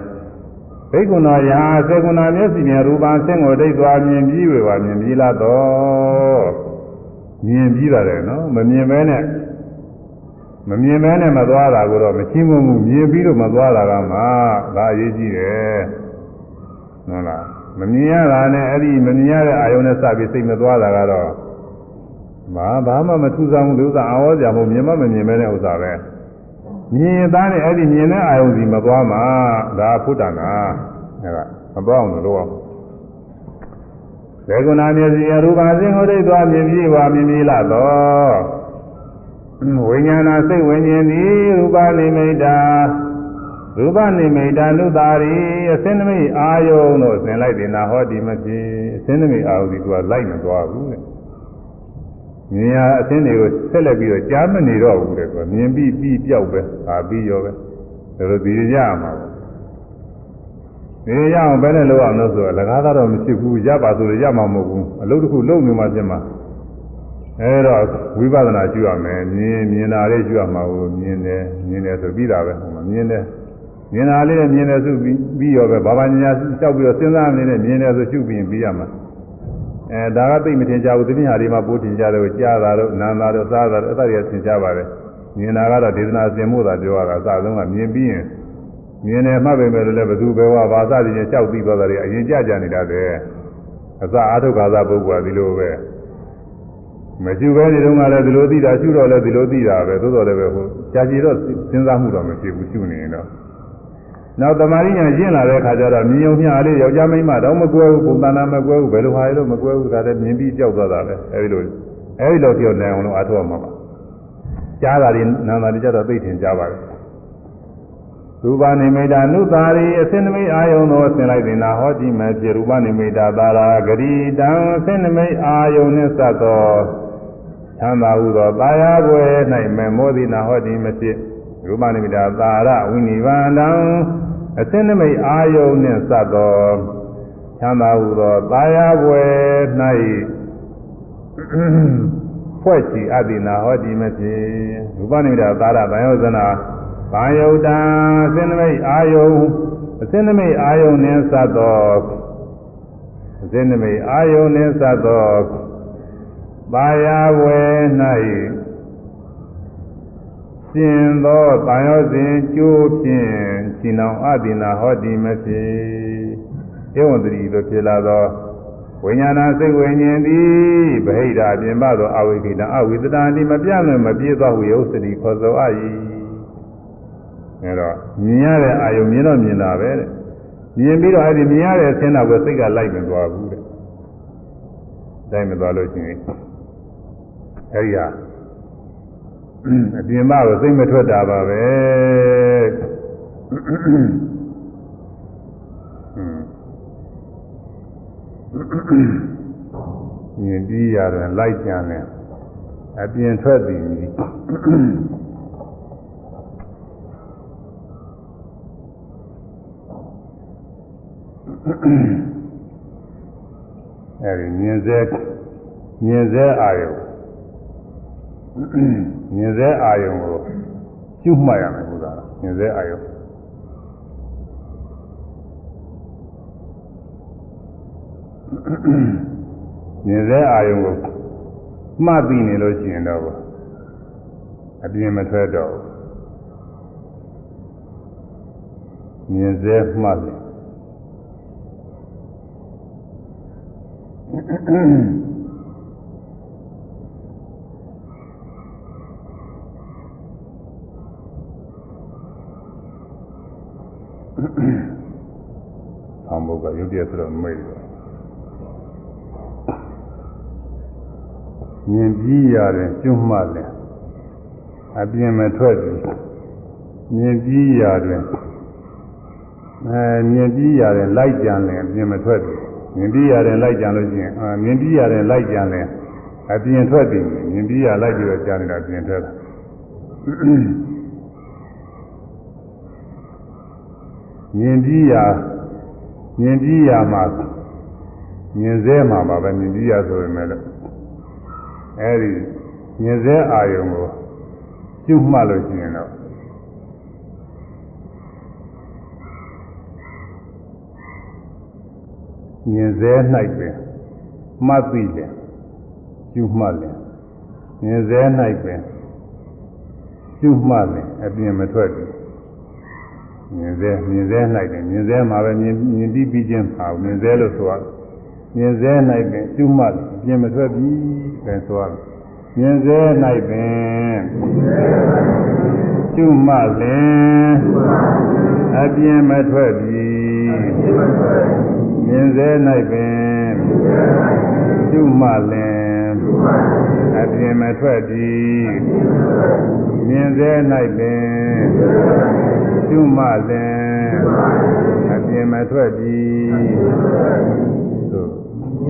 ဘိက္ခုနာယသေကုဏမျက်စိဖြင့်ရူပံဆင့်ကိုဒိတ်သွားမြင်ပြီးဝေပါမြင်ပြီးလာတော့မြင်ပြီးတယ်နော်မမြင်ဘဲနဲ့မမြင်ဘဲနဲ့မသွားတာကိုတော့မချင်းမမှုမြင်ပြီးတော့မသွားတာကမှဒါအရေးကြီးတယ် ဟုတ်လားမမြင်ရတာနဲ့အဲ့ဒီမမြင်ရတဲ့အာယုံနဲ့စပြီးစိတ်မသွားတာကတော့ဘာဘာမှမထူးဆန်းဘူးလို့ဥစ္စာအောစရာမဟုတ်မြင်မမမြင်မဲတဲ့ဥစ္စာပဲမြင်သားနဲ့အဲ့ဒီမြင်တဲ့အာယုံစီမသွားမှာဒါဖုတ္တနာအဲ့ဒါမပေါ့အောင်လို့သေကုဏမျက်စိအရူပါစင်ဟောဒိတ်သွားမြင်ပြီးဝါမြင်ပြီးလာတော့ဝိညာဏစိတ်ဝိညာဉ်သည်ရူပနိမိတာဗ ရူပနိမိတာနုတာရီအစင်းနမိတ်အာယုံတို့ဆင်လိုက်တယ်နာဟောဒီမဖြစ်အစင်းနမိတ်အာယုံဒီသူကလိုက်မသွားဘူးတဲ့မြင်ရအစင်းတွေကိုဆက်လက်ပြီးတော့ကြားမနေတော့ဘူးတဲ့သူကမြင်ပြီးပြီးပြောက်ပဲဟာပြီးရောပဲဒါလိုဒီရရမှာပေါ့ဒီရအောင်ဘယ်နဲ့လုပ်အောင်လို့ဆိုတော့လကားတော့မရှိဘူးရပါဆိုလို့ရမှာမဟုတ်ဘူးအလုပ်တစ်ခုလုပ်နေမှဖြစ်မှာအဲတော့ဝိပဿနာရှုရမယ်မြင်မြင်တာလေးရှုရမှာကိုမြင်တယ်မြင်တယ်ဆိုပြီးတာပဲဟိုမှာမြင်တယ် မြင်တာလေးနဲ့မြင်တယ်ဆိုပြီးပြီးရောပဲဘာဘာညာကြောက်ပြီးတော့စဉ်းစားနေနဲ့မြင်တယ်ဆိုရှုပြီးရင်ပြီးရမှာအဲဒါကသိမထင်ကြဘူးသတိဟာတွေမှာပိုးထင်ကြတယ်ကိုကြားတာတော့နားတာတော့စားတာတော့အဲ့ဒါတွေထင်ကြပါတယ်မြင်တာကတော့ဒေသနာစင်မှုသာပြောရတာအစဆုံးကမြင်ပြီးရင်မြင်တယ်မှတ်ပေမဲ့လည်းဘသူပဲဝါဘာသာတွေနဲ့ကြောက်ပြီးသွားတာတွေအရင်ကြကြနေတာတဲ့အစအာထုခါသာပုဂ္ဂိုလ်ကဒီလိုပဲမရှိပဲနေတော့ကလည်းဒီလိုသိတာရှုတော့လည်းဒီလိုသိတာပဲသို့တော်လည်းပဲဟိုကြာကြည်တော့စဉ်းစားမှုတော့မရှိဘူးရှုနေရင်တော့ နောက်တမာရိညာရှင်းလာတဲ့အခါကျတော့မြင်ုံမျှလေးယောက်ျားမိန်းမတော့မကွဲဘူးပုံသဏ္ဍာန်မကွဲဘူးဘယ်လိုဟာလို့မကွဲဘူးဒါလည်းမြင်ပြီးကြောက်သွားတာပဲအဲဒီလိုအဲဒီလိုတယောက်နိုင်အောင်လို့အားထုတ်မှာပါကြားတာတွေနာတာတွေကြတော့သိထင်ကြပါလေရူပနိမိတာနုတာရီအစင်နမိတ်အာယုံသောဆင်လိုက်တင်နာဟောတိမပြေရူပနိမိတာသာရာဂရိတံအစင်နမိတ်အာယုံနှင့်စပ်သောသံသာဟုသောတာယာဘွယ်၌မေမောတိနာဟောတိမဖြစ် ရူပနိမိတာသာရဝိနိဗ္ဗာန်တံအစင်နမိတ်အာယုံနှင့်စပ်သောသံသာဟုသောတာယာဘွယ်၌ဖွဲ့ချီအတ္တိနာဟောတိမဖြစ်ရူပနိမိတာသာရဗံယောဇနာဘာယုတ်တံအစင်းနမိတ်အာယုံအစင်းနမိတ်အာယုံနှင်းသတ်သောအစင်းနမိတ်အာယုံနှင်းသတ်သောပါယဝေ၌ ရှင်သောတန်ရောစဉ်ကျိုးဖြင့်ရှင်အောင်အဒိနာဟောတိမဖြစ်ဧဝံတတိလိုဖြစ်လာသောဝိညာဏစိတ်ဝိညာဉ်သည်ဗဟိတအပြင်ပသောအဝိကိတအဝိသတံဒီမပြတ်လွင်မပြေသောဝိယုစတိခေါ်သောအယီအဲတော့မြင်ရတဲ့အာယုံမြင်တော့မြင်တာပဲတဲ့မြင်ပြီးတော့အဲ့ဒီမြင်ရတဲ့အသင်းတော်ကိုစိတ်ကလိုက်မသွားဘူးတဲ့လိုက်မသွားလို့ရှိရင်အဲ့ဒီဟာ အပြင်မကိုစိတ်မထွက်တာပါပဲမြင်ပြီးရတယ်လိုက်ကြတယ်အပြင်ထွက်သည်အဲဒီမြင်စေမြင်စေအာယုံ မြင်စေအာယုံကိုကျุမှတ်ရမယ်ဘုရားမြင်စေအာယုံမြင်စေအာယုံကိုမှတ်ပြီးနေလို့ရှိရင်တော့အပြင်းမထွက်တော့မြင်စေမှတ်တယ် ဆောင်းဘုတ်ကရုပ်တရက်ဆိုတော့မိတ်တယ်မြင်ပြီးရတယ်ကျွတ်မှလည်းအပြင်းမထွက်ဘူးမြင်ပြီးရတယ်အဲမြင်ပြီးရတယ်လိုက်ကြံလည်းအပြင်းမထွက်ဘူးမြင်ပြီးရတယ်လိုက်ကြံလို့ရှိရင်အာမြင်ပြီးရတယ်လိုက်ကြံလည်းအပြင်းထွက်တယ်မြင်ပြီးရလိုက်ပြီးတော့ကြာနေတာအပြင်းထွက်တာ မြင်ပြီးရမြင်ပြီးရမှာမြင်စေမှာပါပဲမြင်ပြီးရဆိုရင်လည်းအဲဒီမြင်စေအာယုံကိုကျွတ်မှတ်လို့ရှိရင်တော့မြင်စေ၌ပင်မှတ်သိတယ်ကျွတ်မှတ်တယ်မြင်စေ၌ပင်ကျွတ်မှတ်တယ်အပြင်မထွက်ဘူး မြင်စေမြင်စေ၌ပင်မြင်စေမှာပဲမြင်မြင်ပြီးပြီးချင်းပါမြင်စေလို့ဆိုရမြင်စေ၌ပင်ကျွတ်မှတ်အပြင်မထွက်ဘူးပဲဆိုရမြင်စေ၌ပင်ကျွတ်မှတ်လင်အပြင်မထွက်ဘူးမြင်စေ၌ပင်ကျွမှလင်အပြင်မထွက်သည်မြင်စေ၌ပင် ရှုမှလင်အပြင်မထွက်ပြီသို့အ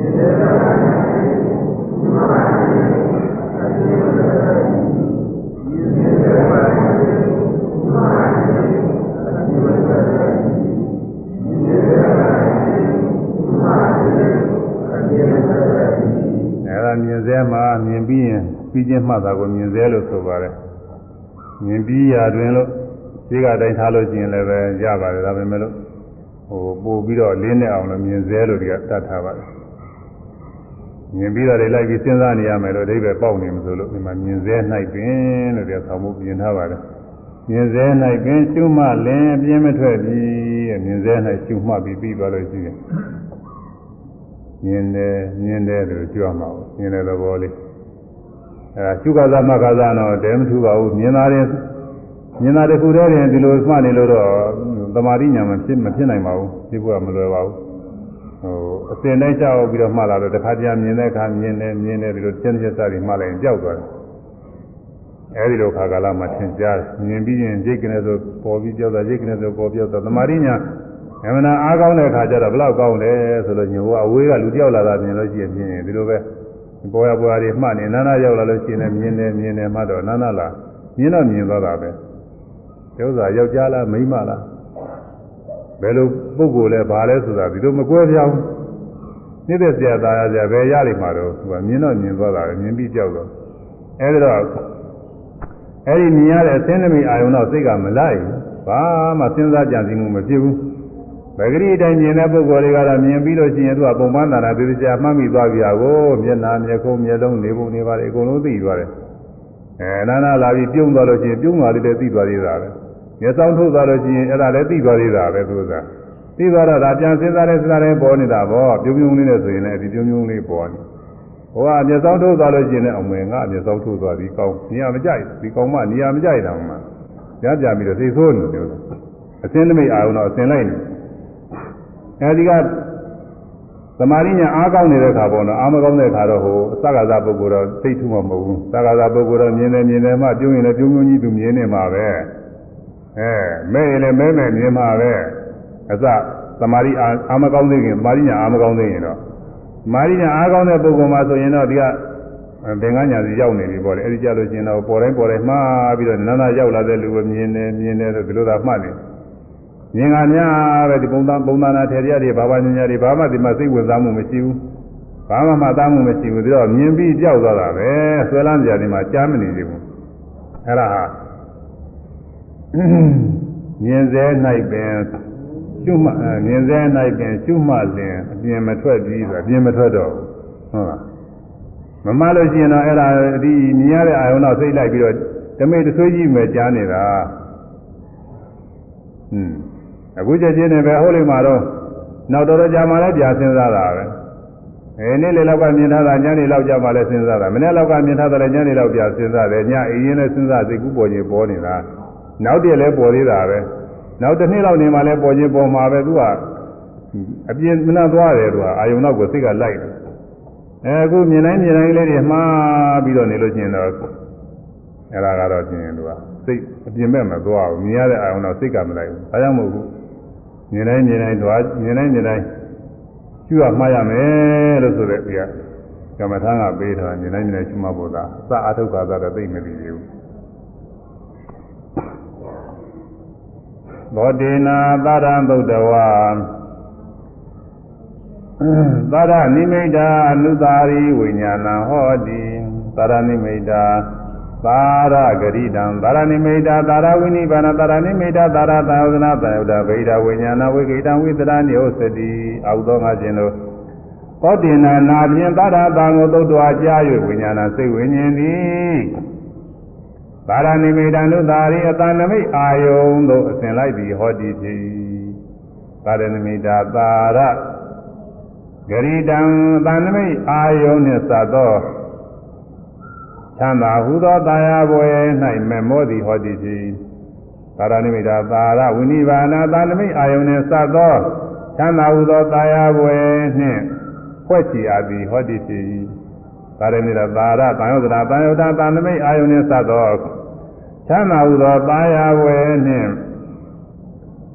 ဲ့ဒါမြင်စဲမှာမြင်ပြီးရင်ပြီးချင်းမှတ်တာကိုမြင်စဲလို့ဆိုပါတယ်မြင်ပြီးရာတွင်လို့ ဈေးကတိုင်းထားလို့ရှိရင်လည်းပဲရပါတယ်ဒါပေမဲ့လို့ဟိုပို့ပြီးတော့လင်းနေအောင်လို့မြင်စဲလို့ဒီကတတ်ထားပါတယ်မြင်ပြီးတော့လိုက်ပြီးစဉ်းစားနေရမယ်လို့အဓိပ္ပာယ်ပေါက်နေမှာဆိုလို့ဒီမှာမြင်စဲ၌ပင်လို့ဒီဆောင်းမှုပြင်ထားပါတယ်မြင်စဲ၌ပင်ရှုမှလင်းပြင်းမထွက်ပြီမြင်စဲ၌ရှုမှပြီးပြီးသွားလို့ရှိရင်မြင်တယ်မြင်တယ်လို့ကြွမှာပေါ့မြင်တဲ့သဘောလေးအဲရှုခါသမခါသတော့တဲမထူပါဘူးမြင်တာရင် မြင်တာတခုတည်းရင်ဒီလိုမှနေလို့တော့သမာဓိညာမဖြစ်မဖြစ်နိုင်ပါဘူးဒီဘုရားမလွယ်ပါဘူးဟိုအစဉ်တိုင်းကြောက်ပြီးတော့မှလာတော့တစ်ခါတည်းမြင်တဲ့အခါမြင်တယ်မြင်တယ်ဒီလိုကျင့်ချက်စားပြီးမှလိုက်ရင်ကြောက်သွားတယ်အဲဒီလိုခါကာလမှာသင်ကြားမြင်ပြီးရင်ရိတ်ကနေဆိုပေါ်ပြီးကြောက်တာရိတ်ကနေဆိုပေါ်ပြောက်တာသမာဓိညာအမှန်တရားအားကောင်းတဲ့အခါကျတော့ဘလောက်ကောင်းလဲဆိုတော့ညိုကအဝေးကလူတယောက်လာတာမြင်လို့ရှိရင်မြင်ရင်ဒီလိုပဲပေါ်ရပေါ်ရတွေမှတ်နေနာနာရောက်လာလို့ရှိရင်လည်းမြင်တယ်မြင်တယ်မှတော့နာနာလာမြင်တော့မြင်သွားတာပဲဒီ ဥစ္စာယောက်ျားလားမိန်းမလားဘယ်လိုပုဂ္ဂိုလ်လဲဘာလဲဆိုတာဒီလိုမကွဲပြားဘူးနေတဲ့ဆရာသားရဆရာဘယ်ရလိမ့်မှာတော့သူကမြင်တော့မြင်သွားတာပဲမြင်ပြီးကြောက်တော့အဲဒီတော့အဲဒီမြင်ရတဲ့အသင်းသမီးအာယုံတော့စိတ်ကမလိုက်ဘူးဘာမှစဉ်းစားကြံစည်မှုမဖြစ်ဘူးဗဂရိအတိုင်းမြင်တဲ့ပုဂ္ဂိုလ်တွေကတော့မြင်ပြီးလို့ရှိရင်သူကပုံပန်းတာတာသေချာမှတ်မိသွားကြကိုမျက်နာမျက်ခုံးမျက်လုံးနေပုံနေပါလေအကုန်လုံးသိသွားတယ်အဲနာနာလာပြီးပြုံးသွားလို့ရှိရင်ပြုံးသွားလေးလည်းသိသွားသေးတာပဲ မျက်စောင်းထုတ်သွားလို့ရှိရင်အဲ့ဒါလည်းသိသွားသေးတာပဲသူကသိသွားတော့ဒါပြန်စဉ်းစားတဲ့စဉ်းစားတဲ့ပေါ်နေတာပေါ့ပြုံးပြုံးလေးနဲ့ဆိုရင်လည်းဒီပြုံးပြုံးလေးပေါ်နေဟိုကမျက်စောင်းထုတ်သွားလို့ရှိရင်လည်းအမွေငါမျက်စောင်းထုတ်သွားဒီကောင်းနေရာမကြိုက်ဒီကောင်းမနေရာမကြိုက်တာမှကြပြပြီးတော့သိဆိုးနေတယ်အစင်းနမိတ်အာရုံတော့အစင်လိုက်နေအဲဒီကသမာဓိညာအားကောင်းနေတဲ့ခါပေါ့နော်အားမကောင်းတဲ့ခါတော့ဟိုသက္ကသပုဂ္ဂိုလ်တော့သိထုမှမဟုတ်ဘူးသက္ကသပုဂ္ဂိုလ်တော့မြင်တယ်မြင်တယ်မှပြုံးရင်လည်းပြုံးပြုံးကြီးသူမြင်နေမှာပဲ အဲမဲ့ရင်လည်းမဲမဲ့မြင်မှာပဲအစသမာဓိအားမကောင်းသေးခင်သမာဓိညာအားမကောင်းသေးရင်တော့သမာဓိညာအားကောင်းတဲ့ပုဂ္ဂိုလ်မှာဆိုရင်တော့ဒီကဘင်္ဂညာစီရောက်နေပြီပေါ့လေအဲဒီကြလို့ရှိရင်တော့ပေါ်တိုင်းပေါ်တိုင်းမှားပြီးတော့နာနာရောက်လာတဲ့လူကိုမြင်တယ်မြင်တယ်လို့ဒီလိုသာမှတ်တယ်မြင်ကများပဲဒီပုံသားပုံသားနာထေရတွေဘာဘာညာညာတွေဘာမှဒီမှာစိတ်ဝင်စားမှုမရှိဘူးဘာမှမှသားမှုမရှိဘူးဒါတော့မြင်ပြီးကြောက်သွားတာပဲဆွဲလန်းကြတယ်မှာကြားမနေသေးဘူးအဲ့ဒါဟာ မြင်စေ၌ပင်ရှုမှမြင်စေ၌ပင်ရှုမှလင်အပြင်မထွက်ပြီးဆိုအပြင်မထွက်တော့ဟုတ်လားမမလို့ရှိရင်တော့အဲ့ဒါဒီမြင်ရတဲ့အာယုံတော့စိတ်လိုက်ပြီးတော့ဓမိတ်ဆွေးကြီးမယ်ကြားနေတာဟွန်းအခုချက်ချင်းနဲ့ပဲဟုတ်လိမ့်မှာတော့နောက်တော်တော်ကြာမှလည်းကြာစဉ်းစားတာပဲအဲနေ့လေလောက်ကမြင်ထားတာညနေလောက်ကြာမှလည်းစဉ်းစားတာမနေ့လောက်ကမြင်ထားတာလည်းညနေလောက်ကြာစဉ်းစားတယ်ညအေးရင်လည်းစဉ်းစားစိတ်ကူးပေါ်ခြင်းပေါ်နေတာ နောက်တည့်လည်းပေါ်သေးတာပဲနောက်တစ်နှစ်လောက်နေမှလည်းပေါ်ခြင်းပေါ်မှာပဲသူကအပြင်းမနှသွားတယ်သူကအာယုံနောက်ကိုစိတ်ကလိုက်တယ်အဲအခုမြင်တိုင်းမြင်တိုင်းလေးတွေမှားပြီးတော့နေလို့ရှိရင်တော့အဲ့ဒါကတော့ကျင်သူကစိတ်အပြင်ဘက်မသွားဘူးမြင်ရတဲ့အာယုံတော့စိတ်ကမလိုက်ဘူးဒါကြောင့်မို့ဘူးမြင်တိုင်းမြင်တိုင်းသွားမြင်တိုင်းမြင်တိုင်းကျူရမှားရမယ်လို့ဆိုတဲ့ပြီးကကမ္မထာကပေးထားမြင်တိုင်းမြင်တိုင်းကျူမှဖို့သာစအထုက္ခသာတော့သိမသိသေးဘူး ဘောတေနာသာရံသုတ်တဝါသာရနိမိတာအနုသာရီဝိညာဏဟောတိသာရနိမိတာသာရဂရိတံသာရနိမိတာသာရဝိနိဗ္ဗာန်သာရနိမိတာသာရသာယုဒနာသာယုဒဗိဒဝိညာဏဝိကိတံဝိသရနိဥစ္စတိအာဟုသောငါခြင်းတို့ကောတိနာနာဖြင့်သာရသာကိုသုတ်တော်ကြား၍ဝိညာဏစိတ်ဝိညာဉ်သည် သာရနိမိတာနုသာရိအတနမိတ်အာယုံတို့အစဉ်လိုက်သည်ဟောတိဖြစ်သာရနိမိတာသာရဂရိတံသန္နမိတ်အာယုံနှင့်စသောချမ်းသာဟုသောတာယာဘွယ်၌မေမောသည်ဟောတိဖြစ်သာရနိမိတာသာရဝိနိဗ္ဗာန်သန္နမိတ်အာယုံနှင့်စသောချမ်းသာဟုသောတာယာဘွယ်နှင့်ဖွဲ့ချီအပ်သည်ဟောတိဖြစ်သာရနိမိတာသာရတန်ယောသနာတန်ယောတာသန္နမိတ်အာယုံနှင့်စသော ချမ်းသာဟုသောတာယာဘွယ်နှင့်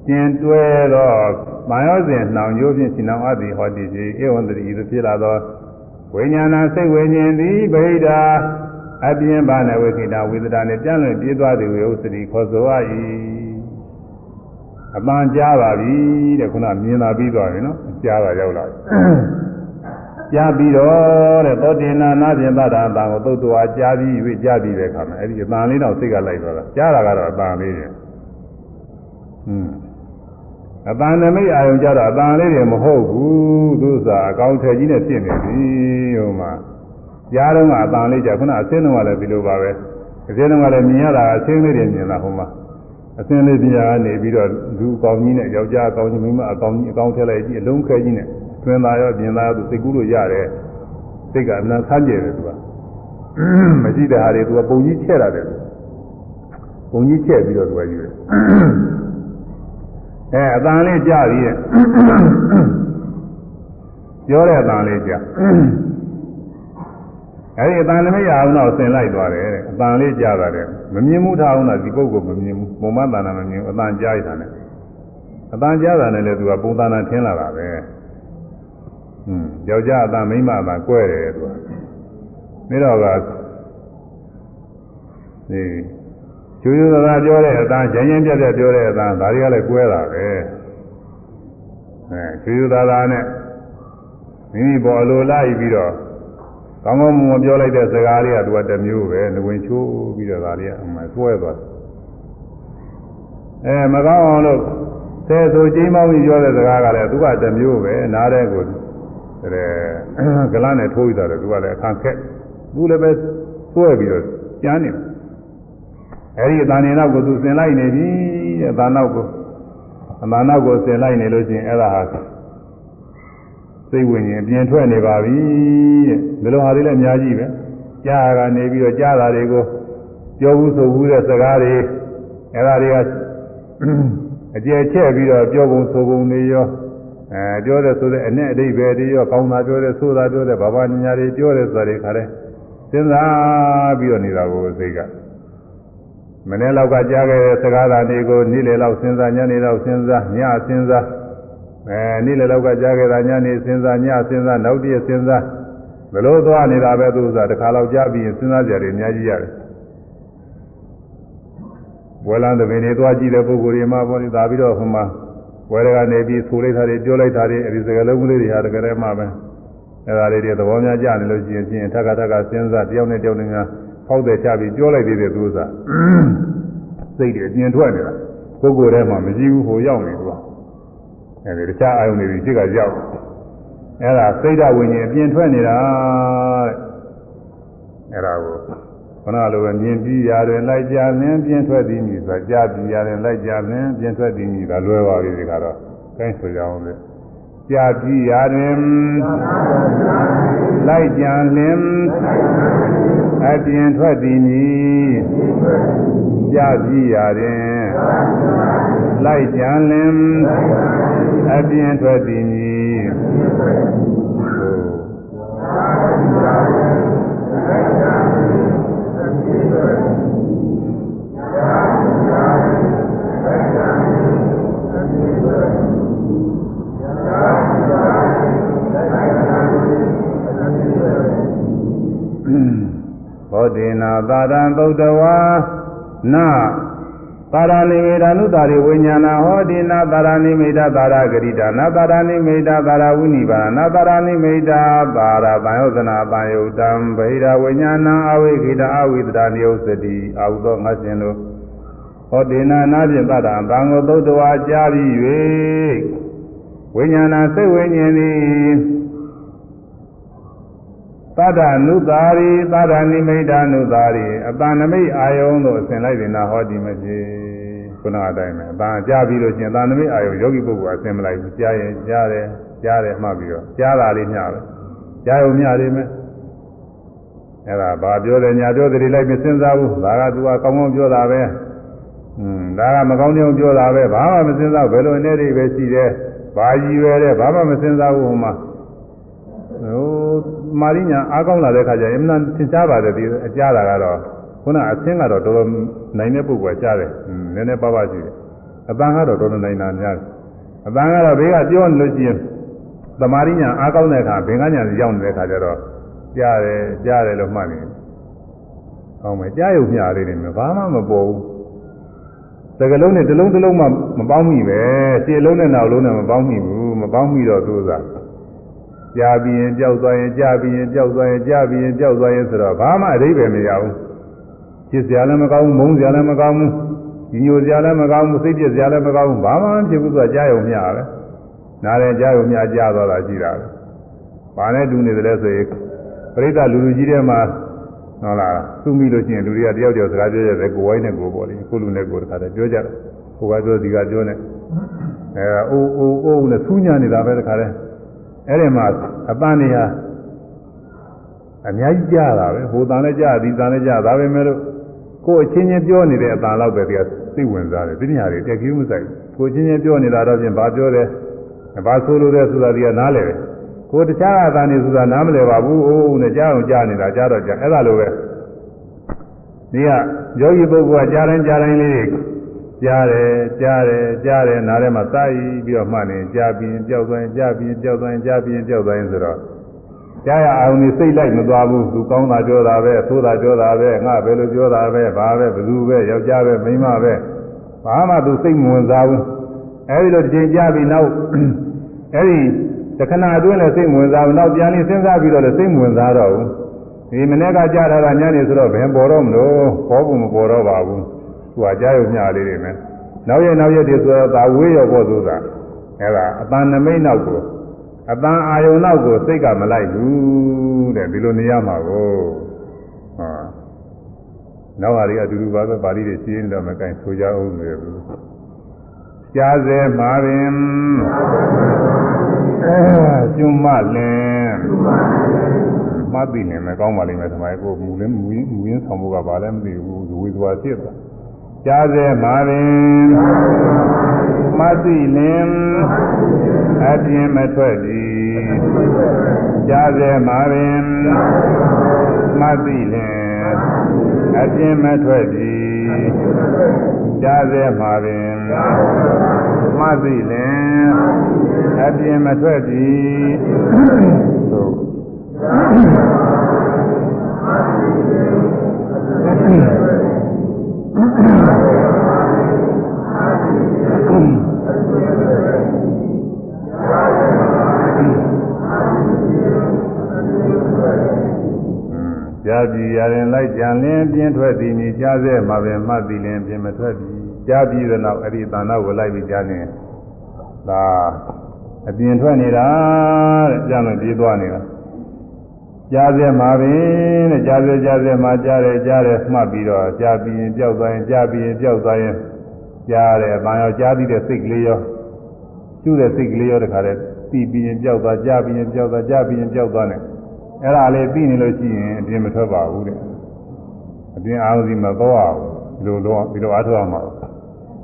ကျင်တွဲသောမာယောစဉ်နှောင်ကျိုးဖြင့်ရှင်နောင်အပ်သည်ဟောတိဖြစ်ဧဝံတတိဤသို့ဖြစ်လာသောဝိညာဏစိတ်ဝိညာဉ်သည်ဗိဓာအပြင်းပါနဝိခိတာဝိသဒာနှင့်ပြန်လည်ပြေးသွားသည်ဝေဥစတိခေါ်ဆိုအ၏အပန်းကြားပါပြီတဲ့ခုနမြင်လာပြီးသွားပြီနော်ကြားတာရောက်လာပြီ ကြားပြီးတော့တဲ့သောတင်နာနာပြင်သတာအတန်ကိုသုတ်တော်ကြားပြီး၍ကြားပြီးတဲ့အခါမှာအဲ့ဒီအတန်လေးတော့စိတ်ကလိုက်သွားတာကြားတာကတော့အတန်လေးတယ်ဟွန်းအတန်နမိတ်အာယုံကြတော့အတန်လေးတွေမဟုတ်ဘူးသူစားအကောင်းထည်ကြီးနဲ့ဖြစ်နေပြီဟိုမှာကြားတော့ကအတန်လေးကြခုနအစင်းတော့လည်းဒီလိုပါပဲအစင်းတော့လည်းမြင်ရတာအစင်းလေးတွေမြင်တာဟိုမှာအစင်းလေးပြရာကနေပြီးတော့လူအကောင်ကြီးနဲ့ယောက်ျားအကောင်ကြီးမိန်းမအကောင်ကြီးအကောင်ထည့်လိုက်ကြည့်အလုံးခဲကြီးနဲ့ တွင်သားရောပြင်သားရောသူစိတ်ကူးလို့ရတယ်စိတ်ကအမှန်ဆန်းကျယ်တယ်သူကမရှိတဲ့ဟာတွေသူကပုံကြီးချက်ရတယ်ပုံကြီးချက်ပြီးတော့သူကယူတယ်အဲအတန်လေးကြပြီးရဲ့ပြောတဲ့အတန်လေးကြအဲဒီအတန်လည်းမရအောင်တော့ဆင်လိုက်သွားတယ်အတန်လေးကြတာတဲ့မမြင်မှုထားအောင်တော့ဒီပုဂ္ဂိုလ်မမြင်ဘူးပုံမှန်တဏ္ဍာမမြင်ဘူးအတန်ကြားရတာနဲ့အတန်ကြားတာနဲ့လည်းသူကပုံသဏ္ဍာန်ထင်းလာတာပဲဟွန်း ယောက်ျားအတန်မိန်းမအတန်ကွဲတယ်သူကပြီးတော့ကဒီကျူးကျူးသာသာပြောတဲ့အတန်ရင်းရင်းပြတ်ပြတ်ပြောတဲ့အတန်ဒါတွေကလည်းကွဲတာပဲအဲကျူးကျူးသာသာနဲ့မိမိပေါ်အလိုလိုက်ပြီးတော့ကောင်းကောင်းမွန်မွန်ပြောလိုက်တဲ့စကားလေးကသူကတစ်မျိုးပဲငဝင်ချိုးပြီးတော့ဒါလေးကအမှဆွဲသွားတယ်အဲမကောင်းအောင်လို့ဆဲဆိုကျင်းမောင်းပြီးပြောတဲ့စကားကလည်းသူကတစ်မျိုးပဲနားတဲ့ကိုတဲ့ ကလန်းနဲ့ထိုးပြီးတော့သူကလည်းအခန့်ခက်သူလည်းပဲဆွဲပြီးတော့ကျန်းနေတယ်အဲဒီအတန်နေနောက်ကိုသူဆင်လိုက်နေပြီတဲ့အတန်နောက်ကိုအတန်နောက်ကိုဆင်လိုက်နေလို့ချင်းအဲ့ဒါဟာစိတ်ဝိညာဉ်ပြင်ထွက်နေပါပြီတဲ့ဒီလိုဟာတွေလည်းအများကြီးပဲကြားကနေပြီးတော့ကြားတာတွေကိုပြောဘူးဆိုဘူးတဲ့စကားတွေအဲ့ဒါတွေကအကျယ်ချဲ့ပြီးတော့ပြောပုံဆိုပုံတွေရော အဲပြောတဲ့ဆိုတဲ့အနဲ့အဓိပ္ပာယ်တွေရောကောင်းတာပြောတဲ့ဆိုတာပြောတဲ့ဘာဘာညာညာတွေပြောတဲ့ဆိုတာတွေခါတဲ့စဉ်းစားပြီးတော့နေတာကိုစိတ်ကမနေ့လောက်ကကြားခဲ့တဲ့စကားသာတွေကိုနေ့လယ်လောက်စဉ်းစားညနေလောက်စဉ်းစားညစဉ်းစားအဲနေ့လယ်လောက်ကကြားခဲ့တာညနေစဉ်းစားညစဉ်းစားနောက်တည့်စဉ်းစားဘလို့သွားနေတာပဲသူစားတစ်ခါလောက်ကြားပြီးစဉ်းစားကြတယ်အများကြီးရတယ်ဝေလန်းသမီးတွေသွားကြည့်တဲ့ပုဂ္ဂိုလ်တွေမှာပေါ်နေတာပြီးတော့ဟိုမှာ ဝယ်ရကနေပြီးဆိုလိုက်တာတွေပြောလိုက်တာတွေအဲဒီစကားလုံးကလေးတွေဟာတကယ်တည်းမှပဲအဲဒါလေးတွေသဘောများကြနေလို့ရှိရင်ချင်းထက်ကထက်ကစဉ်းစားတယောက်နဲ့တယောက်နဲ့များဖောက်တယ်ချပြီးပြောလိုက်သေးတယ်သူစားစိတ်တွေအမြင်ထွက်နေတာပုဂ္ဂိုလ်ထဲမှာမရှိဘူးဟိုရောက်နေသူကအဲဒီတခြားအာယုန်တွေရှိကရောက်အဲဒါစိတ်ဓာတ်ဝิญဉ်အပြင်ထွက်နေတာတဲ့အဲဒါကို ခဏလိုပဲမြင်ပြီးရတယ်လိုက်ကြလင်းပြင်ထွက်သည်မြည်ဆိုကြားပြီးရတယ်လိုက်ကြလင်းပြင်ထွက်သည်မြည်ဒါလွယ်ပါပြီဒီကတော့ကိုင်းဆိုကြအောင်လေကြာပြီးရတယ်လိုက်ကြလင်းအပြင်ထွက်သည်မြည်ကြာပြီးရတယ်လိုက်ကြလင်းအပြင်ထွက်သည်မြည်ဘောဓိ နာသာရံသုတ်တဝါနာသာရဏိမေဓာနုတာရိဝိညာဏဟောတိနာသာရဏိမေဓာသာရဂရိတာနာသာရဏိမေဓာသာရဝိနိဗ္ဗာန်နာသာရဏိမေဓာသာရပံယောဇနာပံယုတ်တံဗေဒဝိညာဏအဝိခိတအဝိသဒာနိယုစတိအာဟုသောငါရှင်တို့ဟောတိနာနာဖြင့်သတ္တံဘံကိုသုတ်တဝါကြားပြီး၍ဝိညာဏစိတ်ဝိညာဉ်သည် သတ္တနုသာရိသတ္တနိမိတ်နုသာရိအတန်နမိတ်အာယုံတို့အစဉ်လိုက်တင်တာဟောဒီမဖြစ်ခုနအတိုင်းပဲအတန်ကြားပြီးလို့ချင်းအတန်နမိတ်အာယုံယောဂီပုဂ္ဂိုလ်အစဉ်မလိုက်ဘူးကြားရင်ကြားတယ်ကြားတယ်မှတ်ပြီးတော့ကြားတာလေးမျှပဲကြားရုံမျှလေးမယ်အဲ့ဒါဘာပြောတယ်ညာပြောတယ်လိုက်မစဉ်းစားဘူးဒါကသူကကောင်းကောင်းပြောတာပဲอืมဒါကမကောင်းတဲ့ပြောတာပဲဘာမှမစဉ်းစားဘယ်လိုအနေတွေပဲရှိတယ်ဘာကြီးပဲတဲ့ဘာမှမစဉ်းစားဘူးဟိုမှာဟို မာရိညာအားကောင်းလာတဲ့ခါကျရင်အမှန်သင်ရှားပါတယ်ဒီအကြားတာကတော့ခုနအဆင်းကတော့တော်တော်နိုင်တဲ့ပုဂ္ဂိုလ်ကကြားတယ်နည်းနည်းပါးပါးရှိတယ်အတန်ကတော့တော်တော်နိုင်တာများတယ်အတန်ကတော့ဘေးကပြောနေလို့ရှိရင်သမာဓိညာအားကောင်းတဲ့အခါဘင်္ဂညာရောက်နေတဲ့အခါကျတော့ကြားတယ်ကြားတယ်လို့မှတ်နေတယ်။ဟောမယ်ကြားရုံမျှလေးနေမှာဘာမှမပေါ်ဘူး။စကလုံးနဲ့တစ်လုံးတစ်လုံးမှမပေါင်းမိပဲ။ခြေလုံးနဲ့နောက်လုံးနဲ့မပေါင်းမိဘူး။မပေါင်းမိတော့သူစား ကြားပြီးရင်ကြောက်သွားရင်ကြားပြီးရင်ကြောက်သွားရင်ကြားပြီးရင်ကြောက်သွားရင်ဆိုတော့ဘာမှအဓိပ္ပာယ်မရဘူး။ဖြစ်စရာလည်းမကောင်းဘူးမုန်းစရာလည်းမကောင်းဘူး။ဒီညိုစရာလည်းမကောင်းဘူးစိတ်ပြည့်စရာလည်းမကောင်းဘူးဘာမှမဖြစ်ဘူးသူကကြားရုံမျှပဲ။နားလည်းကြားရုံမျှကြားသွားတာရှိတာပဲ။ဘာနဲ့တူနေတယ်လဲဆိုရင်ပရိသတ်လူလူကြီးထဲမှာဟုတ်လားသူ့မိလို့ရှိရင်လူတွေကတယောက်တယောက်စကားပြောရတယ်ကိုဝိုင်းနဲ့ကိုပေါ့လေကိုလူနဲ့ကိုတခါတည်းပြောကြတယ်ကိုကပြောဒီကပြောနေအဲအိုးအိုးအိုးနဲ့ဆူးညံနေတာပဲတခါတည်း အဲ့ဒီမှာအပန်းနေဟာအများကြီးကြားတာပဲဟိုတန်လည်းကြားဒီတန်လည်းကြားဒါပဲမဲ့လို့ကိုအချင်းချင်းပြောနေတဲ့အတန်လောက်ပဲတကသိဝင်စားတယ်ဒီညာတွေတက်ကြီးမဆိုင်ကိုချင်းချင်းပြောနေတာတော့ပြင်ဘာပြောတယ်ဘာဆိုလို့လဲဆိုတာဒီကနားလဲတယ်ကိုတခြားအသာနေဆိုတာနားမလဲပါဘူးအိုးနဲ့ကြားအောင်ကြားနေတာကြားတော့ကြားအဲ့ဒါလိုပဲဒီကယောဂီပုဂ္ဂိုလ်ကကြားတိုင်းကြားတိုင်းလေး ကြားတယ်ကြားတယ်ကြားတယ်နားထဲမှာသာယီပြီးတော့မှတ်နေကြားပြီးရင်ကြောက်သွားရင်ကြားပြီးရင်ကြောက်သွားရင်ကြားပြီးရင်ကြောက်သွားရင်ဆိုတော့ကြားရအောင်နေစိတ်လိုက်မသွားဘူးသူကောင်းတာပြောတာပဲသိုးတာပြောတာပဲငါပဲလို့ပြောတာပဲဘာပဲဘသူပဲယောက်ျားပဲမိန်းမပဲဘာမှသူစိတ်မဝင်စားဘူးအဲဒီလိုတစ်ချိန်ကြားပြီးနောက်အဲဒီတခဏအတွင်းလည်းစိတ်ဝင်စားဘူးနောက်ပြန်နေစဉ်းစားပြီးတော့လည်းစိတ်ဝင်စားတော့ဘူးဒီမနေ့ကကြားထားတာညနေဆိုတော့ဘယ်ပေါ်တော့မလို့ပေါ်ဘူးမပေါ်တော့ပါဘူး သူကကြားရုံမျှလေးတွေနဲ့နောက်ရနောက်ရတည်းဆိုတော့ဒါဝေးရောပေါ့ဆိုတာအဲဒါအတန်နမိတ်နောက်ကိုအတန်အာယုံနောက်ကိုစိတ်ကမလိုက်ဘူးတဲ့ဒီလိုနေရမှာကိုဟာနောက်ဟာတွေအတူတူပါပဲပါဠိတွေရှင်းနေတော့မကင်ဆိုကြအောင်လေဘူးကြားစေမှာပင်အဲကျွမလင်မှတ်သိနေမယ်ကောင်းပါလိမ့်မယ်ဒီမှာကိုမူလင်းမူရင်းမူရင်းဆောင်ဖို့ကဘာလဲမသိဘူးဇဝေသွားဖြစ်သွား ကြားစေမှာပင်မှတ်သိလင်အပြင်းမထွက်သည်ကြားစေမှာပင်မှတ်သိလင်အပြင်းမထွက်သည်ကြားစေမှာပင်မှတ်သိလင်အပြင်းမထွက်သည်သို့ ကြာပြီရရင်လိုက်ကြံလင်းပြင်းထွက်သည်မြည်ကြားစေမှာပဲမှတ်သည်လင်းပြင်းမထွက်သည်ကြားပြီးတဲ့နောက်အဲ့ဒီတဏ္ဍကိုလိုက်ပြီးကြားနေဒါအပြင်ထွက်နေတာတဲ့ကြားလို့ပြေးသွားနေတာ ကြားစေမှာပဲတဲ့ကြားစေကြားစေမှာကြားတယ်ကြားတယ်မှတ်ပြီးတော့ကြားပြီးရင်ကြောက်သွားရင်ကြားပြီးရင်ကြောက်သွားရင်ကြားတယ်အပန်းရောကြားပြီးတဲ့စိတ်ကလေးရောကျူးတဲ့စိတ်ကလေးရောတခါတည်းပြီးပြီးရင်ကြောက်သွားကြားပြီးရင်ကြောက်သွားကြားပြီးရင်ကြောက်သွားနေအဲ့ဒါလေးပြီးနေလို့ရှိရင်အပြင်မထွက်ပါဘူးတဲ့အပြင်အာရုံစီမသွားဘူးဒီလိုတော့ဒီလိုအားထုတ်အောင်ပါ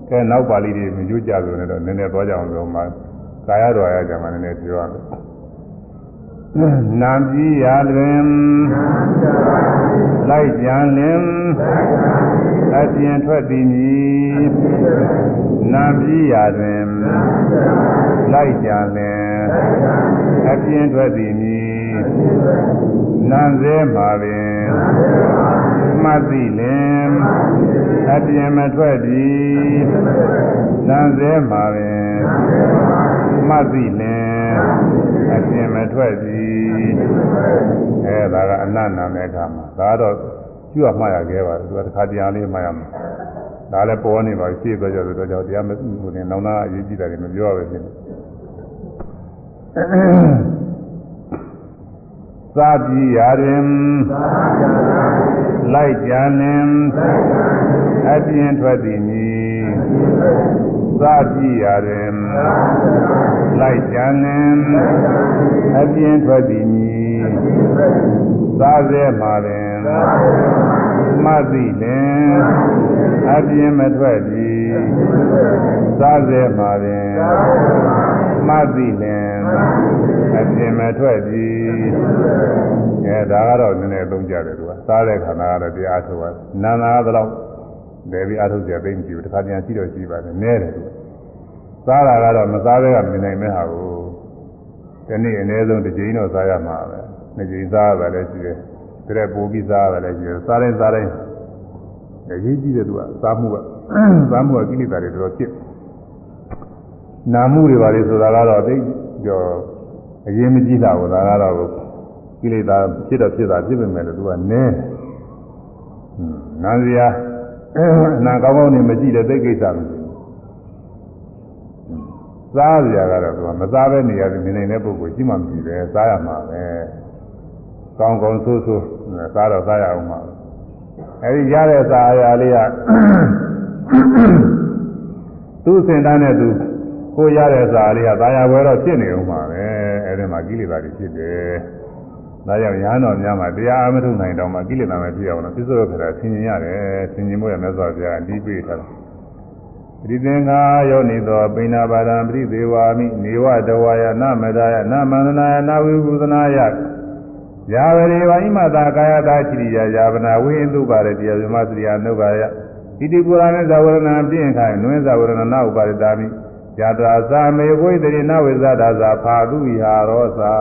ကဲနောက်ပါဠိတွေမကြွကြဆိုနေတော့နည်းနည်းသွားကြအောင်ဆိုမှကာယတော်ရကြမှာနည်းနည်းပြောရမယ် နာပြီးရတွင်လိုက်ကြံလင်အပြင်ထွက်သည်မည်နာပြီးရတွင်လိုက်ကြံလင်အပြင်ထွက်သည်မည်နံစေမှာပင်မှတ်သိလင်အပြင်မထွက်သည်နံစေမှာပင်မှတ်သိလင် အပြင်မထွက်သည်အဲဒါကအနတ်နာမဲ့အခါမှာဒါတော့ကျွတ်မှတ်ရခဲ့ပါတယ်သူကတစ်ခါတရားလေးမှတ်ရမှာဒါလည်းပေါ်နေပါရှေ့သွားကြတော့ကြောင့်တရားမဟိုနေနောင်နာအရေးကြီးတာတွေမပြောရပဲဖြစ်နေသာပြီရာရင်လိုက်ကြလင်အပြင်ထွက်သည်မည် သာပြီရာရင်လိုက်ကြလင်အပြင်ထွက်သည်မည်သာစေမှာပင်မသိလင်အပြင်မထွက်သည်သာစေမှာပင်မသိလင်အပြင်မထွက်သည်အဲဒါကတော့နည်းနည်းသုံးကြတယ်သူကစားတဲ့ခန္ဓာကတော့တရားထုတ်ပါနာနာကတော့တယ်ပြီးအားထုတ်ကြသိမ့်ကြည့်ဘူးတစ်ခါပြန်ရှိတော့ရှိပါတယ်နဲတယ်သူ စားတာကတော့မစားဘဲကမနိုင်မဲ့ဟာကိုဒီနေ့အနည်းဆုံးတစ်ကြိမ်တော့စားရမှာပဲနှစ်ကြိမ်စားရတယ်လည်းရှိတယ်တဲ့ပိုးပြီးစားရတယ်လည်းရှိတယ်စားတိုင်းစားတိုင်းအရေးကြီးတယ်သူကစားမှုကစားမှုကကိလေသာတွေတော်တော်ဖြစ်နာမှုတွေပါလေဆိုတာကတော့သိကြောအရေးမကြီးတာကိုဒါကတော့ကိလေသာဖြစ်တော့ဖြစ်တာဖြစ်ပေမဲ့လည်းသူကနည်းနာစရာအနာကောင်းကောင်းနေမရှိတဲ့သိကိစ္စမရှိဘူး စားစရာကတော့သူကမစားဘဲနေရတယ်နေနေတဲ့ပုဂ္ဂိုလ်ရှိမှမရှိပဲစားရမှာပဲကောင်းကောင်းဆိုးဆိုးစားတော့စားရအောင်မှာအဲဒီရတဲ့စားအရာလေးကသူ့စင်တန်းနဲ့သူကိုရတဲ့စားလေးကသာယာဝဲတော့ဖြစ်နေအောင်မှာပဲအဲဒီမှာကိလေသာတွေဖြစ်တယ်ဒါကြောင့်ရဟန်းတော်များမှာတရားအမထုတ်နိုင်တော့မှကိလေသာမဖြစ်အောင်လို့ပြစ္ဆုတ်ခရဆင်ញင်ရတယ်ဆင်ញင်ဖို့ရမြတ်စွာဘုရားအတိပေးထားတယ် ပရိသင်္ခာယောနိသောပိဏပါဒံပရိသေဝာမိနေဝတဝါယနမဒါယနမန္တနာယနဝိပုသနာယယာဝရေဝိမတာကာယတာချိရိယယာဗနာဝိဟိတုပါရတိယဇမစရိယနုဘာယဣတိပုရာမေဇဝရဏပြင့်ခိုင်နွေဇဝရဏနာဥပါရတာမိယတရာသာမေဝိတရိနဝိဇဒာဇာဖာတုဟာရောသာ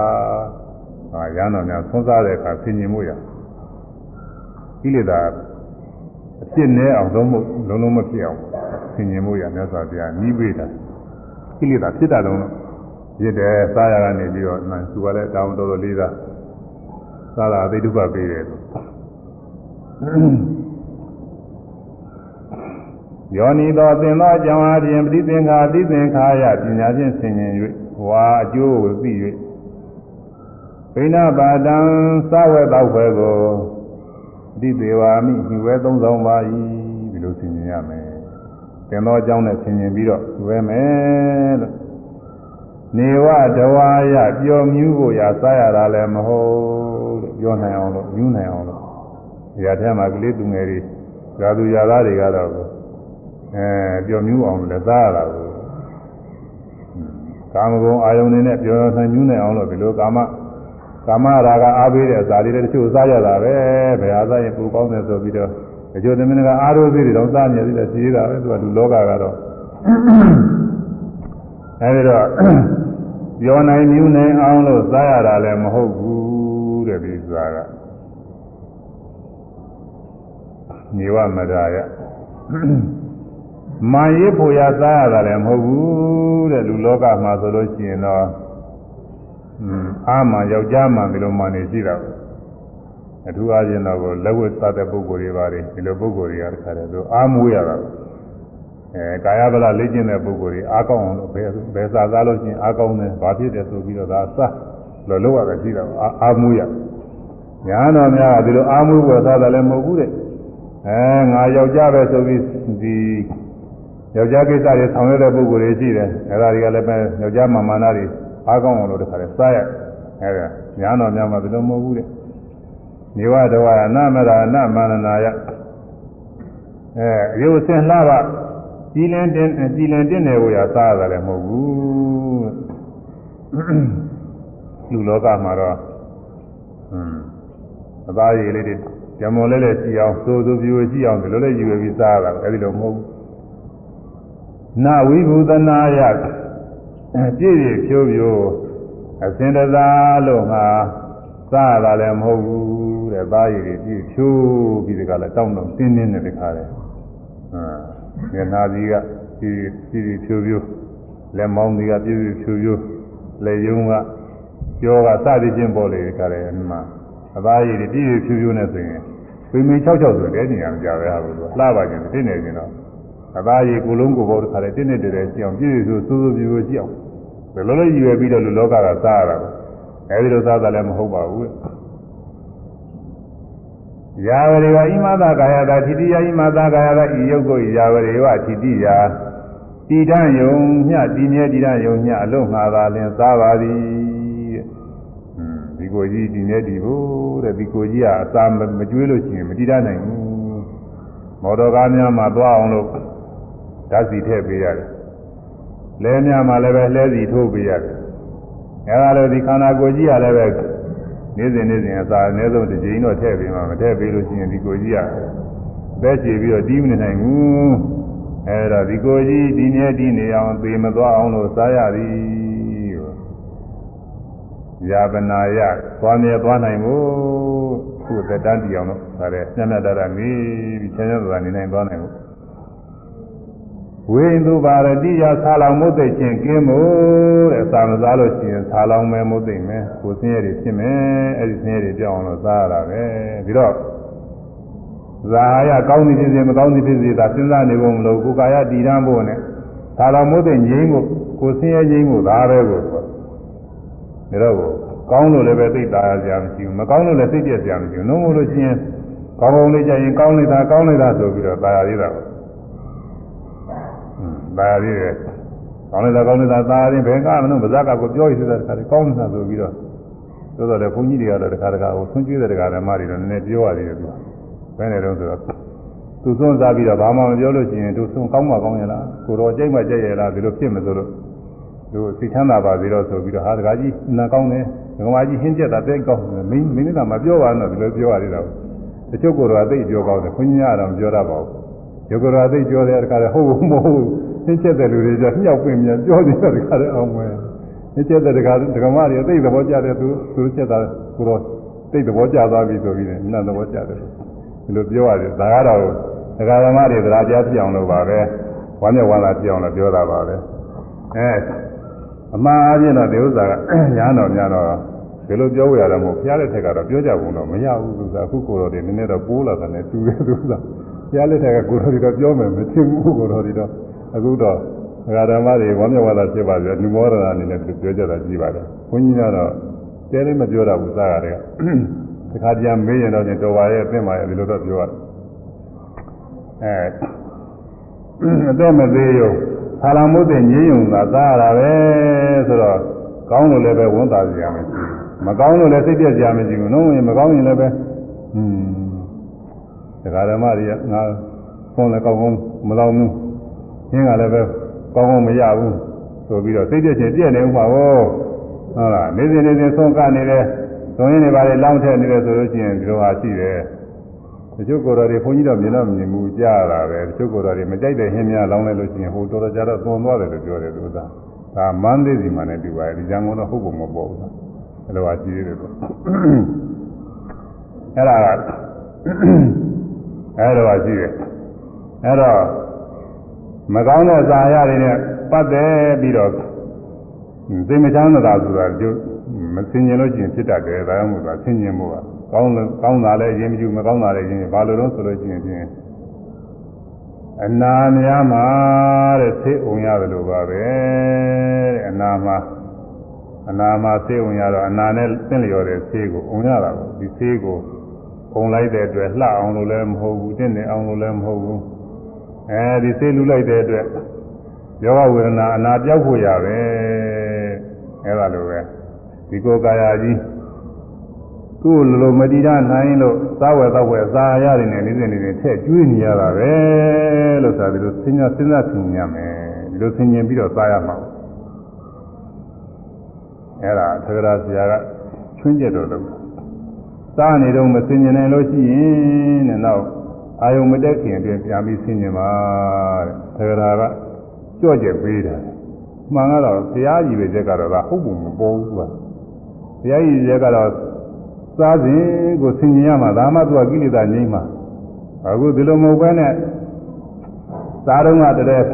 ဟာရဟန်းတော်များသုံးစားတဲ့အခါဆင်ញင်မှုရကိလေသာအဖြစ်နဲ့အောင်လုံးမလုံးလုံးမဖြစ်အောင်ဆ င်ញင်မှုရမြတ်စွာဘုရားနီးပေးတာကိလေသာဖြစ်တာလုံးတော့ရစ်တယ်စားရကနေပြီးတော့သူကလည်းတောင်းတော်တော်လေးသားစားတာအသိဒုက္ခပေးတယ်ယောနီတော်သင်သောအကြောင်းအပြင်ပဋိသင်္ခာပဋိသင်္ခာယပညာဖြင့်ဆင်ញင်၍ဝါအကျိုးကိုသိ၍ဘိနာပါဒံသဝေတောက်ဖွယ်ကိုဒီသေးဝါမိညဝဲသုံးဆောင်ပါ၏ဒီလိုဆင်ញင်ရမယ် သင်သောအကြောင်းနဲ့ဆင်ញင်ပြီးတော့ဝဲမယ်လို့နေဝတဝါယပျော်မြူးကိုရာစားရတာလည်းမဟုတ်လို့ပြောနိုင်အောင်လို့မြူးနိုင်အောင်လို့ဒီအထက်မှာကလေးသူငယ်တွေဇာသူဇာသားတွေကတော့အဲပျော်မြူးအောင်လည်းစားရတာကိုကာမဂုဏ်အာယုန်နဲ့ပျော်နိုင်မြူးနိုင်အောင်လို့ဒီလိုကာမကာမရာဂအားပေးတဲ့ဇာတိတွေတချို့စားရတာပဲဘယ်ဟာစားရင်ပူကောင်းတယ်ဆိုပြီးတော့ တချို့သမင်းကအားရိုးသေးတွေတော့စားနေသေးတယ်ရှိသေးတာပဲသူကလူလောကကတော့အဲဒီတော့ပြောနိုင်မြူးနိုင်အောင်လို့စားရတာလည်းမဟုတ်ဘူးတဲ့ဒီစွာကနေဝမဒါယမာရစ်ဖို့ရစားရတာလည်းမဟုတ်ဘူးတဲ့လူလောကမှာဆိုလို့ရှိရင်တော့အာမယောက်ျားမှဒီလိုမှနေရှိတာ အထူးအားဖြင့်တော့လက်ဝတ်သတဲ့ပုဂ္ဂိုလ်တွေပါတယ်ဒီလိုပုဂ္ဂိုလ်တွေကတခါတည်းသူအာမွေးရတာအဲကာယဗလာလေ့ကျင့်တဲ့ပုဂ္ဂိုလ်တွေအားကောင်းအောင်လို့ဘယ်ဘယ်စားစားလို့ရှိရင်အားကောင်းတယ်ဘာဖြစ်တယ်ဆိုပြီးတော့ဒါစားလို့လောက်ရတယ်ရှိတာအာမွေးရညာတော်များကဒီလိုအာမွေးဝယ်စားတယ်လည်းမဟုတ်ဘူးတဲ့အဲငါယောက်ျားပဲဆိုပြီးဒီယောက်ျားကိစ္စတွေဆောင်ရွက်တဲ့ပုဂ္ဂိုလ်တွေရှိတယ်အဲဒါတွေကလည်းပဲယောက်ျားမာမာနာတွေအားကောင်းအောင်လို့တခါလဲစားရအဲဒါညာတော်များမှာဘယ်လိုမဟုတ်ဘူးတဲ့ နေဝတဝါနမရဏမန္နနာယအဲရုပ်စင်လှပါကြည်လင်တင်ကြည်လင်တင်တယ်ကိုရစားရတယ်မဟုတ်ဘူးလူလောကမှာတော့ဟွန်းအသားရည်လေးတွေဇမွန်လေးလေးရှိအောင်စိုးစိုးပြိုရှိအောင်ဒီလိုလေးယူပြီးစားရတာအဲဒီလိုမဟုတ်ဘူးနဝိဘုသနာယပြည့်ပြည့်ဖြိုးဖြိုးအစင်တစားလို့ငါစားရတာလည်းမဟုတ်ဘူး တဲ့သားရည်တွေပြည့်ဖြိုးပြီးဒီကလည်းတောင်းတော့တင်းတင်းနဲ့တခါတယ်ဟာမျက်နှာကြီးကပြည့်ပြည့်ဖြိုးဖြိုးလက်မောင်းကြီးကပြည့်ပြည့်ဖြိုးဖြိုးလက်ယုံကကြောကစသည်ချင်းပေါ်လေခါတယ်အမှအသားရည်တွေပြည့်ပြည့်ဖြိုးဖြိုးနေဆိုရင်ပိမေ66ဆိုတဲ့နေရာမကြပဲဟာဘူးလှပါခြင်းတင်းနေခြင်းတော့အသားရည်ကိုလုံးကိုပေါ်တစ်ခါလေတင်းနေတယ်ကြည့်အောင်ပြည့်ပြည့်ဆိုစိုးစိုးပြည့်ပြည့်ကြည့်အောင်ဘယ်လိုလဲရည်ရွယ်ပြီးတော့လူလောကကစားရတာအဲဒီလိုစားတာလည်းမဟုတ်ပါဘူး ယာဝရေဝဣမသာကာယတာသီတိယဣမသာကာယတာဤယုတ်ကိုယာဝရေဝသီတိယတည်တံ့ယုံမျှတည်မြဲတည်တံ့ယုံမျှအလုံးငါသာလင်စားပါသည်တဲ့။ဒီကိုကြီးတည်မြဲတည်ဖို့တဲ့ဒီကိုကြီးကအစာမကျွေးလို့ရှိရင်မတည်တတ်နိုင်ဘူး။မော်တော်ကားများမှာသွားအောင်လို့ဓာတ်စီထည့်ပေးရတယ်။လဲများမှာလည်းပဲလဲစီထိုးပေးရတယ်။အဲဒါလည်းဒီခန္ဓာကိုယ်ကြီးကလည်းပဲ နေ့စဉ်နေ့စဉ်အစာအနည်းဆုံးတစ်ကြိမ်တော့ထည့်ပေးမှမထည့်ပေးလို့ရှိရင်ဒီကိုကြီးကပဲချေပြီးတော့တီးမနေနိုင်ဘူးအဲဒါဒီကိုကြီးဒီနေ့ဒီနေအောင်သေမသွားအောင်လို့စားရသည်ယာပနာယသွားမြဲသွားနိုင်ဖို့ခုသက်တမ်းတည်အောင်လို့ဒါလည်းညံ့ညံ့တရနေပြီးချမ်းချမ်းသာသာနေနိုင်သွားနိုင်ဖို့ ဝိန္ဒုပါရတိယဆာလောင်မုတ်သိချင်းကင်းမို့တဲ့သာမစားလို့ရှိရင်ဆာလောင်မဲမုတ်သိမဲကိုစင်းရဲတွေဖြစ်မယ်အဲ့ဒီစင်းရဲတွေပြောင်းအောင်လို့စားရတာပဲပြီးတော့ဇာဟာယကောင်းသည်ဖြစ်စေမကောင်းသည်ဖြစ်စေဒါစဉ်းစားနေဖို့မလိုကိုကာယတည်ရန်ဖို့နဲ့ဆာလောင်မုတ်သိငြိမ်းဖို့ကိုစင်းရဲငြိမ်းဖို့ဒါပဲကိုဒါတော့ကောင်းလို့လည်းပဲသိတာရစရာမရှိဘူးမကောင်းလို့လည်းသိပြစရာမရှိဘူးနှုံးလို့ရှိရင်ကောင်းကောင်းလေးကြရင်ကောင်းလိုက်တာကောင်းလိုက်တာဆိုပြီးတော့သာယာသေးတာပါ သာသေးတယ်။ကောင်းနေတာကောင်းနေတာသာသေးဘယ်ကမှမလို့ပါဇက်ကကိုပြောရစ်တဲ့တခါလေကောင်းနေတာဆိုပြီးတော့သို့တော်လည်းဘုန်းကြီးတွေကတော့တခါတခါကိုဆွန့်ကျွေးတဲ့တခါလည်းမတွေတော့နည်းနည်းပြောရသေးတယ်သူက။ဘယ်နဲ့တော့ဆိုတော့သူဆွန့်စားပြီးတော့ဘာမှမပြောလို့ရှိရင်သူဆွန့်ကောင်းမှကောင်းရလားကိုတော်ကြိတ်မှကြိတ်ရလားဒီလိုဖြစ်မှဆိုလို့သူစိတ်ချမ်းသာပါစေတော့ဆိုပြီးတော့ဟာတခါကြီးနာကောင်းတယ်ငမကြီးဟင်းချက်တာတဲ့ကောင်းတယ်မင်းမင်းနဲ့မပြောပါနဲ့ဒီလိုပြောရသေးတာ။တချို့ကိုယ်တော်ကသိပြောကောင်းတယ်ခွင့်ညာတော့ပြောတတ်ပါဘူး။ယောဂရာသိကြောတဲ့အခါလည်းဟုတ်ဘူးမဟုတ်ဘူး ဟင်းချက်တဲ့လူတွေကျမြောက်ပင်မြန်ပြောနေတဲ့အခါကျအောင်မယ်ဟင်းချက်တဲ့တခါဒကမာတွေသိသဘောကျတဲ့သူသူချက်တာကိုတော့သိသဘောကျသွားပြီဆိုပြီးတယ်နတ်သဘောကျတယ်ဒီလိုပြောရတယ်ဒါကတော့ဒကာဓမ္မတွေတရားကြားပြအောင်လို့ပါပဲဝမ်းမြောက်ဝမ်းသာပြအောင်လို့ပြောတာပါပဲအဲအမှားအပြင်တော့ဒီဥစ္စာကညာတော်များတော့ဒီလိုပြောရတာမဟုတ်ဘုရားလက်ထက်ကတော့ပြောကြဘူးတော့မရဘူးသူကအခုကိုတော်တွေနည်းနည်းတော့ပိုးလာတယ်နဲ့တူတယ်သူကဘုရားလက်ထက်ကကိုတော်တွေတော့ပြောမယ်မသိဘူးကိုတော်တွေတော့ အခုတော့ဒကာဓမ္မတွေဝမ်းမြောက်ဝမ်းသာဖြစ်ပါစေနုမောဒနာအနေနဲ့ပြောကြတာကြည့်ပါတယ်ဘုန်းကြီးကတော့တဲလေးမပြောတာဘူးစားရတယ်တခါတည်းမေးရင်တော့တော်ပါရဲ့အသင့်ပါရဲ့ဒီလိုတော့ပြောရတယ်အဲအသက်မသေးရောဆာလမုတ်တဲ့ငြင်းယုံသာသားရတာပဲဆိုတော့ကောင်းလို့လည်းပဲဝန်တာစရာမရှိဘူးမကောင်းလို့လည်းစိတ်ပြက်စရာမရှိဘူးနှုံးရင်မကောင်းရင်လည်းပဲဟွန်းဒကာဓမ္မတွေကငါဖုန်းလည်းကောင်းကောင်းမလောင်ဘူး ရင်းကလည်းပဲကောင်းကောင်းမရဘူးဆိုပြီးတော့စိတ်ပြက်ချင်ပြက်နေဥမှာဟောဟုတ်လားနေစဉ်နေစဉ်ဆုံးကနေတယ်သုံးရင်းနေပါလေလောင်းထက်နေတယ်ဆိုလို့ရှိရင်ဒီလိုဟာရှိတယ်တချို့ကိုယ်တော်တွေဘုန်းကြီးတော့မြင်တော့မြင်မှုကြားရတာပဲတချို့ကိုယ်တော်တွေမကြိုက်တဲ့ဟင်းများလောင်းလိုက်လို့ရှိရင်ဟိုတော်တော်ကြတော့သွန်သွားတယ်လို့ပြောတယ်သူကဒါမန်းသေးစီမှလည်းဒီပါရဲ့ဒီကြံကုန်တော့ဟုတ်ပုံမပေါ်ဘူးအဲ့လိုဟာရှိသေးတယ်သူအဲ့ဒါကအဲ့လိုဟာရှိတယ်အဲ့တော့ မကောင်းတဲ့ဇာရတွေနဲ့ပတ်သက်ပြီးတော့သိမချမ်းသာဆိုတာကျုပ်မသိဉ္ဇင်လို့ရှိရင်ဖြစ်တတ်တယ်ဒါကြောင့်မို့လို့သိဉ္ဇင်မှုကကောင်းကောင်းတာလည်းရင်မကြည့်မကောင်းတာလည်းရင်ဘာလို့လို့ဆိုလို့ရှိရင်ဖြင့်အနာများမှာတဲ့သိအောင်ရတယ်လို့ပါပဲတဲ့အနာမှာအနာမှာသိအောင်ရတော့အနာနဲ့သင်လျော်တဲ့သိကိုအောင်ရတာပေါ့ဒီသိကိုပုံလိုက်တဲ့အတွက်လှအောင်လို့လည်းမဟုတ်ဘူးတင့်နေအောင်လို့လည်းမဟုတ်ဘူး အဲဒီသိလူလိုက်တဲ့အတွက်ယောဂဝေဒနာအနာပြောက်ဖို့ရပဲအဲလိုပဲဒီကိုယ်ကာယကြီးသူ့လိုမတည်ရနိုင်လို့သာဝယ်သောက်ဝယ်သာရတယ်နဲ့နေနေနေထည့်ကျွေးနေရတာပဲလို့ဆိုတာဒီလိုစဉ်းစားစဉ်းစားဆင်ញရမယ်ဒီလိုဆင်ញင်ပြီးတော့သာရမှာအဲ့ဒါသက္ကရာဆရာကချွင်းကျက်တော်လို့စားနေတော့မဆင်ញင်နိုင်လို့ရှိရင်တဲ့နောက် အာယုံမတက်ခင်အတွင်းပြန်ပြီးဆင်ញင်ပါတဲ့သက္ကရာကကြော့ကျက်ပေးတာမှန်ကတော့ဘုရားကြီးပဲချက်ကတော့ဟုတ်ပုံမပေါ်ဘူးကဘုရားကြီးချက်ကတော့စားစဉ်ကိုဆင်ញင်ရမှာဒါမှသူကကိလေသာငြိမ်းမှာအခုဒီလိုမဟုတ်ဘဲနဲ့စားတော့ကတည်းက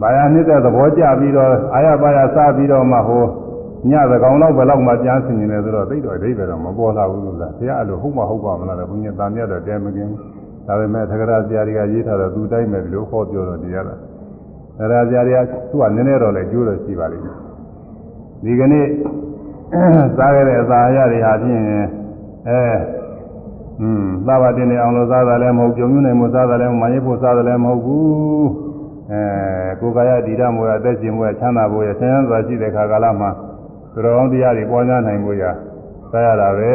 ဘာယာနှစ်တဲ့သဘောကျပြီးတော့အာရပါရစားပြီးတော့မှဟို ညသကောင်တော့ဘယ်လောက်မှပြန်ဆင်ញင်တယ်ဆိုတော့သိတော့အဓိပ္ပာယ်တော့မပေါ်လာဘူးလို့လားဆရာအဲ့လိုဟုတ်မှဟုတ်ပါမလားလေဘုညာတန်မြတ်တော့တဲမကင်းဒါပေမဲ့သက္ကရာဆရာတွေကရေးထားတော့သူတိုင်းပဲဒီလိုဟောပြောတော့တရားလားသက္ကရာဆရာတွေကသူကနည်းနည်းတော့လည်းကျိုးတော့ရှိပါလိမ့်မယ်ဒီကနေ့စားခဲ့တဲ့အစာအရတွေဟာဖြင့်အဲอืมသာဝတင်နေအောင်လို့စားတာလည်းမဟုတ်ကြုံညွနေမှုစားတာလည်းမရိပ်ဖို့စားတာလည်းမဟုတ်ဘူးအဲကိုယ်ကာယဒီရမောရအသက်ရှင်မှုရချမ်းသာဖို့ရဆင်းရဲစွာရှိတဲ့ခါကာလမှာ သူတော်ကောင်းတရားတွေပွားများနိုင်ဖို့ရစားရတာပဲ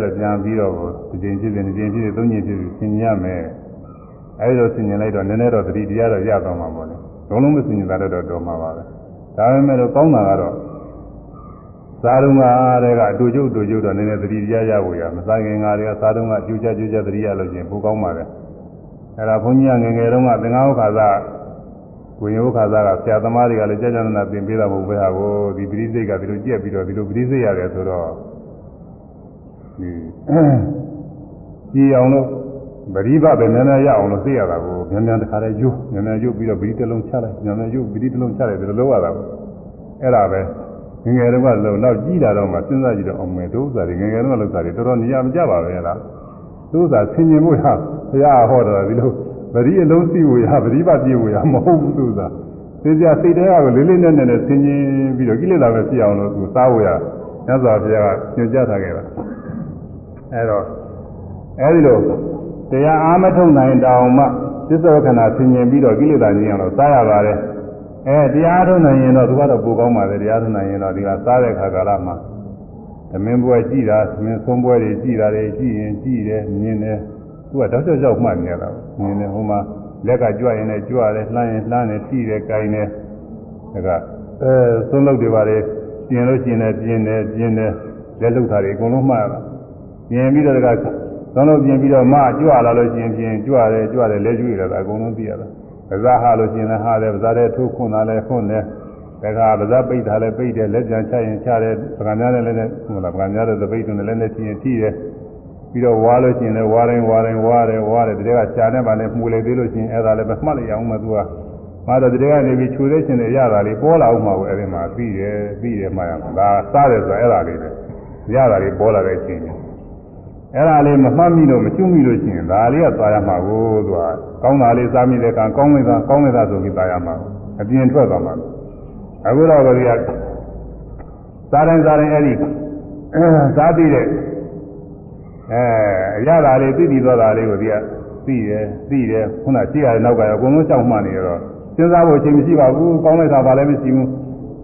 လို့ပြန်ပြီးတော့ဒီချိန်ဖြစ်စဉ်ဒီချိန်ဖြစ်စဉ်သုံးချိန်ဖြစ်စဉ်ဆင်ញရမယ်အဲဒီလိုဆင်ញလိုက်တော့နည်းနည်းတော့တတိတရားတော့ရသွားမှာပေါ့လေလုံးလုံးမဆင်ញတာတော့တော်မှာပါပဲဒါပေမဲ့လို့ကောင်းတာကတော့ စားတော့ကတဲ့ကအတူကျုပ်တူကျုပ်တော့နည်းနည်းသတိတရားရဖို့ရမစားခင်ကတည်းကစားတော့ကကျူးကြကျူးကြသတိရလို့ရှိရင်ပိုကောင်းပါလေအဲ့ဒါဘုန်းကြီးကငယ်ငယ်တုန်းကသင်္ဃာဥခါသာ ကိုရင်ဥခါသာကဆရာသမားတွေကလည်းကြာကြာနာနာသင်ပေးတာမဟုတ်ပဲဟာကိုဒီပရိစိတ်ကဒီလိုကြက်ပြီးတော့ဒီလိုပရိစိတ်ရတယ်ဆိုတော့ဒီကြည်အောင်လို့ပရိဘပဲနည်းနည်းရအောင်လို့သိရတာကိုမြန်မြန်တခါတည်းယူမြန်မြန်ယူပြီးတော့ပရိတစ်လုံးချလိုက်မြန်မြန်ယူပရိတစ်လုံးချလိုက်ဒီလိုလုပ်ရတာကိုအဲ့ဒါပဲငငယ်တော့ကလုံးတော့ကြီးလာတော့မှစဉ်းစားကြည့်တော့အောင်မယ်တို့ဥစ္စာတွေငငယ်တော့လောက်စားတွေတော်တော်နေရာမကြပါပဲလားတို့ဥစ္စာဆင်ញင်ဖို့ဟာဘုရားဟောတော်ဒီလို ပရိအလုံးစီဝရပရိပတ်ပြေဝရမဟုတ်ဘူးသူသာသိကြစိတ်တရားကိုလေးလေးနက်နက်နဲ့ဆင်ញင်ပြီးတော့ကိလေသာပဲဖြစ်အောင်လို့သူစားဝရမြတ်စွာဘုရားကညွှန်ကြားထားခဲ့တာအဲ့တော့အဲဒီလိုတရားအားမထုတ်နိုင်တောင်မှသစ္စာခဏဆင်ញင်ပြီးတော့ကိလေသာညင်အောင်လို့စားရပါတယ်အဲတရားထုတ်နိုင်ရင်တော့သူကတော့ပိုကောင်းပါလေတရားထုတ်နိုင်ရင်တော့ဒီကစားတဲ့ခါကာလမှာသမင်းပွဲကြည်တာသမင်းဆုံးပွဲတွေကြည်တာတွေကြည်ရင်ကြည်တယ်မြင်တယ် သူကတောက်လျှောက်လျှောက်မှတ်နေရတာမြင်တယ်ဟိုမှာလက်ကကြွရင်လည်းကြွတယ်လှမ်းရင်လှမ်းတယ်ကြည်တယ်ကြိုင်တယ်ဒါကအဲဆုံးလုပ်တွေပါလေပြင်လို့ပြင်တယ်ပြင်တယ်ပြင်တယ်လက်လုပ်တာတွေအကုန်လုံးမှတ်ရတာပြင်ပြီးတော့ဒါကသုံးလို့ပြင်ပြီးတော့မှကြွလာလို့ရှိရင်ပြင်ကြွတယ်ကြွတယ်လက်ကျွေးတယ်ဒါအကုန်လုံးသိရတာပါဇာဟာလို့ရှိရင်လည်းဟာတယ်ပါဇာတဲ့ထိုးခွန်းတာလည်းခွန်းတယ်ဒါကပါဇာပိတ်တာလည်းပိတ်တယ်လက်ပြန်ချရင်ချတယ်ပကံများလည်းလည်းဟုတ်လားပကံများတဲ့သပိတ်တွေလည်းလည်းချရင်ထိတယ် ပြီးတော့ဝါလို့ရှိရင်လည်းဝါတိုင်းဝါတိုင်းဝါတယ်ဝါတယ်တကယ်ကရှားနေပါနဲ့မှုလိုက်သေးလို့ရှိရင်အဲ့ဒါလည်းပဲမှတ်လိုက်အောင်မသူကမှာတော့တကယ်ကနေပြီးခြူသေးရှင်တွေရတာလေးပေါ်လာအောင်မှာကိုအဲ့ဒီမှာပြီးတယ်ပြီးတယ်မှရမှာဒါစားတယ်ဆိုအဲ့ဒါလေးပဲရတာလေးပေါ်လာတဲ့အချိန်အဲ့ဒါလေးမမှတ်မိလို့မကျွမိလို့ရှိရင်ဒါလေးကသွားရမှာကိုသူကကောင်းတာလေးစားမိတဲ့ကံကောင်းလိုက်တာကောင်းလိုက်တာဆိုပြီးသွားရမှာအပြင်ထွက်သွားမှာအခုတော့ကလေးကစားတိုင်းစားတိုင်းအဲ့ဒီစားပြီးတဲ့ အဲရတာလေးသိပြီးသွားတာလေးကိုဒီကသိတယ်သိတယ်ခုနကြည့်ရတဲ့နောက်ကရောအကုန်လုံးကြောက်မှနေတော့စဉ်းစားဖို့အချိန်မရှိပါဘူးကောင်းလိုက်တာဘာလည်းမရှိဘူး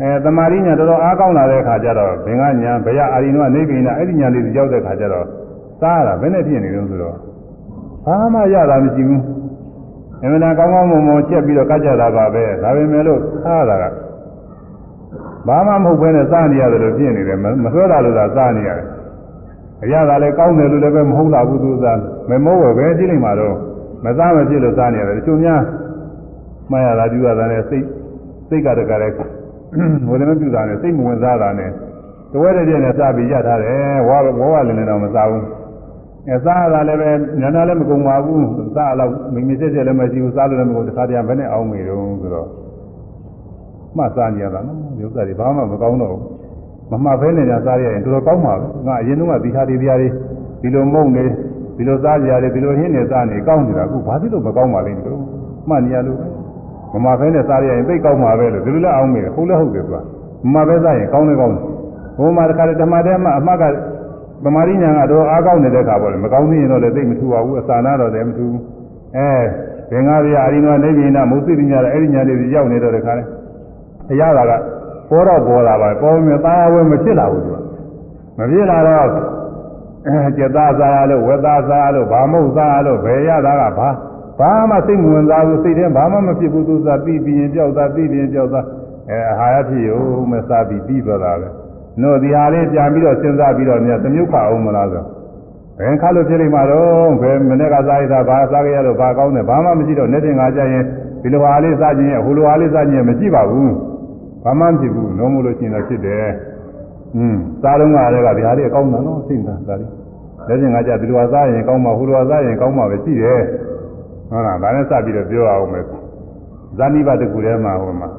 အဲတမာရိညာတော်တော်အားကောင်းလာတဲ့အခါကျတော့ဘင်္ဂညာဘယအာရိနောကနေပိနာအဲ့ဒီညာလေးကြောက်တဲ့အခါကျတော့စားရတာဘယ်နဲ့ဖြစ်နေလို့ဆိုတော့ဘာမှရတာမရှိဘူးအမှန်တန်ကောင်းကောင်းမွန်မွန်ချက်ပြီးတော့ကကြတာပါပဲဒါပေမဲ့လို့စားရတာကဘာမှမဟုတ်ဘဲနဲ့စားနေရတယ်လို့ဖြစ်နေတယ်မဆွဲတာလို့သာစားနေရတယ် အရသာလည်းကောင်းတယ်လို့လည်းပဲမဟုတ်လာဘူးသူစားမမိုးဝယ်ပဲကြည့်လိုက်မှတော့မစားမဖြစ်လို့စားနေရတယ်တချို့များမှားရတာပြုရတာနဲ့စိတ်စိတ်ကတကလည်းဝေဒနာပြုတာနဲ့စိတ်မဝင်စားတာနဲ့တဝဲတဲ့ပြည့်နဲ့စားပြီးရထားတယ်ဝါဝါလည်းလည်းတော့မစားဘူးအဲစားရတာလည်းပဲညာနာလည်းမကုန်ပါဘူးစားတော့မိမိစစ်စစ်လည်းမရှိဘူးစားလို့လည်းမကုန်တခါတည်းဘယ်နဲ့အောင်မေတော့ဆိုတော့မှတ်စားနေရတာနော်ဒီဥစ္စာတွေဘာမှမကောင်းတော့ဘူး မမှတ်ဖဲနေကြစားရရင်တော်တော်ကောင်းပါပဲငါအရင်တုန်းကဒီဟာဒီတရားတွေဒီလိုမုံနေဒီလိုစားကြရတယ်ဒီလိုဟင်းနေစားနေကောင်းနေတာအခုဘာဖြစ်လို့မကောင်းပါလိမ့်လို့မှတ်နေရလို့မမှတ်ဖဲနဲ့စားရရင်သိကောင်းပါပဲလို့ဒီလိုလည်းအောင်မေဟုတ်လည်းဟုတ်တယ်ကွာမမှတ်ဖဲစားရင်ကောင်းလည်းကောင်းတယ်ဘုံမှာတခါတည်းဓမ္မတဲမှာအမှတ်ကသမာဓိညာကတော့အားကောင်းနေတဲ့ခါပေါ့လေမကောင်းသေးရင်တော့လည်းသိမထူပါဘူးအစာနာတော့လည်းမထူဘူးအဲဘင်္ဂါရီအာရိနောနေပြည်နာမုသိပညာလည်းအဲ့ဒီညာလေးရောက်နေတော့တခါလေအရာက ပေါ်တော့ပေါ်လာပါပေါ်မြသားဝဲမဖြစ်လာဘူးသူကမဖြစ်လာတော့အဲကျက်သားစားရလို့ဝက်သားစားရလို့ဗာမုတ်စားရလို့ဘယ်ရတာကဘာဘာမှစိတ်မဝင်စားဘူးစိတ်ထဲဘာမှမဖြစ်ဘူးသူစားပြီးပြီးရင်ကြောက်သားပြီးပြီးရင်ကြောက်သားအဲအာဟာရဖြစ်ရုံမစားပြီးပြီးသွားတာပဲနို့ဒီဟာလေးပြန်ပြီးတော့စဉ်းစားပြီးတော့မြတ်သမုခအောင်မလားဆိုဘယ်ခါလို့ဖြစ်လိမ့်မှာတော့ဘယ်မနေ့ကစားရတာဘာစားကြရလို့ဘာကောင်းတယ်ဘာမှမရှိတော့နေ့တင်ငါကြရင်ဒီလိုဟာလေးစားခြင်းရဲ့ဟိုလိုဟာလေးစားခြင်းရဲ့မရှိပါဘူး ဘာမှမဖြစ်ဘူးလုံးမလို့ရှိရင်တော့ဖြစ်တယ်อืมစားတော့ကလည်းကဒီဟာလေးအကောင်းတာနော်သိတာဒါလေးနေ့တင်ငါကြဒီလိုဟာစားရင်ကောင်းမှာဟိုလိုဟာစားရင်ကောင်းမှာပဲရှိတယ်ဟုတ်လားဒါနဲ့စပြီးတော့ပြောအောင်မယ်ဇာနိဘတကူထဲမှာဟိုမှာ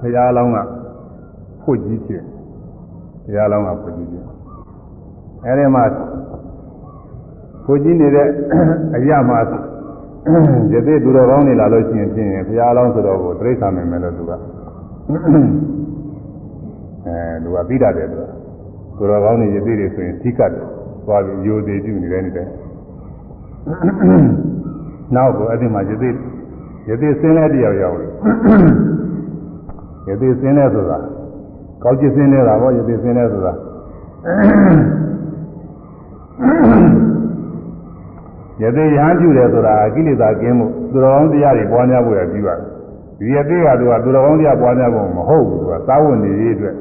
ဘုရားအလောင်းကဖွတ်ကြီးဖြစ်တရားလောင်းကဖွတ်ကြီးဖြစ်အဲဒီမှာဖွတ်ကြီးနေတဲ့အရာမှာ ယသိသူတော်ကောင်းနေလာလို့ရှိရင်ဖြင့်ဘုရားလောင်းဆိုတော့ကိုတိရစ္ဆာန်မယ်မယ်လို့သူကအဲသူကပြီးတတ်တယ်သူကသူတော်ကောင်းနေယသိတွေဆိုရင်ထိကတ်တယ်သွားပြီးယိုသေးပြုနေတယ်နေတယ်နောက်ကိုအဲ့ဒီမှာယသိယသိစင်းလဲတယောက်ရောက်တယ်ယသိစင်းလဲဆိုတာကောက်ကျစ်စင်းနေတာပေါ့ယသိစင်းနေဆိုတာ ယသိရဟန်းပြုတယ်ဆိုတာကိလေသာကင်းမှုသူတော်ကောင်းတရားတွေပွားများဖို့ရပြုရတယ်ဒီယသိကသူကသူတော်ကောင်းတရားပွားများဖို့မဟုတ်ဘူးသူကသာဝတ်နေရေးအတွက်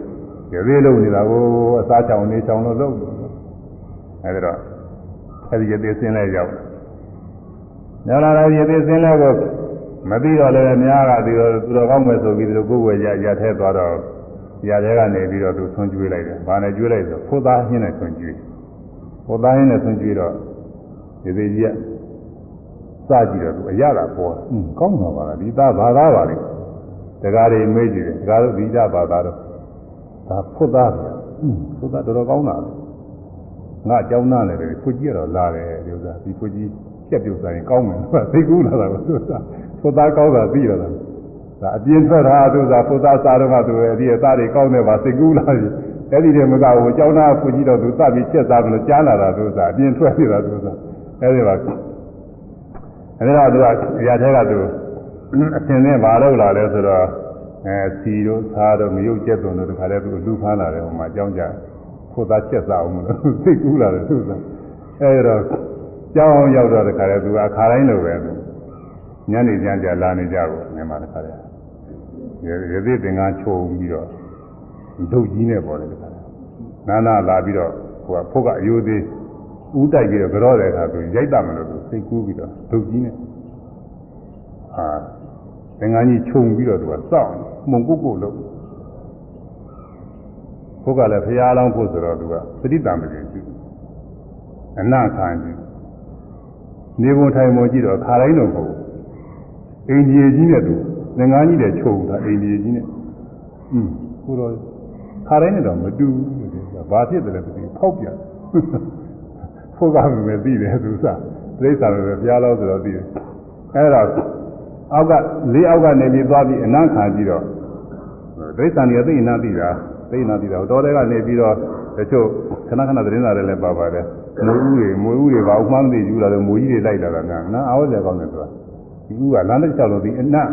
ရသေးလုံးနေတာကိုအစားချောင်နေချောင်လို့လုပ်အဲဒီတော့အဲဒီရသေးစင်းလဲရောက်တယ်ညလာတဲ့ရသေးစင်းလဲကိုမသိတော့လည်းအများကဒီတော့သူတော်ကောင်းမယ်ဆိုပြီးဒီလိုကိုယ်ဝယ်ရရထဲသွားတော့ရထဲကနေပြီးတော့သူဆွန့်ကျွေးလိုက်တယ်။ဘာနဲ့ကျွေးလိုက်ဆိုဖိုးသားဟင်းနဲ့ဆွန့်ကျွေး။ဖိုးသားဟင်းနဲ့ဆွန့်ကျွေးတော့ ဒီသေးကြီးကစကြည့်တော့သူအရသာပေါ်။ဟင်းကောင်းတော့ပါလားဒီသားဘာသာပါလိမ့်။တကားတွေမေးကြည့်တယ်။တကားတို့ဒီကြဘာသာတော့ဒါဖိုးသားဗျာ။ဟင်းဖိုးသားတော်တော်ကောင်းတာလေ။ငါအကြောင်းသားလည်းပဲဖွကြီးကတော့လာတယ်ဒီဥစ္စာဒီဖွကြီးချက်ပြုတ်ဆိုင်ကောင်းမယ်။သိကူးလာတာကသူကဖိုးသားကောင်းတာသိရတာ။ဒါအပြင်းထွက်တာသူကဖုသားစားတော့ကသူရဲ့ဒီအသားတွေကောင်းနေပါစိတ်ကူးလာပြီအဲ့ဒီတည်းမကဘူးကြောင်းသားဖူကြီးတော့သူသတ်ပြီးချက်စားမလို့ကြားလာတာသူကအပြင်းထွက်နေတာသူက အဲ့ဒီပါအဲ့ဒါသူကရာထဲကသူအသင်နဲ့မလုပ်လာလဲဆိုတော့အဲစီတို့စားတို့မရုပ်ကျက်သွန်တို့တခါတည်းသူလူဖမ်းလာတယ်ဟိုမှာကြောင်းကြဖုသားချက်စားအောင်မလို့စိတ်ကူးလာတယ်သူကအဲ့တော့ကြောင်းရောက်တော့တခါတည်းသူကအခါတိုင်းလိုပဲညနေကျန်ကြလာနေကြဘူးနေမှာတခါတည်းရသေးသင်္ကန်းချုံပြီးတော့ဒုတ်ကြီးနဲ့ပေါ်တယ်တခါနာနာလာပြီးတော့ဟိုကဖုတ်ကအယိုးသေး ဥတိုက်ပြီးတော့ကြောတဲ့အခါသူရိုက်တမလို့သူစိတ်ကူးပြီးတော့ဒုတ်ကြီးနဲ့အာသင်္ကန်းကြီးချုံပြီးတော့သူကစောင့်မှုန်ကုတ်ကုတ်လို့ဖုတ်ကလည်းဖျားလောင်းဖို့ဆိုတော့သူကပဋိတံမကြီးရှိအနခံကြီးနေပုံထိုင်ပုံကြည့်တော့ခါတိုင်းတော့မဟုတ်ဘူးအိန္ဒိယကြီးနဲ့သူသင်္ကန်းကြီးတွေချုပ်တာအိန္ဒိယကြီးနဲ့อืมဟိုတော့ခါတိုင်းနဲ့တော့မတူဘူးဘာဖြစ်တယ်လဲမသိဘူးဖောက်ပြန် ဖို့ကမသိတယ်သူစားပြိဿာပဲဘုရားတော်ဆိုတော့သိတယ်အဲ့တော့အောက်ကလေးအောက်ကနေပြီးသွားပြီးအနံ့ခံကြည့်တော့ပြိဿာနေသိအနာသိတာသိအနာသိတာတော်တဲ့ကနေပြီးတော့တချို့ခဏခဏသတင်းစာတွေလည်းပါပါတယ်မွေဦးတွေမွေဦးတွေဘာမှမသိဘူးလားလို့မွေကြီးတွေလိုက်လာတာကနာအားဝကြကောင်းတယ်ဆိုတာဒီဦးကလမ်းတစ်လျှောက်လို့ဒီအနံ့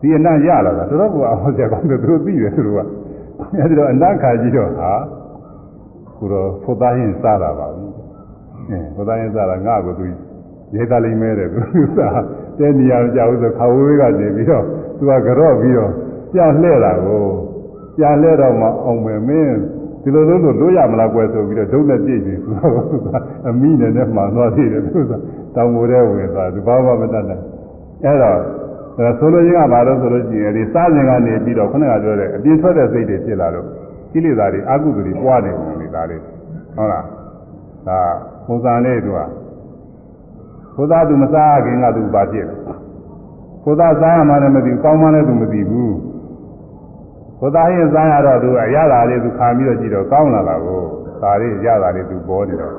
ဒီအနံ့ရလာတာတော်တော်ကအောင်စရာကောင်းတယ်သူတို့သိတယ်သူတို့ကအဲဒီတော့အနံ့ခါကြီးတော့ဟာကိုတော့ဖုတ်သားရင်စားတာပါဘူး အဲဖုတ်သားရင်စားတာငါ့ကိုသူရိတ်သားလိမ့်မဲတယ်သူစားတဲနေရကြဘူးဆိုခါဝေးကနေပြီးတော့သူကကြော့ပြီးတော့ပြလှဲ့တာကိုပြလှဲ့တော့မှအောင်မယ်မင်းဒီလိုလိုလို့လို့ရမလားကွယ်ဆိုပြီးတော့ဒုနဲ့ပြည့်ပြီသူကအမိနဲ့နဲ့မှန်သွားသေးတယ်သူကတောင်မိုးထဲဝင်သွားသူဘာမှမတတ်နိုင်အဲ့တော့ဒါဆိုလိုရင်းကဘာလို့ဆိုလို့ရှိရင်ဒီစားစဉ်ကနေပြီးတော့ခုနကပြောတဲ့အပြင်းထွက်တဲ့စိတ်တွေဖြစ်လာတော့ကိလေသာတွေအကုသိုလ်တွေပွားနေတယ်လေဒါလေးဟုတ်လားဒါ ပုံစံလေးသူကဘုရားသူမစားခင်ကသူဘာဖြစ်လဲဘုရားစားမှလည်းမသိဘူးကောင်းမှလည်းသူမသိဘူးဘုရားရင်စားရတော့သူအရသာလေးသူခံပြီးတော့ကြည့်တော့ကောင်းလာတာကိုဒါလေးရတာလေးသူပေါ်နေတော့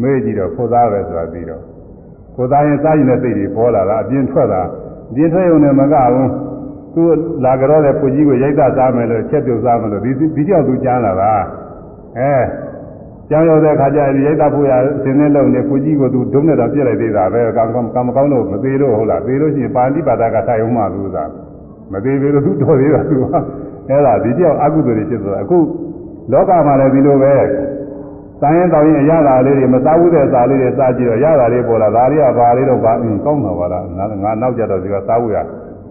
မေးကြည့်တော့ဘုရားပဲဆိုတာပြီးတော့ဘုရားရင်စားရင်တဲ့စိတ်တွေပေါ်လာတာအပြင်းထွက်တာပြင်းထွက်ုံနဲ့မကဘူးသူလာကြတော့တဲ့ပူကြီးကိုရိုက်တာစားမယ်လို့ချက်ပြုတ်စားမယ်လို့ဒီဒီကြောက်သူကြားလာတာအဲ ကြောင်ရောက်တဲ့ခါကျရင်ရိုက်တာဖို့ရဆင်းနေလို့နေပူကြီးကိုသူဒုံနဲ့တော့ပြစ်လိုက်သေးတာပဲကံကံကံမကောင်းလို့မသေးလို့ဟုတ်လားသေးလို့ရှိရင်ပါဠိပါဒကထိုင်အောင်မှလို့သာမသေးသေးလို့သူတော်သေးတာသူကအဲ့ဒါဒီကြောက်အကုသိုလ်တွေဖြစ်သွားအခုလောကမှာလည်းဒီလိုပဲတိုင်းရင်တောင်းရင်အရသာလေးတွေမစားဘူးတဲ့စားလေးတွေစားကြည့်တော့ရတာလေးပေါ်လာဒါတွေကဘာလေးတော့ဘာအင်းကောင်းတာပါလားငါငါနောက်ကြတော့ဒီကစားဘူးရ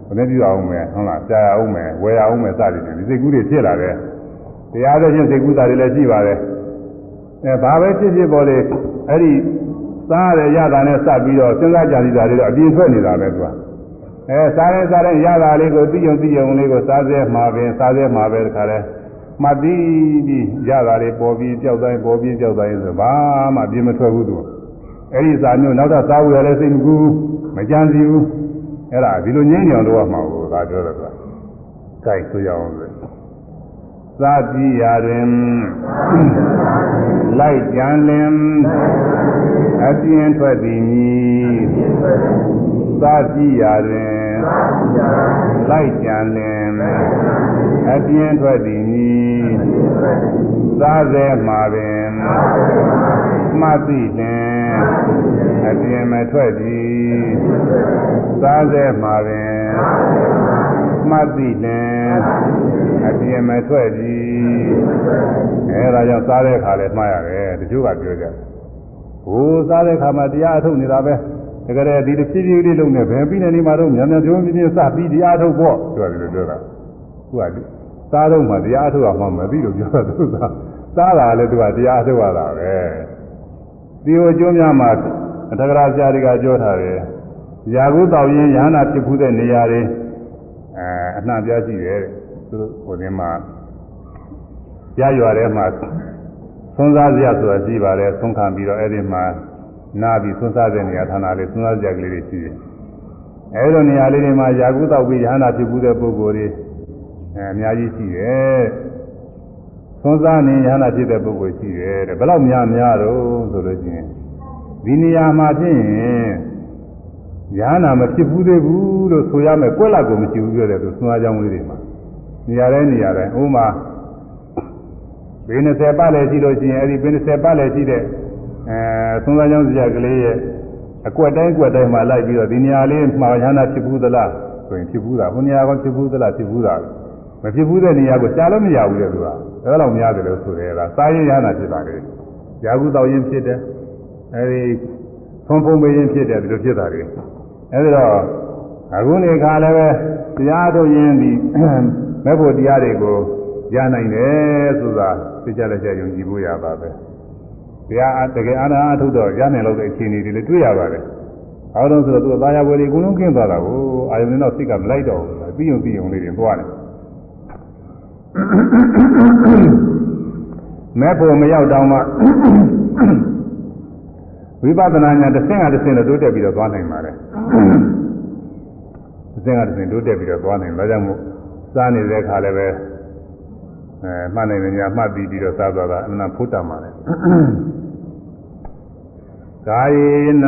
ဘယ်နဲ့ပြအောင်မယ်ဟုတ်လားကြာရအောင်မယ်ဝယ်ရအောင်မယ်စသည်ဖြင့်ဒီစိတ်ကူးတွေဖြစ်လာတယ်တရားသဖြင့်စိတ်ကူးတာတွေလည်းရှိပါတယ် အဲဘာပဲဖြစ်ဖြစ်ပေါ်လေအဲ့ဒီစားရရတာနဲ့စပ်ပြီးတော့စဉ်းစားကြံစည်တာတွေတော့အပြင်းထွက်နေတာပဲသူကအဲစားရင်စားရင်ရတာလေးကိုသိုံသိုံလေးကိုစားစေမှာပင်စားစေမှာပဲတခါလဲမှတ်ပြီးပြီးရတာတွေပေါ်ပြီးကြောက်တိုင်းပေါ်ပြီးကြောက်တိုင်းဆိုဘာမှပြင်းမထွက်ဘူးသူအဲ့ဒီစာမျိုးနောက်တော့စားဝယ်လည်းစိတ်မကူမကြမ်းစီဘူးအဲ့ဒါဒီလိုငြင်းညောင်တော့မှာကိုဒါပြောတယ်ကွာကြိုက်ဆိုရအောင်လေ သာကြည့်ရာတွင်လိုက်ကြံလင်အပြင်းထွက်သည်မည်သာကြည့်ရာတွင်လိုက်ကြံလင်အပြင်းထွက်သည်မည်သာစေမှာပင်မှတ်သိလင်အပြင်းမထွက်သည်သာစေမှာပင် မှတ်သိလင်အပြင်းမထွက်သည်အဲဒါကြောင့်စားတဲ့ခါလဲမှားရတယ်တချို့ကပြောကြတယ်ဟိုစားတဲ့ခါမှာတရားအထုတ်နေတာပဲတကယ်ဒီတစ်ဖြည်းဖြည်းလေးလုံးနဲ့ဘယ်ပြီးနေနေမှာတော့မြန်မြန်ပြုံးပြင်းပြင်းစပြီးတရားထုတ်ဖို့ပြောတယ်လို့ပြောတာခုကစားတော့မှတရားထုတ်အောင်မှမသိလို့ပြောတာသူကစားတာလည်းသူကတရားထုတ်ရတာပဲဒီဟိုကျွန်းများမှာအထက်ကရာဆရာတွေကပြောထားတယ် ရာဟုတောက်ရင်ရဟနာဖြစ်ခုတဲ့နေရာတွေအဲအနှံ့ပြရှိတယ်တဲ့သူတို့ဟိုဒီမှာရရွာထဲမှာသုံးစားစရာဆိုတာရှိပါတယ်သုံးခံပြီးတော့အဲ့ဒီမှာနာပြီးသုံးစားတဲ့နေရာဌာနလေးသုံးစားစရာကလေးတွေရှိတယ်အဲ့လိုနေရာလေးတွေမှာယာကုတောက်ပြီးရဟနာဖြစ်ခုတဲ့ပုဂ္ဂိုလ်တွေအဲအများကြီးရှိတယ်သုံးစားနေရဟနာဖြစ်တဲ့ပုဂ္ဂိုလ်ရှိတယ်တဲ့ဘယ်လောက်များများတော့ဆိုလို့ရှိရင်ဒီနေရာမှာဖြစ်ရင် ရဟနာမဖြစ်ဘူးသေးဘူးလို့ဆိုရမယ်ကွက်လက်ကိုမရှိဘူးပြောတယ်သူသုံးစားကြောင်းလေးတွေမှာနေရာတိုင်းနေရာတိုင်းဥမာဘေး20ပတ်လည်းရှိလို့ရှိရင်အဲဒီဘေး20ပတ်လည်းရှိတဲ့အဲသုံးစားကြောင်းစရာကလေးရဲ့အကွက်တိုင်းအကွက်တိုင်းမှာလိုက်ပြီးတော့ဒီနေရာလေးမှာရဟနာဖြစ်ဘူးသလားဆိုရင်ဖြစ်ဘူးတာဟိုနေရာကဖြစ်ဘူးသလားဖြစ်ဘူးတာမဖြစ်ဘူးတဲ့နေရာကိုရှားလို့မရဘူးလေသူကအဲလောက်များတယ်လို့ဆိုတယ်လားစားရင်ရဟနာဖြစ်ပါလေရာဟုတောက်ရင်ဖြစ်တယ်အဲဒီဖုံဖုံပေးရင်ဖြစ်တယ်ဒီလိုဖြစ်တာတွေ အဲဒီတော့အခုနေခါလည်းပဲတရားထုတ်ရင်ဒီမဲ့ဖို့တရားတွေကိုရနိုင်တယ်ဆိုတာသိကြလက်ချက်ယုံကြည်ဖို့ရပါပဲတရားတကယ်အာနာအထုတ်တော့ရနိုင်လို့တဲ့အခြေအနေတွေလည်းတွေ့ရပါတယ်။အောက်တော့ဆိုတော့သူကသာယာဝယ်တွေအကုန်လုံးကင်းသွားတာကိုအာယုန်နဲ့တော့စိတ်ကမလိုက်တော့ဘူး။ပြီးုံပြီးုံလေးတွေသွားတယ်။မဲ့ဖို့မရောက်တော့မှ ဝိပဿနာညာတစ်ဆင့်ကတစ်ဆင့်တော့တိုးတက်ပြီးတော့သွားနိုင်ပါတယ်။တစ်ဆင့်ကတစ်ဆင့်တိုးတက်ပြီးတော့သွားနိုင်ဒါကြောင့်မို့စားနေတဲ့အခါလည်းပဲအဲမှတ်နိုင်တယ်ညာမှတ်ပြီးပြီးတော့စားသွားတာအမှန်ဖို့တတ်ပါတယ်ကာယေန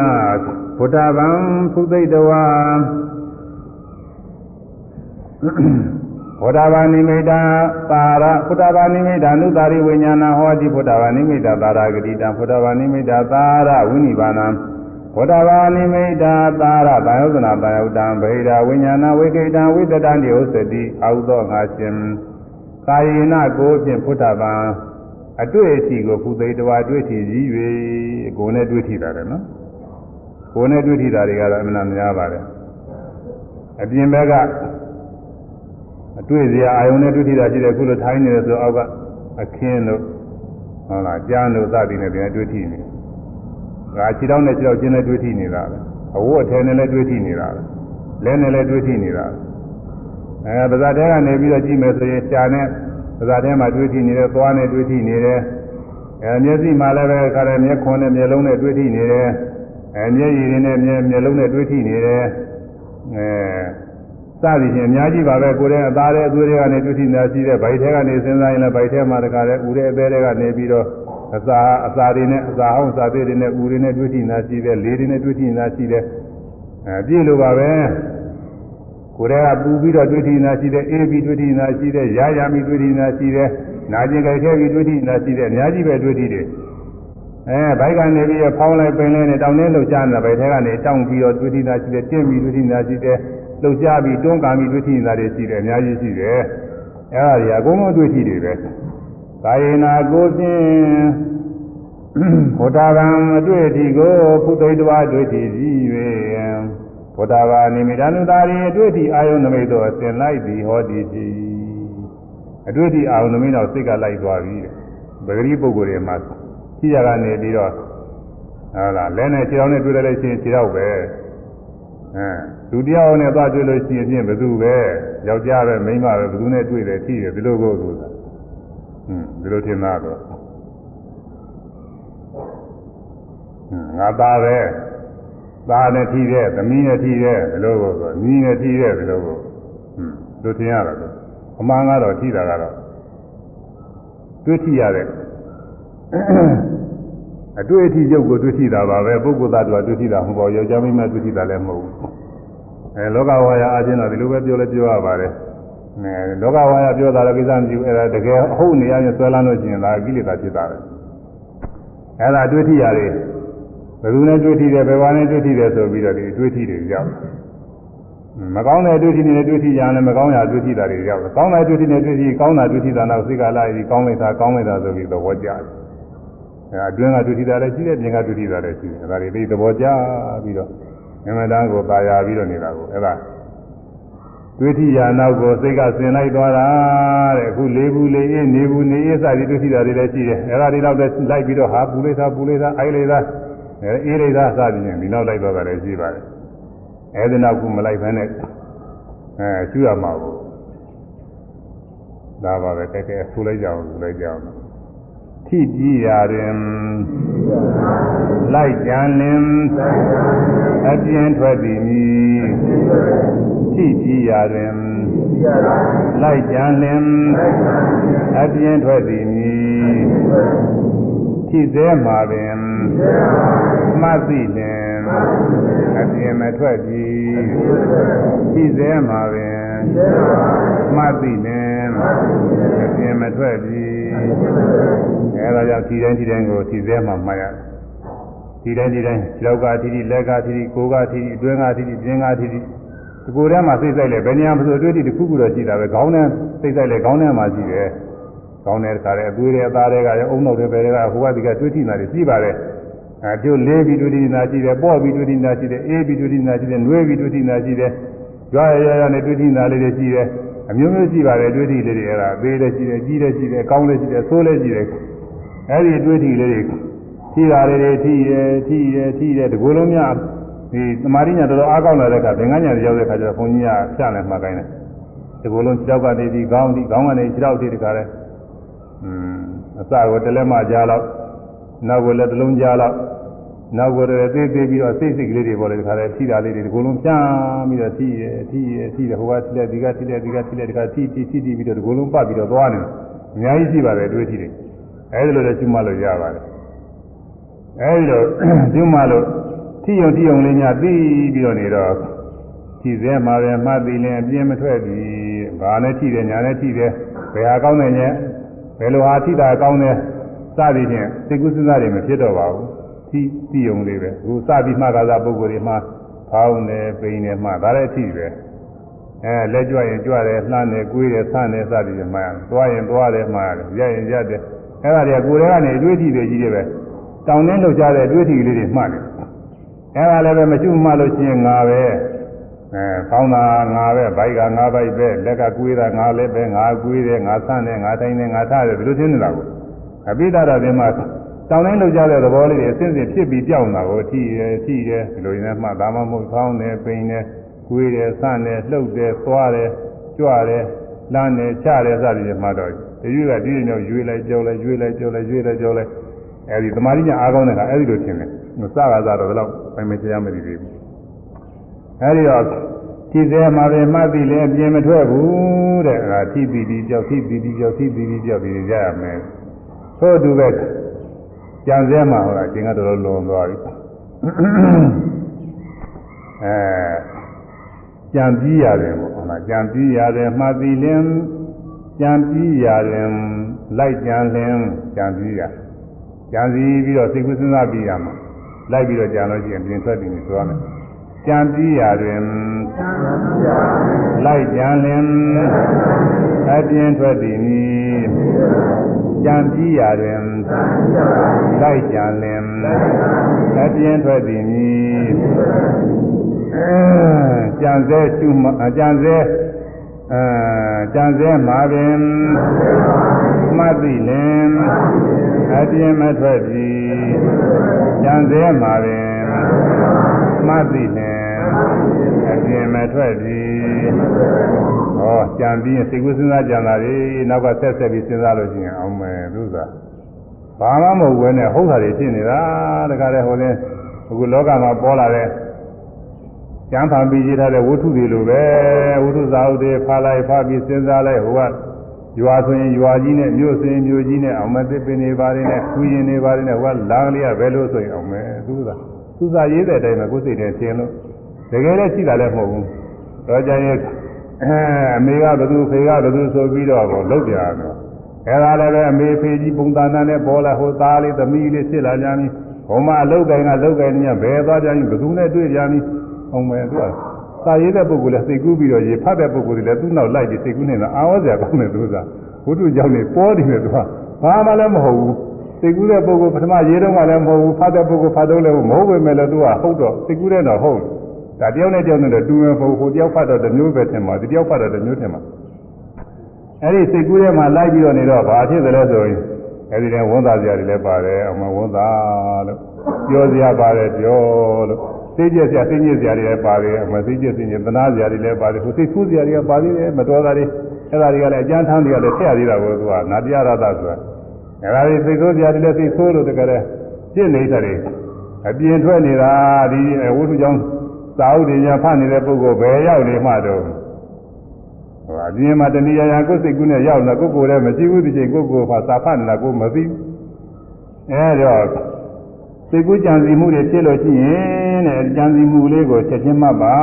ဘုဒ္ဓဗံဖုသိတဝါ ဘုဒ္ဓဘာနိမိတာပါရဘုဒ္ဓဘာနိမိတာနုတာရိဝိညာဏဟောတိဘုဒ္ဓဘာနိမိတာသာရဂတိတံဘုဒ္ဓဘာနိမိတာသာရဝိနိဗ္ဗာနံဘုဒ္ဓဘာနိမိတာသာရဘာယုဇနာဘာယုတံဗေဒဝိညာဏဝိကိတံဝိတတံတိဥစ္စတိအာဟုသောငါရှင်ကာယေနကိုဖြင့်ဖုဒ္ဓဘာအတွေ့အထိကိုဖူသိတဝါတွေ့ထီကြီး၍ကိုယ်နဲ့တွေ့ထီတာတယ်နော်ကိုယ်နဲ့တွေ့ထီတာတွေကတော့အမှန်များပါတယ်အပြင်ဘက်က အတွေ့စရာအာယုန်နဲ့တွေ့ထီတာရှိတယ်ခုလိုထိုင်းနေတယ်ဆိုအောက်ကအခင်းတို့ဟုတ်လားကြားတို့သတိနဲ့ပြန်တွေ့ထီနေဒါခြေထောက်နဲ့ခြေထောက်ချင်းနဲ့တွေ့ထီနေတာပဲအဝတ်အထည်နဲ့လည်းတွေ့ထီနေတာပဲလက်နဲ့လည်းတွေ့ထီနေတာပဲအဲပါဇာတဲကနေပြီးတော့ကြည့်မယ်ဆိုရင်ရှာနဲ့ပါဇာတဲမှာတွေ့ထိနေတယ်သွားနဲ့တွေ့ထိနေတယ်အဲမျက်စိမှာလည်းပဲခါတယ်မျက်ခွန်နဲ့မျက်လုံးနဲ့တွေ့ထိနေတယ်အဲမျက်ရည်နဲ့မျက်မျက်လုံးနဲ့တွေ့ထိနေတယ်အဲ စသည်ဖြင့်အများကြီးပါပဲကိုယ်ရဲ့အသားရဲ့အသွေးတွေကနေတွေ့ထိနေတာရှိတဲ့ဗိုက်ထဲကနေစဉ်းစားရင်လည်းဗိုက်ထဲမှာတခါလဲဥတဲ့အသေးတွေကနေပြီးတော့အစာအစာတွေနဲ့အစာဟောင်းစာသေးတွေနဲ့ဥတွေနဲ့တွေ့ထိနေတာရှိတယ်လေတွေနဲ့တွေ့ထိနေတာရှိတယ်အဲပြည့်လို့ပါပဲကိုယ်တည်းကပူပြီးတော့တွေ့ထိနာရှိတဲ့အေးပြီးတွေ့ထိနာရှိတဲ့ရာရာပြီးတွေ့ထိနာရှိတဲ့နာကျင်ကြိုက်ခဲပြီးတွေ့ထိနာရှိတဲ့အများကြီးပဲတွေ့ထိတယ်အဲဘိုက်ကနေပြီးဖောင်းလိုက်ပင်လိုက်နဲ့တောင်းနေလို့ကြားနေတာဘိုက်ထဲကနေတောင်းပြီးတော့တွေ့ထိနာရှိတဲ့တင့်ပြီးတွေ့ထိနာရှိတဲ့ လှုပ်ရှားပြီးတွန်းကန်ပြီးတွေ့ထိနာတွေရှိတယ်အများကြီးရှိတယ်အဲဒါတွေအကုန်လုံးတွေ့ထိတွေပဲကာယေနာကိုဖြင့်ဘုဒ္ဓဗံအတွေ့အထိကိုဖုသိတဝါတွေ့ထိကြီး၍ဘုဒ္ဓဘာနိမိတနုတာရီအတွေ့အထိအာယုန်နမိတ်တို့အစဉ်လိုက်သည်ဟောသည်ရှိအတွေ့အထိအာယုန်နမိတ်တော့စိတ်ကလိုက်သွားပြီပဂရိပုဂ္ဂိုလ်တွေမှာရှိရကနေပြီးတော့ဟာလားလဲနဲ့ခြေထောက်နဲ့တွေ့ရလို့ရှိရင်ခြေထောက်ပဲ အဲလူတယောက်နဲ့သွားတွေ့လို့ရှိရင်ဖြင့်ဘယ်သူပဲယောက်ျားပဲမိန်းမပဲဘယ်သူနဲ့တွေ့တယ်ထိတယ်ဒီလိုကိုဆိုတာဟွန်းဒီလိုထင်တာတော့ဟွန်းငါသားပဲသားနဲ့ထိတဲ့သမီးနဲ့ထိတဲ့ဘယ်လိုကိုဆိုညီနဲ့ထိတဲ့ဘယ်လိုကိုဟွန်းတို့ထင်ရတာတော့အမှန်ကတော့ထိတာကတော့တွေ့ထိရတဲ့ အတွေ့အထိရုပ်ကိုတွေ့ထိတာပါပဲပုဂ္ဂိုလ်သားတို့ကတွေ့ထိတာမဟုတ်ပါဘူးယောက်ျားမိန်းမတွေ့ထိတာလည်းမဟုတ်ဘူးအဲလောကဝါယအချင်းတော့ဒီလိုပဲပြောလဲပြောရပါတယ်အဲလောကဝါယပြောတာလည်းကိစ္စမရှိဘူးအဲဒါတကယ်အဟုတ်နေရရင်ဆွဲလန်းလို့ရှိရင်ဒါကိလေသာဖြစ်တာပဲအဲဒါတွေ့ထိရတယ်ဘယ်သူနဲ့တွေ့ထိတယ်ဘယ်ဘာနဲ့တွေ့ထိတယ်ဆိုပြီးတော့ဒီတွေ့ထိတွေရောက်မကောင်းတဲ့တွေ့ထိနေတဲ့တွေ့ထိရလည်းမကောင်းရာတွေ့ထိတာတွေရောက်ကောင်းတဲ့တွေ့ထိနေတဲ့တွေ့ထိကောင်းတာတွေ့ထိတာနောက်စိတ်ကလာပြီးကောင်းလိုက်တာကောင်းလိုက်တာဆိုပြီးသဘောကျတယ် အဲအတွင်းကတွေ့ထိတာလည်းရှိတယ်ပြင်ကတွေ့ထိတာလည်းရှိတယ်ဒါတွေသိသဘောကျပြီးတော့မြမတန်းကိုပါရပြီးတော့နေတာကိုအဲ့ဒါတွေးထရာနောက်ကိုစိတ်ကဆင်လိုက်သွားတာတဲ့အခုလေးဘူးလေးအေးနေဘူးနေအေးစသည်တွေးထတာတွေလည်းရှိတယ်အဲ့ဒါတွေတော့လိုက်ပြီးတော့ဟာပူလိုက်တာပူလိုက်တာအိုက်လိုက်တာအေးလိုက်တာစသည်ဖြင့်ဒီနောက်လိုက်သွားတာလည်းရှိပါတယ်အဲ့ဒီနောက်ကမလိုက်ဘဲနဲ့အဲရှုရမှာကိုဒါပါပဲတကယ်ဆူလိုက်ကြအောင်ဆူလိုက်ကြအောင် ထိကြည့်ရရင်လိုက်ကြံလင်အပြင်းထွက်သည်မည်ထိကြည့်ရရင်လိုက်ကြံလင်အပြင်းထွက်သည်မည်ထိသေးမှာပင်မှတ်သိလင်အပြင်းမထွက်ပြီထိသေးမှာပင် မှတ်သိလင်အပြင်းမထွက်ပြီအဲဒါကြောင့်ဒီတိုင်းဒီတိုင်းကိုထိသေးမှာမှတ်ရတယ်ဒီတိုင်းဒီတိုင်းလောက်ကထိတိလက်ကထိတိကိုယ်ကထိတိအတွင်းကထိတိပြင်းကထိတိဒီကိုယ်ထဲမှာစိတ်ဆိုင်လေဘယ်နေရာမှာဆိုအတွေ့အထိတစ်ခုခုတော့ရှိတာပဲခေါင်းထဲစိတ်ဆိုင်လေခေါင်းထဲမှာရှိတယ်ခေါင်းထဲတခါတည်းအသွေးတွေအသားတွေကရောအုံနောက်တွေပဲတွေကဟိုကဒီကတွေ့ထိနေတာတွေရှိပါတယ်အဲကျိုးလေးပြီးတွေ့ထိနေတာရှိတယ်ပေါ့ပြီးတွေ့ထိနေတာရှိတယ်အေးပြီးတွေ့ထိနေတာရှိတယ်နှွေးပြီးတွေ့ထိနေတာရှိတယ် ကြွားရရရနဲ့တွေ့ထိနေတာလေးတွေရှိတယ်အမျိုးမျိုးရှိပါတယ်တွေ့ထိလေးတွေအဲ့ဒါသေးလည်းရှိတယ်ကြီးလည်းရှိတယ်ကောင်းလည်းရှိတယ်ဆိုးလည်းရှိတယ်အဲ့ဒီတွေ့ထိလေးတွေထိတာလေးတွေထိရထိရထိရဒီကိုယ်လုံးများဒီသမာဓိညာတော်တော်အားကောင်းလာတဲ့အခါသင်္ကန်းညာရောက်တဲ့အခါကျတော့ဘုန်းကြီးကဖြန့်လဲမှတ်ခိုင်းတယ်ဒီကိုယ်လုံးခြေထောက်ကနေဒီခေါင်းဒီခေါင်းကနေခြေထောက်ထိတခါလဲอืมအစကိုတလက်မကြားလောက်နောက်ကိုလည်းတစ်လုံးကြားလောက် နောက်ကိုလည်းသေးသေးပြီးတော့စိတ်စိတ်ကလေးတွေပေါ်လေတခါလဲထိတာလေးတွေဒီကိုယ်လုံးဖြန့်ပြီးတော့ထိရထိရထိရဟိုကထိလက်ဒီကထိလက်ဒီကထိလက်ဒီကထိထိထိထိပြီးတော့ဒီကိုယ်လုံးပတ်ပြီးတော့သွားနေတယ်အများကြီးရှိပါတယ်တွေးထိတယ်အဲဒီလိုလည်းကျွမလို့ရပါတယ်အဲဒီလိုကျွမလို့ထိယုံထိယုံလေးများသိပြီးတော့နေတော့ထိစဲမှာပဲမှတ်ပြီးရင်အပြင်းမထွက်ပြီဘာနဲ့ထိတယ်ညာနဲ့ထိတယ်ဘယ်ဟာကောင်းတယ်ညဘယ်လိုဟာထိတာကောင်းတယ်စသည်ဖြင့်စိတ်ကူးစဉ်းစားတွေမဖြစ်တော့ပါဘူး ထိထိယုံလေးပဲအခုစပြီးမှကားစားပုဂ္ဂိုလ်တွေမှာဖောင်းတယ်ပိန်တယ်မှဒါလည်းထိပဲအဲလက်ကြွရင်ကြွတယ်လှမ်းတယ်ကိုွေးတယ်ဆန်းတယ်စသည်ဖြင့်မှရတယ်သွားရင်သွားတယ်မှရတယ်ရက်ရင်ရက်တယ်အဲ့ဒါတွေကကိုယ်ထဲကနေအတွေးထိတွေကြီးတယ်ပဲတောင်းနှင်းလှုပ်ရှားတဲ့အတွေးထိလေးတွေမှတ်တယ်အဲ့ဒါလည်းပဲမရှိမှလို့ရှိရင်ငါပဲအဲဖောင်းတာငါပဲဘိုက်ကငါဘိုက်ပဲလက်ကကွေးတာငါလည်းပဲငါကွေးတယ်ငါဆန့်တယ်ငါတိုင်းတယ်ငါထားတယ်ဘယ်လိုသိနေတာကိုအပိဓာရပင်မှာ တောင်းတိုင်းလောက်ကြတဲ့သဘောလေးတွေအစဉ်စဉ်ဖြစ်ပြီးပြောင်းတာကိုထိရထိရဒီလိုရင်းမှဒါမှမဟုတ်ဖောင်းတယ်ပိန်တယ်ကွေးတယ်ဆန့်တယ်လှုပ်တယ်သွားတယ်ကြွတယ်လမ်းတယ်ချတယ်စသည်ဖြင့်မှတော့ဒီရွေးကဒီလိုမျိုးရွေးလိုက်ကြောက်လိုက်ရွေးလိုက်ကြောက်လိုက်ရွေးလိုက်ကြောက်လိုက်အဲဒီသမာဓိညာအားကောင်းတဲ့ကအဲဒီလိုထင်တယ်မစကားစားတော့ဘယ်တော့ပိုင်မချရမသိသေးဘူးအဲဒီတော့ထိသေးမှာပဲမှတ်ပြီးလည်းအပြင်းမထွက်ဘူးတဲ့အဲဒါထိပြီးပြီးကြောက်ထိပြီးပြီးကြောက်ထိပြီးပြီးကြောက်ပြီးကြရမယ်သို့တူပဲ ကြံစဲမှာဟောတာကျင်ကတော်တော်လွန်သွားပြီအဲကြံပြီးရတယ်ပေါ့ဟုတ်လားကြံပြီးရတယ်မှတ်ပြီးလင်းကြံပြီးရတယ်လိုက်ကြံလင်းကြံပြီးရကြံစည်ပြီးတော့စိတ်ကူးစဉ်းစားပြီးရမှာလိုက်ပြီးတော့ကြံလို့ရှိရင်ပြင်ထွက်ပြီးဆိုရမယ်ကြံပြီးရတွင်လိုက်ကြံလင်အပြင်ထွက်သည်မည် ကြံပြီးရတွင်လိုက်ကြံလင်အပြင်ထွက်သည်မည်ကြံစဲရှုမှကြံစဲအဲကြံစဲမှာပင်မှတ်သိလင်အပြင်းမထွက်ပြီကြံစဲမှာပင်မှတ်သိလင်အ ပြင်းမထွက်ပြီဟောကြံပြီးစိတ်ကူးစဉ်းစားကြံတာလေနောက်ကဆက်ဆက်ပြီးစဉ်းစားလို့ရှိရင်အောင်မယ်သူကဘာမှမဟုတ်ဘဲနဲ့ဟုတ်တာတွေဖြစ်နေတာတခါတည်းဟိုလဲအခုလောကမှာပေါ်လာတဲ့ကျမ်းဖန်ပြီးရေးထားတဲ့ဝတ္ထုတွေလိုပဲဝတ္ထုစာအုပ်တွေဖားလိုက်ဖားပြီးစဉ်းစားလိုက်ဟိုကရွာဆိုရင်ရွာကြီးနဲ့မြို့ဆိုရင်မြို့ကြီးနဲ့အောင်မသစ်ပင်တွေပါနေခူးရင်တွေပါနေဟိုကလာကလေးကဘယ်လိုဆိုရင်အောင်မယ်သူကသူစာရေးတဲ့အတိုင်းပဲကိုယ်စိတ်နဲ့သင်လို့ တကယ်လည်းရှိတာလည်းမဟုတ်ဘူးတော့ကြရင်အဲအမေကဘယ်သူဖေကဘယ်သူဆိုပြီးတော့ကိုလောက်ပြရတော့အဲဒါလည်းပဲအမေဖေကြီးပုံသဏ္ဍာန်နဲ့ပေါ်လာဟိုသားလေးသမီးလေးဖြစ်လာကြပြီဟိုမှာအလုတ်ကိုင်ကလုတ်ကိုင်နေဘယ်သွားကြရင်ဘယ်သူနဲ့တွေ့ကြပြီအောင်မယ်သူကစာရေးတဲ့ပုဂ္ဂိုလ်လည်းစိတ်ကူးပြီးတော့ရေဖတ်တဲ့ပုဂ္ဂိုလ်တွေလည်းသူ့နောက်လိုက်ပြီးစိတ်ကူးနေတာအာဝဇ္ဇာကောင်းတယ်သူကဝိတုကြောင့်နေပေါ်တယ်သူကဘာမှလည်းမဟုတ်ဘူးစိတ်ကူးတဲ့ပုဂ္ဂိုလ်ပထမရေးတော့မှလည်းမဟုတ်ဘူးဖတ်တဲ့ပုဂ္ဂိုလ်ဖတ်တော့လည်းမဟုတ်ပဲမဲ့လည်းသူကဟုတ်တော့စိတ်ကူးတဲ့တော့ဟုတ် ဒါတယောက်နဲ့တယောက်နဲ့တော့တူမယ်ပုံဟိုတယောက်ဖတ်တော့တစ်မျိုးပဲထင်ပါဒီတယောက်ဖတ်တော့တစ်မျိုးထင်ပါအဲ့ဒီစိတ်ကူးထဲမှာလိုက်ပြီးတော့နေတော့ဘာဖြစ်သလဲဆိုရင်အဲ့ဒီတည်းဝန်သားစရာတွေလည်းပါတယ်အမဝန်သားလို့ပြောစရာပါတယ်ပြောလို့သိကျက်စရာသိကျက်စရာတွေလည်းပါတယ်အမသိကျက်သိကျက်သနာစရာတွေလည်းပါတယ်ဟိုစိတ်ကူးစရာတွေကပါသေးတယ်မတော်တာတွေအဲ့ဒါတွေကလည်းအကျမ်းထမ်းတွေကလည်းထည့်ရသေးတာကိုသူကနာတရားရတာဆိုတာအဲ့ဒါတွေစိတ်ဆိုးစရာတွေလည်းစိတ်ဆိုးလို့တကယ်ပြည့်နေတဲ့တွေအပြင်းထွက်နေတာဒီဝိသုကြောင့် သာဥတွေညာဖတ်နေတဲ့ပုဂ္ဂိုလ်ဘယ်ရောက်နေမှတော့ဟိုအပြင်းမှာတဏှာရာကိုယ်စိတ်ကူးနဲ့ရောက်နေကိုယ်ကိုယ်လည်းမရှိဘူးဒီချိန်ကိုယ်ကိုယ်ဖာစာဖတ်နေတာကိုယ်မသိဘူးအဲတော့စိတ်ကူးကြံစီမှုတွေဖြစ်လို့ရှိရင်တဲ့ကြံစီမှုလေးကိုချက်ချင်းမှတ်ပါ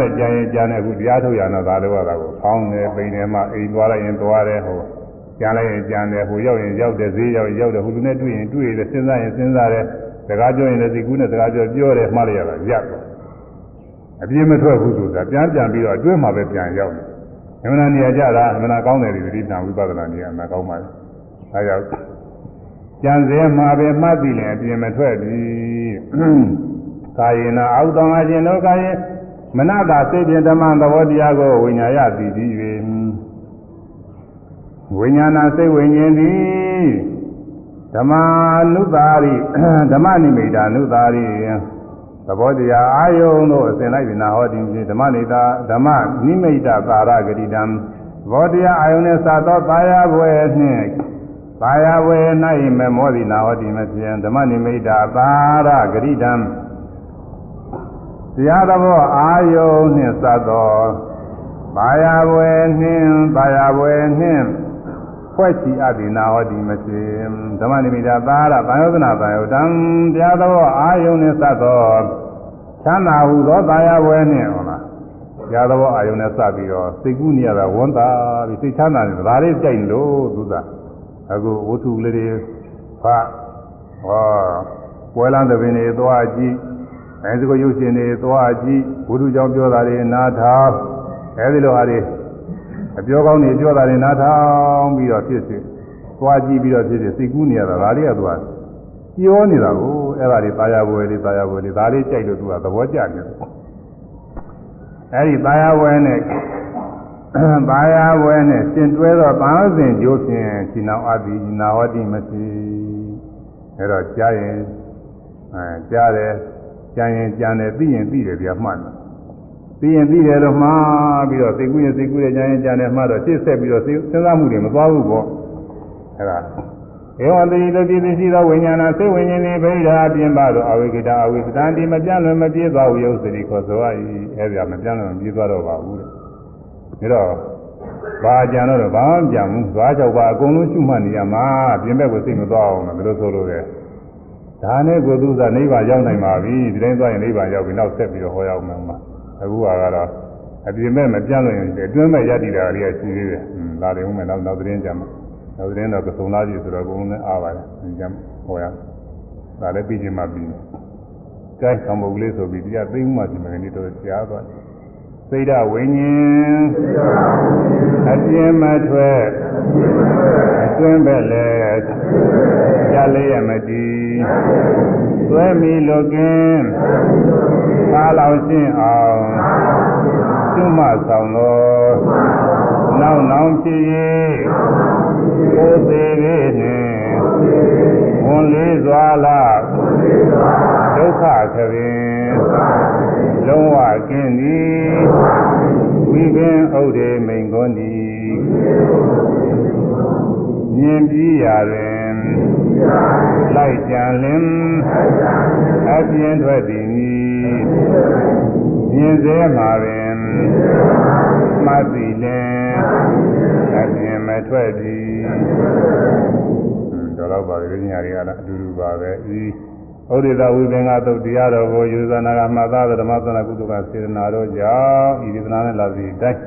တဲ့ကြံရင်ကြံတယ်အခုတရားထုတ်ရတော့ဒါလိုရတာကိုဖောင်းတယ်ပိန်တယ်မှအိမ်သွားလိုက်ရင်သွားတယ်ဟိုကြံလိုက်ရင်ကြံတယ်ဟိုရောက်ရင်ရောက်တယ်ဈေးရောက်ရင်ရောက်တယ်ဟိုလူနဲ့တွေ့ရင်တွေ့တယ်စဉ်းစားရင်စဉ်းစားတယ်စကားပြောရင်လည်းစိတ်ကူးနဲ့စကားပြောပြောတယ်မှားလိုက်ရတာရပ်သွား အပြင်းမထွက်ဘူးဆိုတာပြန်ပြန်ပြီးတော့အတွင်းမှာပဲပြန်ရောက်တယ်။အမှန်တရားကြတာအမှန်ကောင်းတယ်ဒီတိတံဝိပဿနာနေရာမှာကောင်းပါလေ။အဲကြောင့်ကြံစဲမှာပဲမှတ်ပြီးရင်အပြင်းမထွက်ဘူး။ကာယေနာအောက်တော်အရှင်တို့ကာယေမနတာစိတ်ဖြင့်ဓမ္မသဘောတရားကိုဝိညာယသိပြီး၍ဝိညာဏစိတ်ဝိညာဉ်သည်ဓမ္မနုသာရိဓမ္မနိမိတာနုသာရိ သဘောတရားအာယုံတို့အစဉ်လိုက်ပြီးနာဟောတင်ပြီးဓမ္မနေတာဓမ္မနိမိတာသာရဂတိတံသဘောတရားအာယုံနဲ့သာသောသာယာဘွယ်နှင့်သာယာဘွယ်၌မမောသည်နာဟောတင်မဖြင့်ဓမ္မနိမိတာသာရဂတိတံတရားသဘောအာယုံနှင့်သသောသာယာဘွယ်နှင့်သာယာဘွယ်နှင့် ဖွဲ့ချီအပ်ဒီနာဟောဒီမရှိဓမ္မနိမိတာသာရဘာယောဒနာဘာယောတံတရားတော်အာယုန်နဲ့စသောချမ်းသာဟုသောသာယာဝဲနဲ့ဟုတ်လားတရားတော်အာယုန်နဲ့စပြီးတော့စိတ်ကူးနေရတာဝန်တာပြီးစိတ်ချမ်းသာနေဒါလေးကြိုက်လို့သူကအခုဝတ္ထုလေးတွေဖတ်ဟောပွဲလန်းတဲ့ပင်တွေသွားကြည့်အဲဒါကိုရုပ်ရှင်တွေသွားကြည့်ဝတ္ထုကြောင့်ပြောတာတွေနားထောင်အဲဒီလိုဟာတွေ အပြောကောင်းနေပြောတာတွေနားထောင်ပြီးတော့ဖြစ်စေသွားကြည့်ပြီးတော့ဖြစ်စေစိတ်ကူးနေရတာဒါလေးကသူကပြောနေတာကိုအဲ့ဒါတွေตายာဘွယ်လေးตายာဘွယ်လေးဒါလေးကြိုက်လို့သူကသဘောကျနေတယ်အဲ့ဒီตายာဘွယ်နဲ့ตายာဘွယ်နဲ့ရှင်တွဲတော့ဘာလို့စဉ်ကြိုးဖြင့်ရှင်နာအတိနာဝတိမရှိအဲ့တော့ကြားရင်အဲကြားတယ်ကြံရင်ကြံတယ်ပြီးရင်ပြီးတယ်ပြမှတ်တယ် ပြီးရင်ပြီးတယ်တော့မှားပြီးတော့စိတ်ကူးရင်စိတ်ကူးရဲ့ကြံရင်ကြံတယ်မှားတော့ရှေ့ဆက်ပြီးတော့စဉ်းစားမှုတွေမသွားဘူးပေါ့အဲ့ဒါဧဝတိတတိသိသောဝိညာဏစိတ်ဝိညာဉ်ဤဗိဓာပြင်ပါတော့အဝိကိတာအဝိသတံဒီမပြန့်လွင်မပြေးသွားဘူးယုတ်စရိခေါ်ဆိုရ၏အဲ့ဒါမပြန့်လွင်မပြေးသွားတော့ပါဘူးတဲ့ဒါတော့ဘာကြံတော့ဘာမှကြံဘူးသွားကြောက်ပါအကုန်လုံးရှုမှတ်နေရမှာပြင်ဘက်ကိုစိတ်မသွားအောင်လို့ဘယ်လိုဆိုလို့လဲဒါနဲ့ကိုသူကနိဗ္ဗာန်ရောက်နိုင်ပါပြီဒီတိုင်းသွားရင်နိဗ္ဗာန်ရောက်ပြီနောက်ဆက်ပြီးတော့ဟောရအောင်မှာ အခုကတော့အပြင်မဲ့မပြန့်လို့ရင်အတွင်းမဲ့ရည်တည်တာလေးကရှိသေးတယ်။ဟွန်းလာတယ်ဦးမယ်နောက်နောက်သတင်းကြမှာနောက်သတင်းတော့ကစုံလာပြီဆိုတော့အကုန်လုံးနဲ့အားပါတယ်။ဒီကြဟောရ။ဒါလည်းပြီးချင်းမှပြီး။ကဲသံပုတ်ကလေးဆိုပြီးတရားသိမှုမှဒီမကနေတော့ကြားသွားတယ်။ စိတ်ဓာဝိညာဉ်အပြင်းမထွက်အတွင်းပဲလေကြလေးရမတီသွဲမီလုကင်းသားလောင်ရှင်းအောင်ကျွမဆောင်သောနောက်နောင်ဖြစ်၍ကိုယ်သေးလေးနှင့်ဝန်လေးစွာလားဒုက္ခခရင် လုံးဝကင်းသည်ဝိပင်ဥဒေမိန်ကုန်သည်မြင်ပြီးရာတွင်လိုက်ကြံလင်အပြင်းထွက်သည်မြင်စေမှာပင်မှတ်သည်လင်အပြင်းမထွက်သည်တော်တော့ပါလေညာတွေကလည်းအတူတူပါပဲဤ ဩရိသဝိပင်္ဂသုတ်တရားတော်ကိုယူဇနာကမှတ်သားဓမ္မသနာကုသကစေတနာတော်ကြောင့်ဤဒီသနာနဲ့လာစီတိုင်း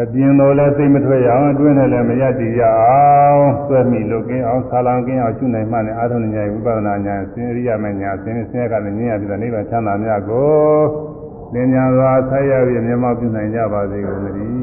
အပြင်းတော်လည်းစိတ်မထွက်ရအောင်အတွင်းနဲ့လည်းမရတည်ရအောင်သွဲမိလုကင်းအောင်ဆာလောင်ကင်းအောင်ရှုနိုင်မှနဲ့အာထုံဉာဏ်ဝိပဿနာဉာဏ်ဆင်းရိယမဉာဏ်ဆင်းဆင်းရဲကလည်းဉာဏ်ရပြီးတော့နိဗ္ဗာန်ချမ်းသာမြတ်ကိုသင်ညာစွာဆက်ရပြီးမြတ်မောပြုနိုင်ကြပါစေကုန်သတည်း